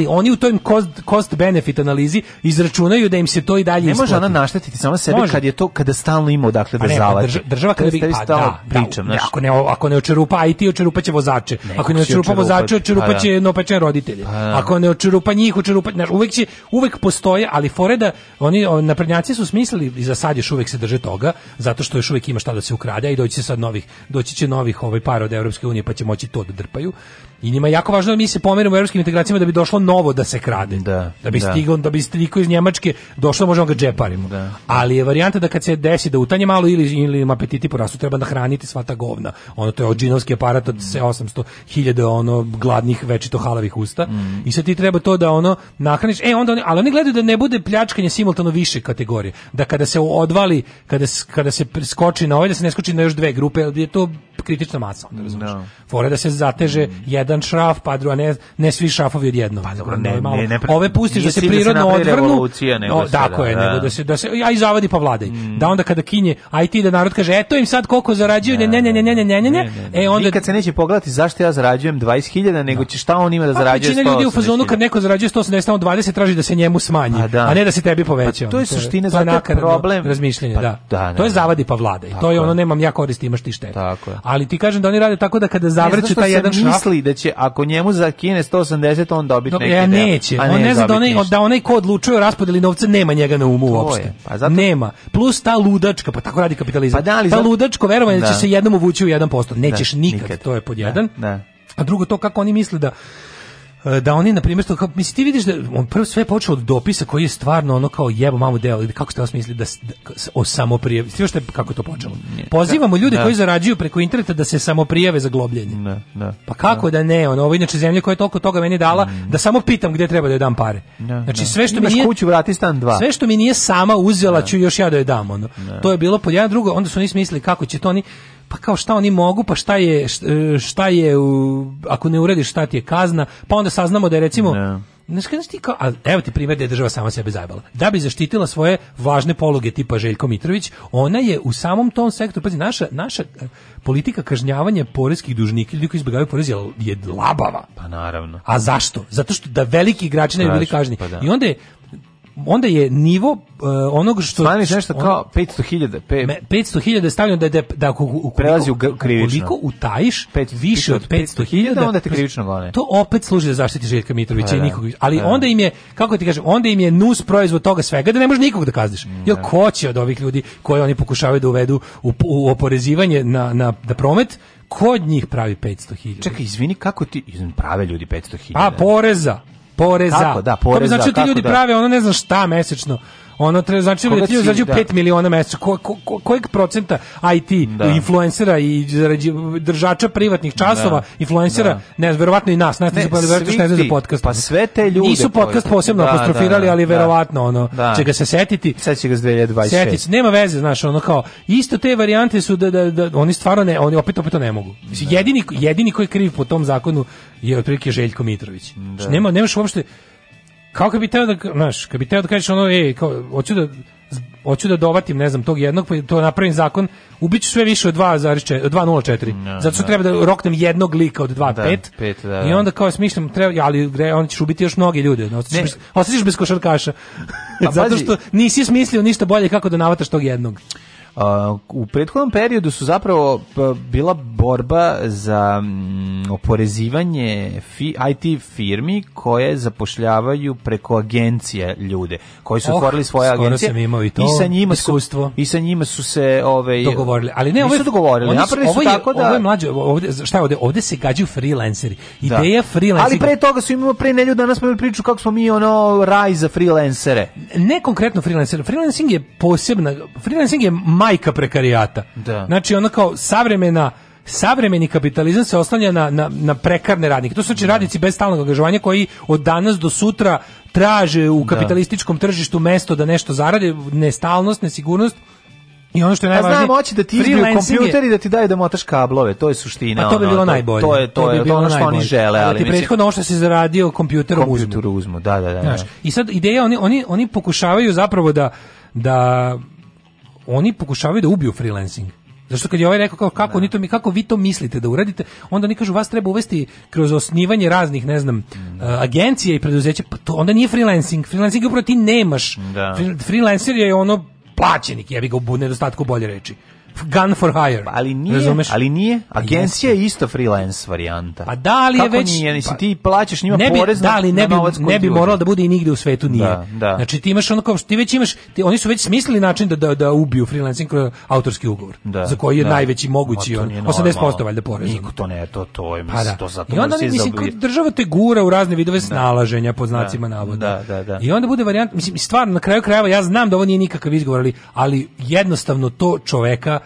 ali oni u toj cost, cost benefit analizi izračunaju da im se to i dalje ne isplati. Ne može ona naštetiti sama sebe može. kad je to kada stalno ima odakle da zavače. Pa država kada bi pa da, da pričam, da, ako ne ako ne očerupa IT očerupaće vozače. Ne, ako ne očerupa vozače očerupaće pa da. nopače roditelje. Pa da. Ako ne očerupa njih očerupa znaš, uvek će uvek postoje, ali foreda oni naprednjaci su smislili i za sad još uvek se drže toga zato što još uvek ima šta da se ukrade i doći će sad novih doći će novih ovaj par od Evropske unije pa će moći to da drpaju I njima je jako važno da mi se pomerimo u evropskim integracijama da bi došlo novo da se krade. Da, da bi da. stigao, da bi stigao iz Njemačke došlo možemo ga džeparimo. Da. Ali je varijanta da kad se desi da utanje malo ili ili im apetiti porastu treba da hraniti sva ta govna. Ono to je odžinovski aparat od 800.000 ono gladnih večito halavih usta mm. i sad ti treba to da ono nahraniš. E onda oni, ali oni gledaju da ne bude pljačkanje simultano više kategorije. Da kada se odvali, kada kada se skoči na ovaj da se ne skoči na još dve grupe, je to kritična masa, onda razumiješ. No. Da. Fore da se zateže mm. jedan jedan šraf, pa druga, ne, ne svi šrafovi odjednom. Pa dobro, ne, ne, ne, Ove pustiš da, da se prirodno odvrnu. Nego tako je, nego da, da se, da se, ja i zavadi pa vladaj. Mm. Da onda kada kinje, a i ti da narod kaže, eto im sad koliko zarađuju, ne, ne, ne, ne, ne, ne, ne, E, onda... Nikad se neće pogledati zašto ja zarađujem 20.000, nego da. će šta on ima da pa, zarađuje 180.000. ljudi u fazonu kad neko zarađuje 180, 20 traži da se njemu smanji, a ne da se tebi poveća. Pa, to je suština, zato problem. Razmišljanje, pa, da. To je zavadi pa vladaj. To je ono, nemam ja koristi, imaš ti štete. Tako je. Ali ti kažem da oni rade tako da kada zavrću taj jedan šraf... misli da će ako njemu za 180 on dobiti neki ja, e, neće. Deo, a on ne zna da onaj, da onaj ko odlučuje o raspodeli novca nema njega na umu to uopšte. Je. Pa zato... Nema. Plus ta ludačka, pa tako radi kapitalizam. Pa da, ali ta zato... ludačko verovanje da. će da. se jednom uvući u 1%. Nećeš da, nikad, nikad, to je pod da, jedan. Da, da. A drugo to kako oni misle da E, da oni na primjer što kao misli ti vidiš da on prvo sve počeo od dopisa koji je stvarno ono kao jebo mamu deo ili kako ste osmislili da, da o samoprijavi sve što je kako je to počelo pozivamo ljude ne. Da. koji zarađuju preko interneta da se samo prijave za globljenje da, ne, da, pa kako da. da ne ono ovo inače zemlja koja je toliko toga meni dala mm. da samo pitam gdje treba da joj dam pare znači sve što Imaš mi nije kuću vrati stan dva sve što mi nije sama uzela ću još ja da joj dam ono to je bilo pod jedan drugo onda su oni smislili kako će to oni pa kao šta oni mogu, pa šta je, šta je, ako ne urediš šta ti je kazna, pa onda saznamo da je recimo, da. no. Znaš ti kao, a evo ti primjer da je država sama sebe zajbala. Da bi zaštitila svoje važne pologe tipa Željko Mitrović, ona je u samom tom sektoru, pazi, naša, naša eh, politika kažnjavanja poreskih dužnika ljudi koji izbjegavaju porez je, je labava. Pa naravno. A zašto? Zato što da veliki igrači ne bi bili kažnjeni. Pa da. I onda je onda je nivo uh, onog što Stvarno nešto kao 500.000, pe... 500.000 stavljeno da je da, ako ukoliko, prelazi u krivično. Koliko utajiš 500, više od 500.000, onda te krivično gone. To opet služi da zaštiti Željka Mitrovića i pa da. nikog. Ali da. onda im je kako ti kažem, onda im je nus proizvod toga svega da ne može nikog da kazniš. Da. Jel ko će od ovih ljudi koje oni pokušavaju da uvedu u, u oporezivanje na, na, na promet, kod njih pravi 500.000? Čekaj, izvini, kako ti izvini, prave ljudi 500.000? A, pa, poreza poreza. Tako, da, poreza. To bi znači da ti ljudi da. prave ono ne znam šta mesečno Ono treba znači da ti zarađuju 5 miliona mesečno. Ko, ko, ko, kojeg procenta IT da. influencera i držača privatnih časova, da. influencera, da. ne, verovatno i nas, nas ne, ne za podcast. Pa sve te ljude. Nisu podcast posebno da, da, apostrofirali, ali verovatno ono će ga se setiti. Sad će ga 2026. setić nema veze, znaš, ono kao isto te varijante su da, da, da oni stvarno ne, oni opet opet to ne mogu. Jedini jedini koji je kriv po tom zakonu je otprilike Željko Mitrović. Znači, nema nemaš uopšte kako bi teo da, znaš, kad bi teo da kažeš ono, ej, kao, hoću da, hoću da dovatim, ne znam, tog jednog, pa to napravim zakon, ubiću sve više od 2,4, 2,04. No, Zato što da. treba da roknem jednog lika od 2,5. Da, da, I da. onda kao smišljam, treba, ali on ćeš ubiti još mnogi ljude. Ostaćeš bez, ostaćeš bez košarkaša. Pa Zato što nisi smislio ništa bolje kako da navataš tog jednog u prethodnom periodu su zapravo pa, bila borba za mm, oporezivanje IT firmi koje zapošljavaju preko agencija ljude koji su oh, otvorili svoje agencije sam imao i, to, i sa njima iskustvo su, i sa njima su se ove ovaj, dogovorili ali ne ovo su dogovorili napravili su, tako da ovo je mlađe ovde šta ovde ovde se gađaju freelanceri da. ideja da. freelanceri ali pre toga su imali pre nelju danas smo priču kako smo mi ono raj za freelancere ne konkretno freelancer freelancing je posebna freelancing je majka prekarijata. Da. Znači ona kao savremena savremeni kapitalizam se oslanja na, na, na prekarne radnike. To su znači da. radnici bez stalnog angažovanja koji od danas do sutra traže u da. kapitalističkom tržištu mesto da nešto zarade, nestalnost, nesigurnost, i ono što je pa najvažnije, pa znam, hoće da ti izbiju kompjuter i da ti daju da motaš kablove, to je suština. A pa to bi bilo ono, najbolje. To, je to, to je bi bilo ono što najbolje. oni žele, ali da ti prethodno ono što si zaradio kompjuterom uzmu. Kompjuteru uzmu, da, da, da. Znaš, da. I sad ideja oni oni oni pokušavaju zapravo da da oni pokušavaju da ubiju freelancing. Zašto kad je ovaj rekao kao kako oni to mi kako vi to mislite da uradite, onda oni kažu vas treba uvesti kroz osnivanje raznih, ne znam, mm. uh, agencija i preduzeća, pa to onda nije freelancing. Freelancing upravo ti nemaš. Da. Freelancer je ono plaćenik, ja bih ga u nedostatku bolje reči gun for hire. Pa, ali nije, razumeš? ali nije. Pa Agencija je isto freelance varijanta. Pa da li je Kako već nije, nisi pa, ti plaćaš njima ne porez da li ne bi ne bi moralo da bude i nigde u svetu da, nije. Da, da. Znači ti imaš onako ti već imaš ti, oni su već smislili način da da, da ubiju freelancing kroz autorski ugovor. Da, za koji je da. najveći mogući on, 80% valjda porez. Niko to ne, to to je mislim pa, da. to zato I onda mislim kao država te gura u razne vidove da. snalaženja pod da. znacima navoda. Da, da, da. I onda bude varijanta mislim stvarno na kraju krajeva ja znam da ovo nije nikakav izgovor ali jednostavno to čoveka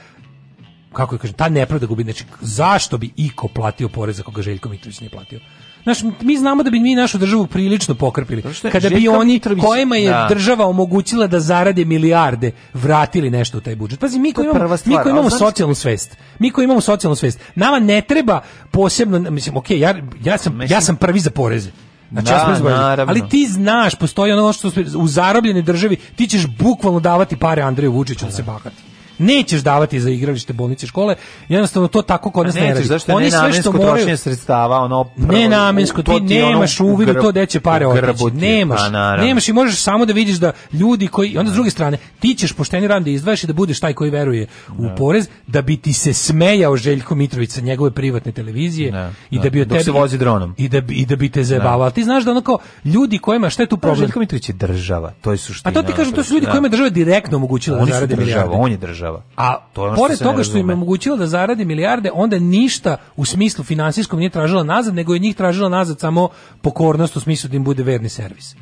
kako je da kažem, ta nepravda gubi, znači zašto bi iko platio porez ako ga Željko Mitrović nije platio? Naš, mi znamo da bi mi našu državu prilično pokrpili. Kada bi oni Mitrović, kojima je da. država omogućila da zarade milijarde, vratili nešto u taj budžet. Pazi, mi koji imamo, mi koji imamo socijalnu svest, mi koji imamo socijalnu svest, nama ne treba posebno, mislim, ok, ja, ja, sam, ja sam prvi za poreze. Znači, da, ja ali ti znaš, postoji ono što u zarobljenoj državi, ti ćeš bukvalno davati pare Andreju Vučiću da se bahati nećeš davati za igralište bolnice škole jednostavno to tako kod nas ne radi zašto oni sve što moraju sredstava ono ne namensko ti nemaš uvid u to da će pare otići nemaš pa nemaš i možeš samo da vidiš da ljudi koji onda s druge strane ti ćeš pošteni rande da izdvajaš i da budeš taj koji veruje u da. porez da bi ti se smejao Željko Mitrović sa njegove privatne televizije da, i da, da bi tebi, se vozi dronom i da i da bi te zajebavao ti znaš da ono kao ljudi kojima šta je tu problem Željko Mitrović je država to je suština a to ti kažem to su ljudi kojima država direktno omogućila da zarade milijarde on je država država. A to ono pored toga što im omogućila da zarade milijarde, onda ništa u smislu finansijskom nije tražila nazad, nego je njih tražila nazad samo pokornost u smislu da im bude verni servis.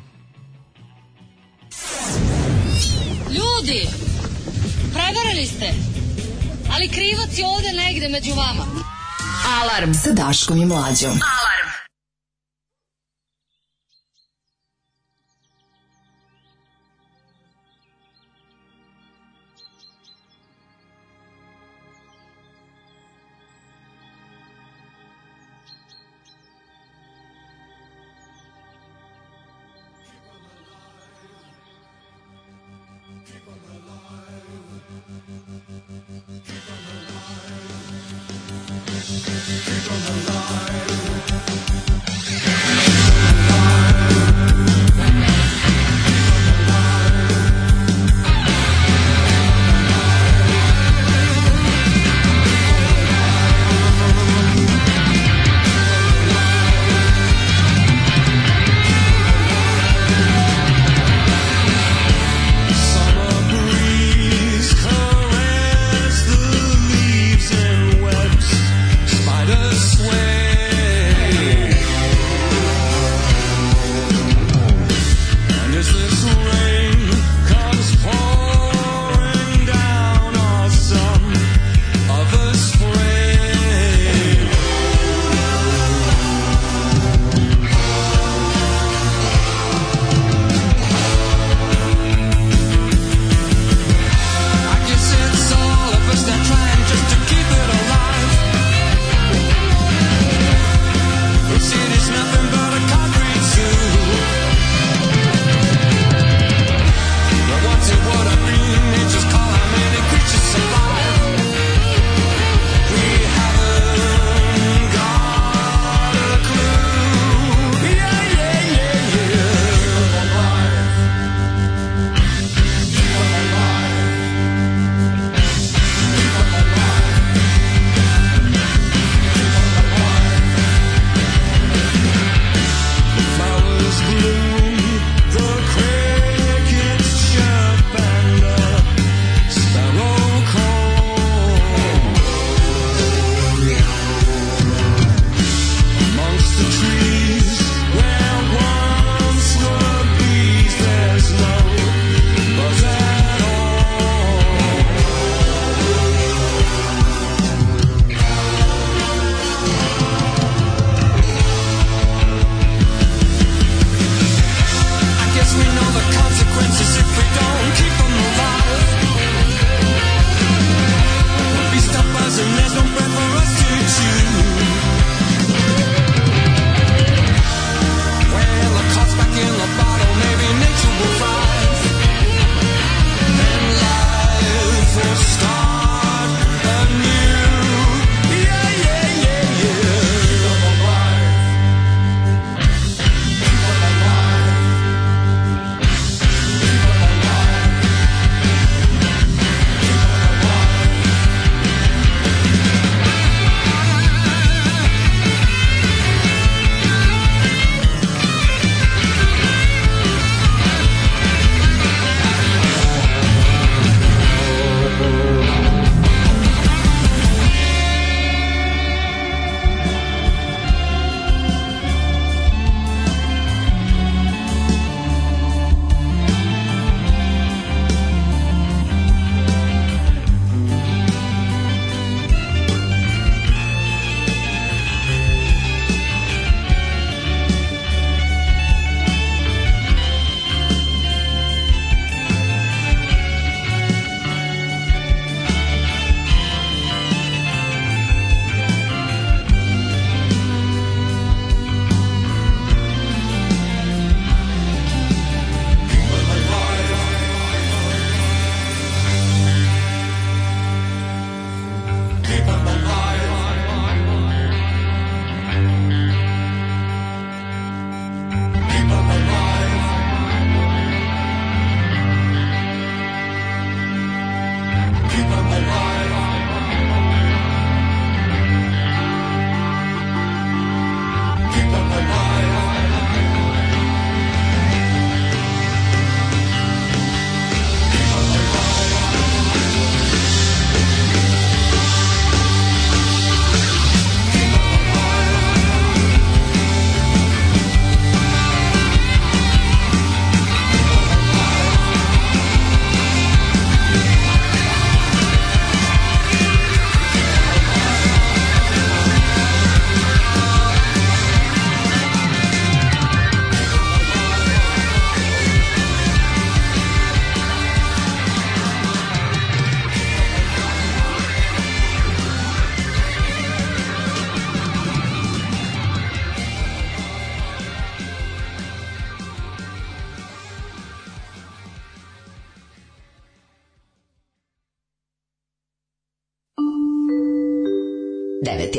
Ljudi, prevarili ste, ali krivac je ovde negde među vama. Alarm sa Daškom i Mlađom. Alarm.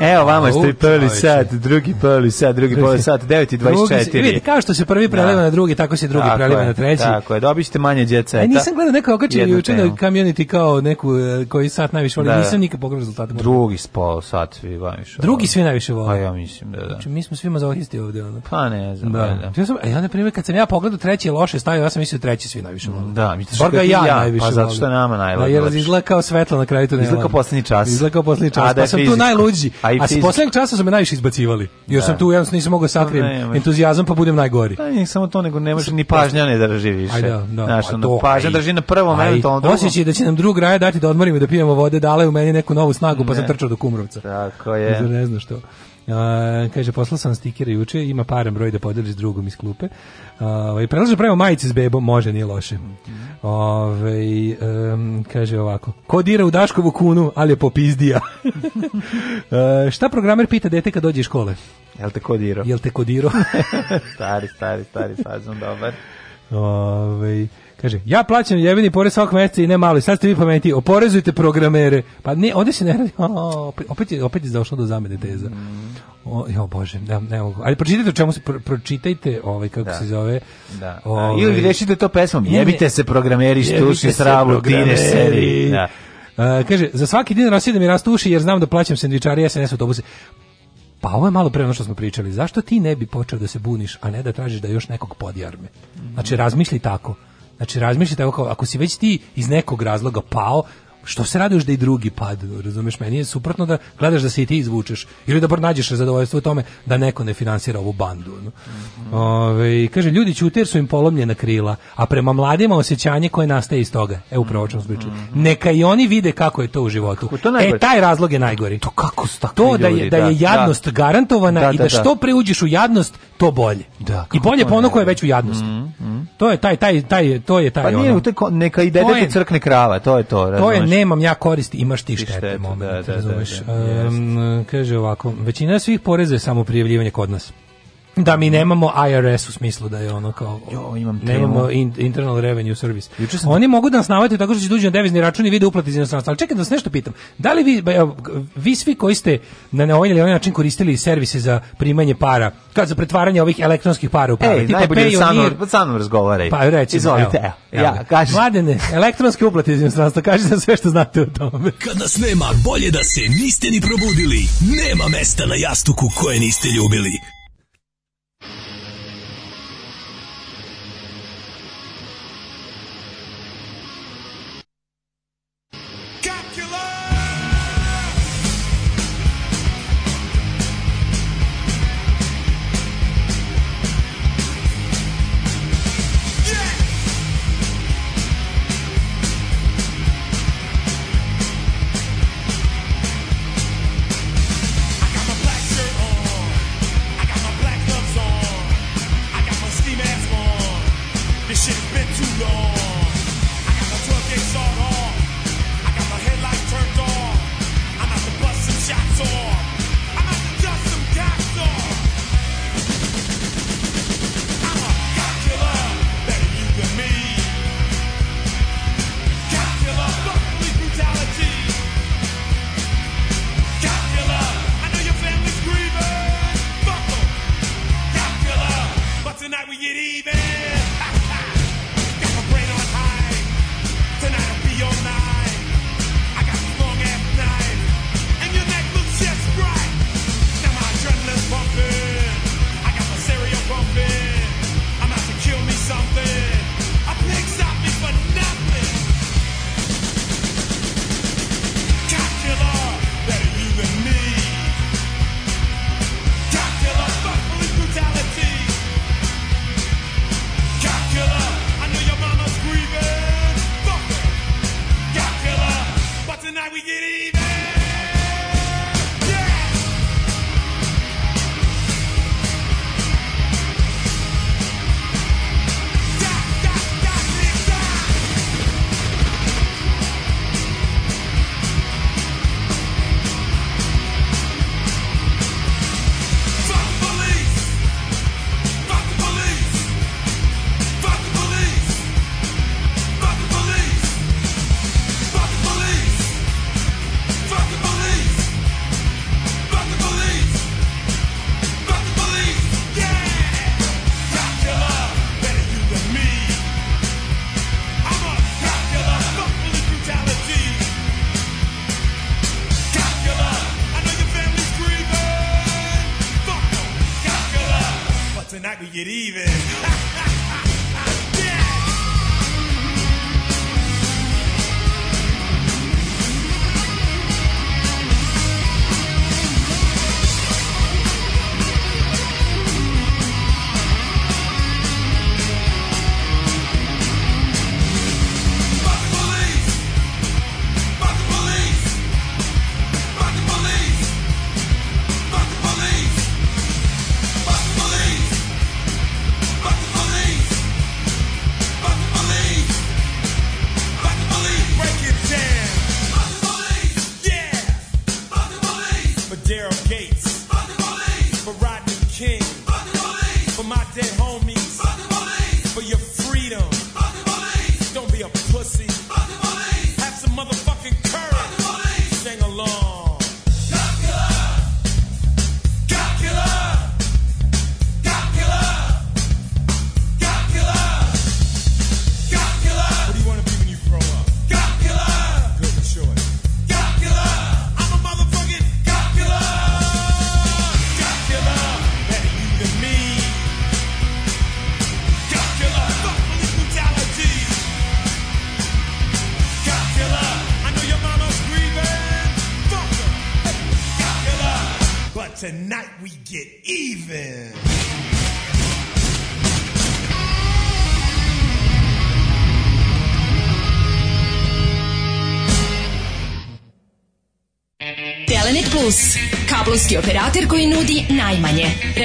Evo vama ste prvi sat, drugi prvi sat, drugi prvi sat, 9 i 24. Vidite, kao što se prvi da. preleva na drugi, tako se drugi tako preleva na treći. Tako je, dobićete manje djeceta. E, nisam gledao neko okačio juče na community kao neku e, koji sat najviše voli, da. nisam nikad pogledao rezultate. Drugi spol sat svi najviše Drugi svi najviše vole. Pa ja mislim da da. Znači, mi smo svi mazohisti ovde. Onda. Pa ne znam, da. da. Ja sam, e, ja na primjer, kad sam ja pogledao treći loše stavio, ja sam mislio treći svi najviše vole. Da, mi Bar ga ja, pa najviše Pa zato što nama najviše. Da, jer izgleda kao svetlo na kraju tunela. Izgleda kao poslednji čas. Izgleda kao poslednji čas. Pa sam tu najluđi a i fizički. A poslednjeg časa su me najviše izbacivali. Jer da. sam tu jednostavno nisam mogao da sakrijem pa no, entuzijazam pa budem najgori. Da, nije samo to, nego nemaš možeš ni pažnja ne drži više. Da, pa aj da, da. ono, pažnja drži na prvom, aj, to onda Osjećaj da će nam drug raja dati da odmorimo da pijemo vode, dale u meni neku novu snagu, pa ne. sam trčao do Kumrovca. Tako je. Znači, ne znam što. Uh, kaže, poslao sam stikere juče, ima paran broj da podeliš drugom iz klupe. Uh, I ovaj, prelaže pravo majice s bebom, može, nije loše. Mm -hmm. Ove, um, kaže ovako, ko dira u Daškovu kunu, ali je popizdija. E, šta programer pita dete kad dođe iz škole? Jel te kodirao? Jel te kodirao? stari, stari, stari, sazom dobar. Ove, Kaže, ja plaćam jebeni porez svakog mjeseca i ne malo. sad ste vi pameti, oporezujte programere. Pa ne, ovdje se ne radi. O, opet, opet, je, opet došlo do zamene teza. O, jo, bože, ne, ne mogu. Ajde, pročitajte o čemu se, pro, pročitajte ovaj, kako da. se zove. Da. Ovaj, Ili rešite to pesmom. Jebite se programeri, štuši sravu, tine seri. Da. Uh, kaže, za svaki dinar osjedam i rastu uši jer znam da plaćam sendvičari i SNS autobuse. Pa ovo je malo pre ono što smo pričali. Zašto ti ne bi počeo da se buniš, a ne da tražiš da još nekog podjarme? Znači, razmisli tako. Znači, tako kao ako si već ti iz nekog razloga pao, što se raduješ da i drugi padu, razumeš meni je suprotno da gledaš da se i ti izvučeš ili da bar nađeš zadovoljstvo u tome da neko ne finansira ovu bandu. No? Mm -hmm. Ove, kaže, ljudi ćute jer su im polomljena krila, a prema mladima osjećanje koje nastaje iz toga. E, upravo o čemu smo Mm -hmm. Neka i oni vide kako je to u životu. To e, taj razlog je najgori. To kako To da je, da je da, da. jadnost da. garantovana da, i da, da što pre uđeš u jadnost, to bolje. Da, I bolje po ono koje je već u jadnosti. Mm, mm. To je taj, taj, taj, to je taj pa nije, ono. Teko, neka i dede crkne krava, to je to. Razumeš? To je, nemam ja koristi, imaš ti štete. štete moment, da, da, da, da um, kaže ovako, većina svih poreza je samo prijavljivanje kod nas da mi nemamo IRS u smislu da je ono kao jo, imam temu. nemamo in, internal revenue service. Sam... Oni mogu da nas navate tako što će dođu na devizni račun i vide uplate iz inostranstva. Ali čekaj da vas nešto pitam. Da li vi, vi svi koji ste na neovoljan ili onaj način koristili servise za primanje para, kad za pretvaranje ovih elektronskih para u para? Ej, Tipa najbolje da sa mnom razgovaraj. Pa reći. Izvolite, evo. evo. Ja, kaži. Mladene, elektronske uplate iz inostranstva, kažite nam sve što znate o tome. Kad nas nema, bolje da se niste ni probudili. Nema mesta na jastuku koje niste ljubili. Nation.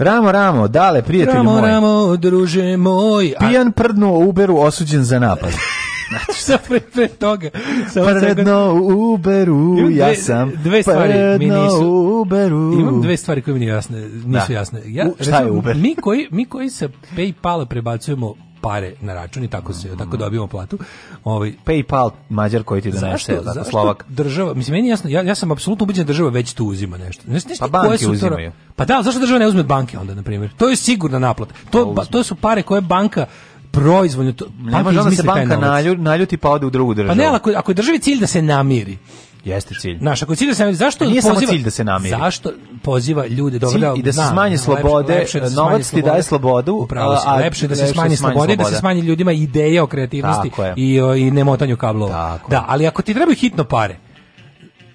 Ramo, ramo, dale, prijatelju ramo, moj. Ramo, ramo, druže moj. A... Pijan prdno Uberu osuđen za napad. Znači sa pre, pre toga? Samo Predno Uberu, dve, ja sam. Dve stvari mi nisu. Uberu. Imam dve stvari koje mi nisu jasne. Nisu da. jasne. Ja, šta je Uber? Mi koji, mi koji sa Paypala prebacujemo pare na račun i tako se mm tako dobijemo platu. Ovaj PayPal mađar koji ti donese da zašto Slovak. Država, mislim meni jasno, ja, ja sam apsolutno ubeđen da država već tu uzima nešto. Ne, ne, pa banke su uzimaju. pa da, zašto država ne uzme od banke onda na primjer? To je sigurna naplata. To pa, to su pare koje banka proizvoljno to, ne može da se banka naljuti, naljuti pa ode u drugu državu. Pa ne, ako, ako je državi cilj da se namiri, Jeste cilj. Naš, ako cilj da se namiri, zašto nije poziva, samo cilj da se namiri. Zašto poziva ljude dobro cilj da, i da se smanje slobode, lepše, da lepše da novac ti daje slobodu, upravo a, lepše da se smanje slobode, da se smanji ljudima ideje o kreativnosti i o, i nemotanju kablova. Da, ali ako ti trebaju hitno pare,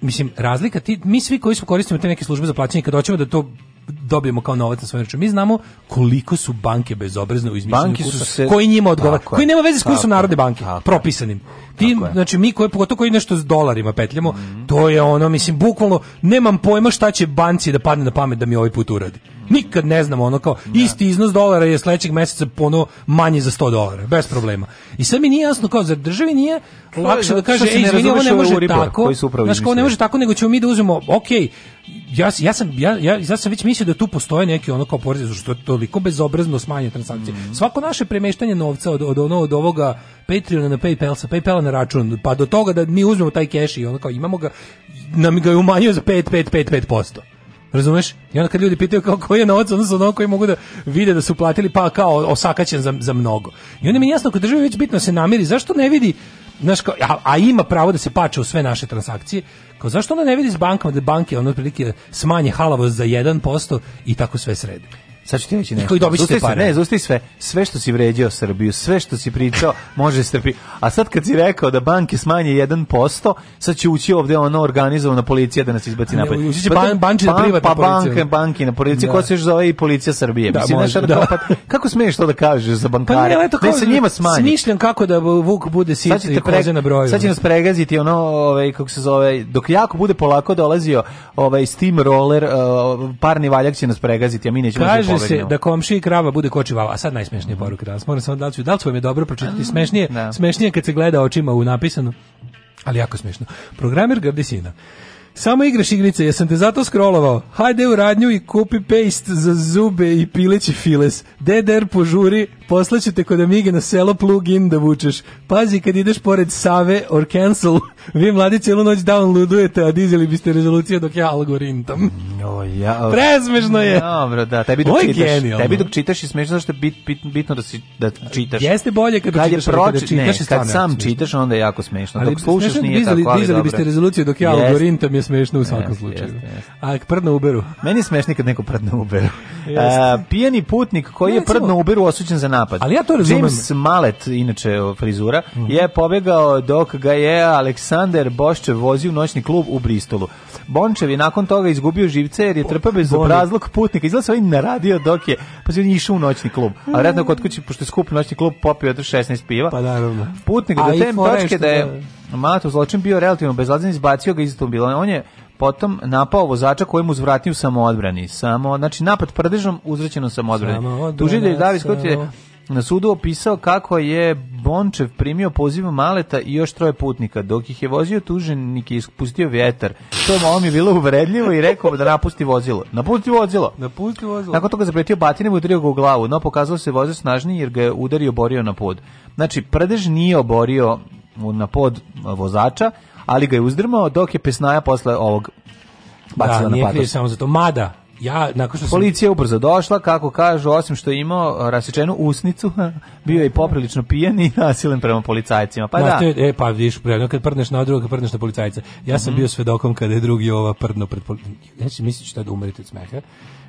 mislim razlika ti mi svi koji smo koristimo te neke službe za plaćanje kad hoćemo da to dobijemo kao novac na svojim računima. Mi znamo koliko su banke bezobrazne u izmišljanju banke kursa, se... koji njima odgovara, koji nema veze s kursom narodne banke, tako propisanim. Ti, znači mi koji pogotovo koji nešto s dolarima petljamo, mm -hmm. to je ono, mislim, bukvalno nemam pojma šta će banci da padne na pamet da mi ovaj put uradi. Nikad ne znamo, ono kao isti iznos dolara je sledećeg meseca ponovo manji za 100 dolara, bez problema. I sve mi nije jasno kao za državi nije lakše da kaže ej, izvini, ovo ne može Uribor, tako. Znaš, kao ne može tako, nego ćemo mi da uzmemo, okej, okay, ja, ja, sam, ja, ja, ja sam već mislio da tu postoje neki ono kao porez, što je toliko bezobrazno smanje transakcije. Mm Svako naše premeštanje novca od, od, ono, od ovoga Patreona na Paypal, sa Paypala na račun, pa do toga da mi uzmemo taj keš i ono kao imamo ga, nam ga je umanjio za 5, 5, 5, 5%. Razumeš? I onda kad ljudi pitaju kao koji je novac, onda su ono koji mogu da vide da su platili, pa kao osakaćen za, za mnogo. I onda mi jasno, kod državi već bitno se namiri, zašto ne vidi, znaš, kao, a, a, ima pravo da se pače u sve naše transakcije, kao zašto onda ne vidi s bankama da banke, ono, prilike, smanje halavost za 1% i tako sve sredi. Sad ću ti reći nešto. Dobićete pare. Ne, zusti sve. Sve što si vređio Srbiju, sve što si pričao, može strpi. A sad kad si rekao da banke smanje 1%, sad će ući ovde ono organizovana policija da nas izbaci napolje. Ući će ban, banči ban, privati pa banke, da banki na policiji, da. ko se još zove i policija Srbije. Da, Mislim, može, da. Pa, kako smiješ to da kažeš za pa bankare? Pa ne, ne, se njima smanji. Smišljam kako da Vuk bude sit i koze na broju. Sad će nas pregaziti ono, ovaj, kako se zove, dok jako bude polako dolazio ovaj, steam roller, uh, parni valjak će nas pregaziti, a mi nećemo Kaže se da komšiji krava bude kočivava, a sad najsmešnija mm. poruka danas. Moram samo da li ću, da li ću vam je dobro pročitati, mm, smešnije, da. smešnije kad se gleda očima u napisano, ali jako smešno. Programer Gavdesina. Samo igraš igrice, jesam te zato scrollovao. Hajde u radnju i kupi paste za zube i pileći files. DDR požuri, poslaću te kod Amige na selo plug in da vučeš. Pazi kad ideš pored Save or cancel. Vi mladi celu noć downloadujete, a dizeli biste rezolucije dok ja algoritam. No, ja, Prezmežno je. Dobro, da, tebi dok, Ovo čitaš, genijalno. tebi dok čitaš je smešno što je bit, bit, bitno da, si, da čitaš. Jeste bolje kad, kad čitaš, proči, kada čitaš. Ne, kad sam čitaš, onda je jako smešno. Ali dok slušaš nije dizeli, tako, ali Dizeli biste rezolucije dok ja algoritam je smešno u svakom jest, slučaju. Jest, jest. A prdno uberu. Meni je smešno kad neko prdno uberu. A, e, pijani putnik koji ne, je prdno uberu osuđen za napad. Ali ja to razumem. James Malet, inače frizura, mhm. je pobegao dok ga je Aleksandar Aleksander Boščev vozi u noćni klub u Bristolu. Bončev je nakon toga izgubio živce jer je trpao bez obrazlog putnika. Izgleda se ovaj naradio dok je, pa se išao u noćni klub. A mm. vjerojatno kod kuće, pošto je skup noćni klub, popio je 16 piva. Pa naravno. Putnik do te točke da je da. Mato zločin bio relativno bezlazan, izbacio ga iz automobila. On je potom napao vozača kojemu uzvratio u samoodbrani. Samo, znači, napad prdežom uzvraćeno samoodbrani. Tužitelj Davis Kotir je na sudu opisao kako je Bončev primio poziv Maleta i još troje putnika. Dok ih je vozio tuženik je ispustio vjetar. To malo mi bilo uvredljivo i rekao da napusti vozilo. Napusti vozilo. Napusti vozilo. Nakon toga zapretio batinem i udario ga u glavu, no pokazalo se da vozač snažniji jer ga je udario oborio na pod. Znači, prdež nije oborio na pod vozača, ali ga je uzdrmao dok je pesnaja posle ovog bacila da, na patos. samo za to. Mada, ja nakon što sam... policija je ubrzo došla kako kažu osim što je imao uh, rasečenu usnicu bio je i poprilično pijan i nasilen prema policajcima pa Znate, da e pa vidiš prema kad prdneš na drugog kad prdneš na policajca ja sam mm -hmm. bio svedokom kada je drugi ova prdno pred policajcima. ja se misliš da umerite od smeha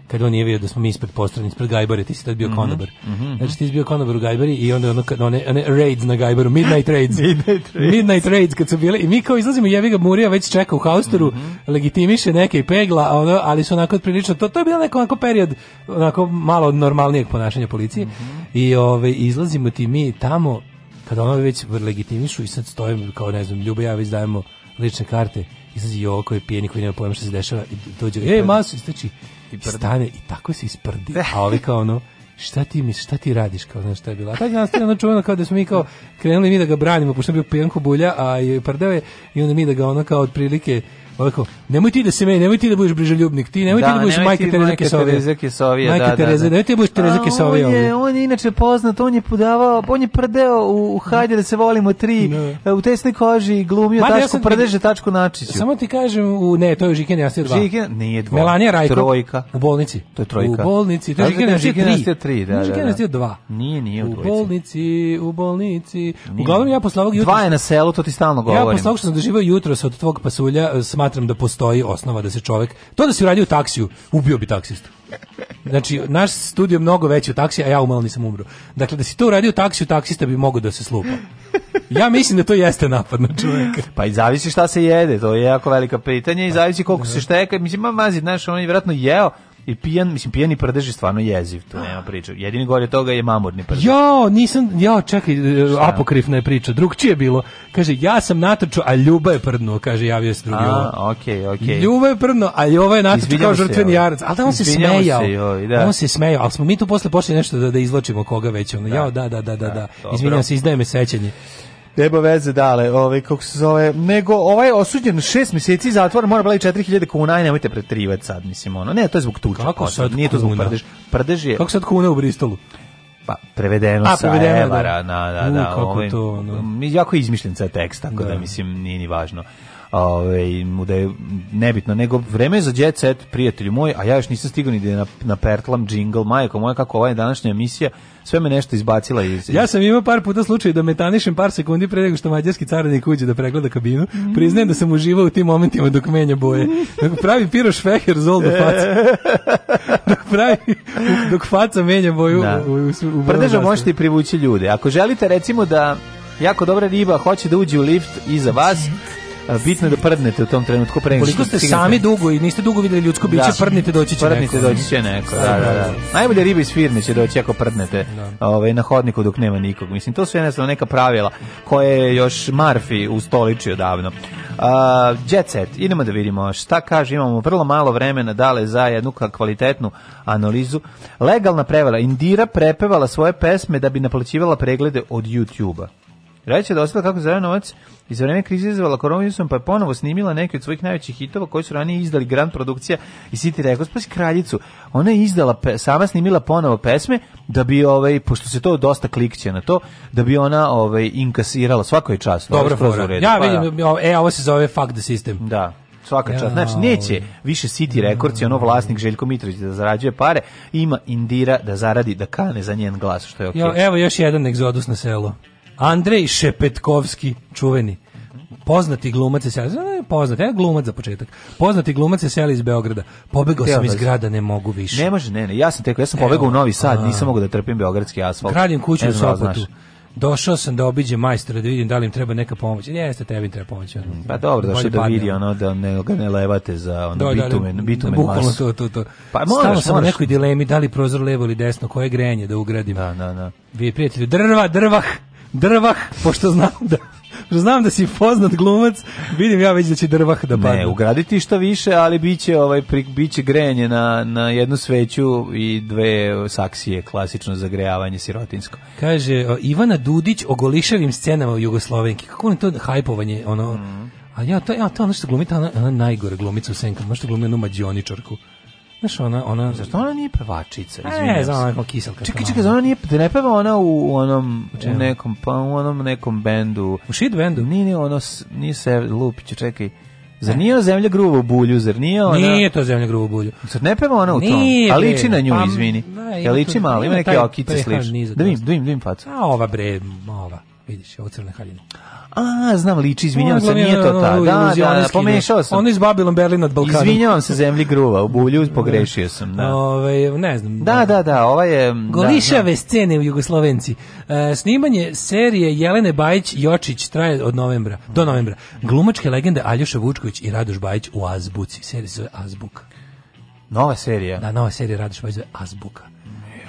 kad on je vidio da smo mi ispred postrani, ispred Gajbare, ti si tad bio mm -hmm. konobar. Mm -hmm. Znači mhm. ti si bio konobar u Gajbari i onda ono, kad one, one raids na Gajbaru, midnight raids. midnight raids. Midnight raids kad su bili. I mi kao izlazimo, jevi ga Murija već čeka u haustoru, mm -hmm. legitimiše neke i pegla, ono, ali su onako prilično, to, to je bilo neko onako period, onako malo normalnijeg ponašanja policije. Mm -hmm. I ove, ovaj, izlazimo ti mi tamo, kada ono već legitimišu i sad stojimo, kao ne znam, Ljubo ja već dajemo lične karte, izlazi Joko je pijeni koji nema pojma što se dešava, dođe, ej, pa da. masu, istrači, I prdi. stane i tako se isprdi. A ovi kao ono, šta ti mi, šta ti radiš, kao znaš šta je bilo. A tad je nastavljeno čuvano kao da smo mi kao krenuli mi da ga branimo, pošto je bio pijanko bulja, a i prdeo je, i onda mi da ga ono kao otprilike Ovako, nemoj ti da se meni, nemoj ti da budeš brižoljubnik, ti nemoj da, ti da, da budeš majka Tereza Kesovija. Tereza Kesovija, majka da, Tereza, da, da. nemoj ti da budeš Tereza Kesovija. On je, on je inače poznat, on je podavao, on je prdeo u, u Hajde da se volimo tri, no. Da. E, u tesnoj koži glumio Mada, tačku ja prdeže, tačku načiću. Samo ti kažem, u, ne, to je Žiken Jastija 2. Žiken, nije dvo. Melanija Rajko. Trojka. U bolnici. To je trojka. U bolnici, to je Žiken Jastija 3. Da, da, da. Žiken da, Jastija 2. Nije, nije u dvojici. U bolnici, u bolnici. Uglavnom ja posle ovog jutra... Dva je na selu, to ti stalno govorim. Ja posle ovog što sam doživao od tvog pasulja, smatram da postoji osnova da se čovjek to da si uradio taksiju, ubio bi taksistu. Znači, naš studio mnogo veći u taksi, a ja umalo nisam umro. Dakle, da si to uradio taksiju, taksista bi mogao da se slupa. Ja mislim da to jeste napad na čovjeka. Pa i zavisi šta se jede, to je jako veliko pitanje i zavisi koliko se šteka. Mislim, ma mazi, znaš, on je vjerojatno jeo, i pijan, mislim pijani prdež je stvarno jeziv, tu nema priče. Jedini gore od toga je mamurni prdež. Jo, nisam, jo, čekaj, e, Šta? apokrifna je priča. Drugčije bilo. Kaže ja sam natrčao, a Ljuba je prdnuo, kaže javio se drugi. A, okej, okej. Okay, okay. Ljuba je prdnuo, a Jova je natrčao kao žrtveni jarac. Al da on se smejao. Se, joj, da. On se smejao, al smo mi tu posle počeli nešto da da izvlačimo koga već ono. Da. Jo, da, da, da, da, da. da Izvinjavam se, izdaje me sećanje. Deba veze dale, ovaj, kako se zove, nego ovaj osuđen šest meseci zatvora, mora blati 4000 kuna, aj nemojte pretrivati sad, mislim, ono, ne, to je zbog tuča. Kako sad Nije to zbog prdež, prdež je... Kako sad kuna u Bristolu? Pa, prevedeno A, sa prevedeno, evara, da, da, da, da, U, da, ovaj, to, no. jako izmišljen tekst, tako da. da, mislim, nije ni važno ovaj mu da je nebitno nego vreme za jet set prijatelju moj a ja još nisam stigao ni da na, na pertlam jingle majko moja kako ova je današnja emisija sve me nešto izbacila iz, Ja sam imao par puta slučaj da metanišem par sekundi pre nego što mađarski carnik uđe da pregleda kabinu. Priznajem da sam uživao u tim momentima dok menja boje. Dok pravi Piro Šveher zol do faca. Dok pravi dok faca menja boju da. u, u, u, Prdežo možete i privući ljude. Ako želite recimo da jako dobra riba hoće da uđe u lift iza vas, bitno je da prdnete u tom trenutku pre Koliko ste sami dugo i niste dugo videli ljudsko biće, da. prdnite doći će prdnite neko. doći će neko, da, da, da, da. Najbolje ribe iz firme će doći ako prdnete da. ovaj, na hodniku dok nema nikog. Mislim, to su jednostavno neka pravila koje je još Marfi ustoličio davno. Uh, jet set, idemo da vidimo šta kaže, imamo vrlo malo vremena dale za jednu kvalitetnu analizu. Legalna prevara, Indira prepevala svoje pesme da bi naplaćivala preglede od YouTubea Radić da dostala kako zaradio novac i za vreme krize izazvala koronavirusom, pa je ponovo snimila neke od svojih najvećih hitova koji su ranije izdali Grand Produkcija i City Records, pa si kraljicu. Ona je izdala, pe, sama snimila ponovo pesme, da bi, ovaj, pošto se to dosta klikće na to, da bi ona ovaj, inkasirala svako je čast. Dobro, ovaj, ja pa da. vidim, pa, e, ovo se zove fuck the system. Da svaka čast. Znači, neće više City Records i ono vlasnik Željko Mitrović da zarađuje pare, ima Indira da zaradi, da kane za njen glas, što je okej. Okay. Evo još jedan egzodus na selo. Andrej Šepetkovski, čuveni poznati glumac se seli, ne, poznati, ja glumac za početak. Poznati glumac se seli iz Beograda. Pobegao sam iz grada, ne mogu više. Ne može, ne, ne, ja sam teko, ja sam pobegao u Novi Sad, nisam mogao da trpim beogradski asfalt. Gradim kuću u da Sopotu. Došao sam da obiđem majstora da vidim da li im treba neka pomoć. Jeste, tebi treba pomoć. Pa dobro, došao da vidi ono da ne, ga ne levate za ono, Do, da, da, bitumen, da li, bitumen Bukvalno to, to, to. Pa moraš, Stalo sam u nekoj dilemi da li prozor levo ili desno, koje grenje da ugradim. Da, da, da. Vi prijatelji, drva, drvah! drvah, pošto znam da Znam da si poznat glumac, vidim ja već da će drvah da padne. Ne, ugraditi što više, ali biće ovaj biće grejanje na, na jednu sveću i dve saksije, klasično zagrejavanje sirotinsko. Kaže Ivana Dudić o golišavim scenama u Jugoslovenki. Kako je to hajpovanje, ono... Mm. A ja to ja to nešto što glumi ta ona, ona najgore glumica u senkama, što glumi onu mađioničarku. Znaš, ona, ona, zašto ona nije pevačica? Ne, znam, ona je kiselka. Čekaj, čekaj, ona nije, te da ne peva ona u onom, u nekom, pa u onom nekom bendu. U shit bendu? Nije, nije, ono, nije se Lupić, čekaj. Zar nije ona zemlja gruvo bulju, zar nije ona... Nije to zemlja gruvo bulju. Zar ne peva ona u tom? Nije, A liči na nju, pa, izvini. Da, ja liči malo, ima neke okice slične. Da vidim, da vidim, da vidim facu. A ova bre, ova vidiš, ovo crne haljine. A, znam, liči, izvinjavam se, nije to ta. Da, da, pomešao sam. Ono iz Babilon Berlin od Balkana. Izvinjavam se, zemlji gruva, u bulju pogrešio sam. Da. Ove, ne znam. Da, da, da, da ova je... Da, da. Golišave scene u Jugoslovenci. E, snimanje serije Jelene Bajić Jočić traje od novembra, do novembra. Glumačke legende Aljoša Vučković i Radoš Bajić u Azbuci. Serija se zove Azbuka. Nova serija? Da, nova serija Radoš Bajić zove Azbuka.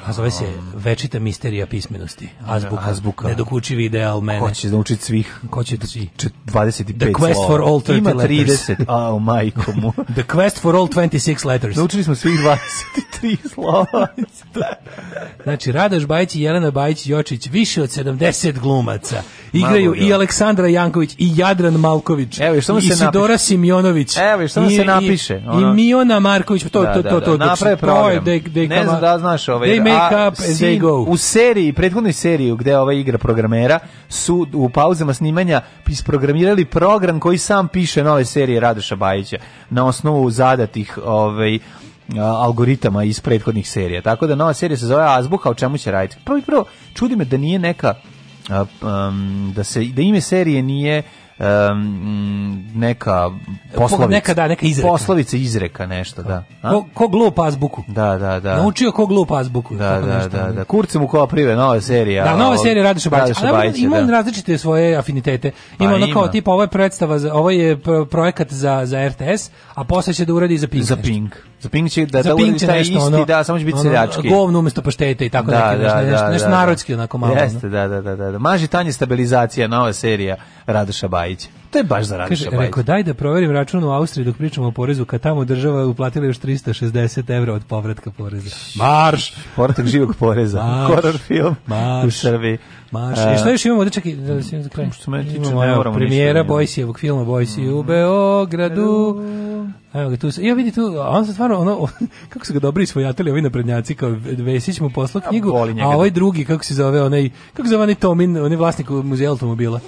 A zove se Večita misterija pismenosti. Azbuka. Azbuka. Nedokučivi ideal mene. Ko će naučiti svih? Ko će svi? 25 The quest for all 30 Ima 30, a oh, majko mu. The quest for all 26 letters. Naučili smo svih 23 slova. znači, Radoš Bajić i Jelena Bajić Jočić, više od 70 glumaca. Igraju Malo, i Aleksandra Janković i Jadran Malković. Evo, što se napiše? Sidora Simjonović. Evo, što se napiše. Ono... I Miona Marković. Pa da, to, da, to, to, to, da, da. Naprave program. To je, de, de, ne znam da znaš ovaj a sin, u seriji, prethodnoj seriji gde ova igra programera su u pauzama snimanja isprogramirali program koji sam piše nove serije Radoša Bajića na osnovu zadatih ovaj algoritama iz prethodnih serija. Tako da nova serija se zove Azbuka, o čemu će raditi? Prvo i prvo, čudi me da nije neka um, da se da ime serije nije um, neka poslovica. Neka, da, neka izreka. Poslovica izreka nešto, da. A? Ko, ko glup azbuku. Da, da, da. Naučio ko glup azbuku. Da, da, nešto, da, da. da. Kurce mu kao prive, nova serija. Da, nova serija Radiš Bajić. Ali ima da. on različite svoje afinitete. Ima pa, ono kao tipa, ovo je predstava, za, ovo je projekat za, za RTS, a posle će da uradi za Pink. Za Pink. Za Pink će da, da uradiš taj isti, ono, da, samo će biti seljački. Govno umesto paštete i tako da, neke, da, da nešto, da, nešto, da, narodski onako malo. Jeste, da, da, da, da. da. Maži tanje stabilizacija, nova serija Radoša Bajić. To je baš za Radoša Kaže, Bajića. Rekao, daj da proverim račun u Austriji dok pričamo o porezu, kad tamo država je uplatila još 360 evra od povratka poreza. Marš! Povratak živog poreza. Marš! Horror film marš. u Srbiji. Maš, e, šta još imamo ovde, čekaj, da, da, da, da se za kraj. Što meni tiče, ne moramo Premijera Bojsijevog filma Bojsi mm. u mhm. Beogradu. Evo ga tu, ja vidi tu, on se stvarno, ono, kako su ga dobro isvojatili ovi naprednjaci, kao Vesić mu poslao knjigu, a, a ovaj drugi, kako se zove, onaj, kako se zove onaj Tomin, onaj vlasnik muzeja automobila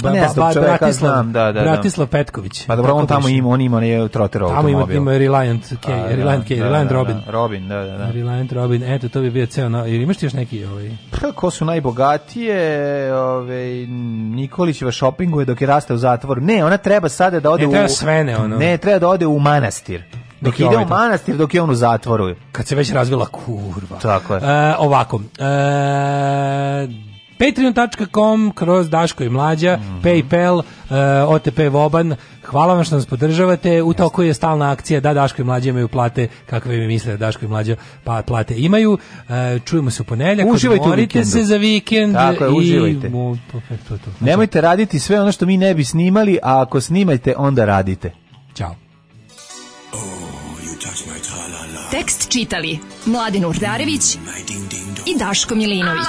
ba, ne znam, ba, Bratislav, znam, da, da, da. Bratislav Petković. Pa dobro, on tamo ima, on ima, Trotter je troterov Tamo ima, ima Reliant K, A, pa, da, Reliant K, da, Reliant da, da. Robin. Da, Robin, da, da, da. Reliant Robin, eto, to bi bio ceo, na, ili imaš ti još neki ovaj? ko su najbogatije, ovaj, Nikolićeva šopinguje dok je rastao u zatvoru. Ne, ona treba sada da ode ne, u... Ne, treba svene, ono. Ne, treba da ode u manastir. Dok, dok ide ovaj u manastir, dok je on u zatvoru. Kad se već razvila kurva. Tako je. E, ovako, e, patreon.com kroz Daško i Mlađa, mm -hmm. Paypal, uh, eh, OTP Voban, Hvala vam što nas podržavate. U toku je stalna akcija da Daško i Mlađa imaju plate, kakve mi misle da Daško i Mlađa pa plate imaju. E, čujemo se u ponedeljak. Uživajte Morite se za vikend. Tako je, i... mo, U, to, e, to, to. Znači- Nemojte raditi sve ono što mi ne bi snimali, a ako snimajte, onda radite. Ćao. Oh, Tekst čitali Mladin Urdarević i Daško Milinović.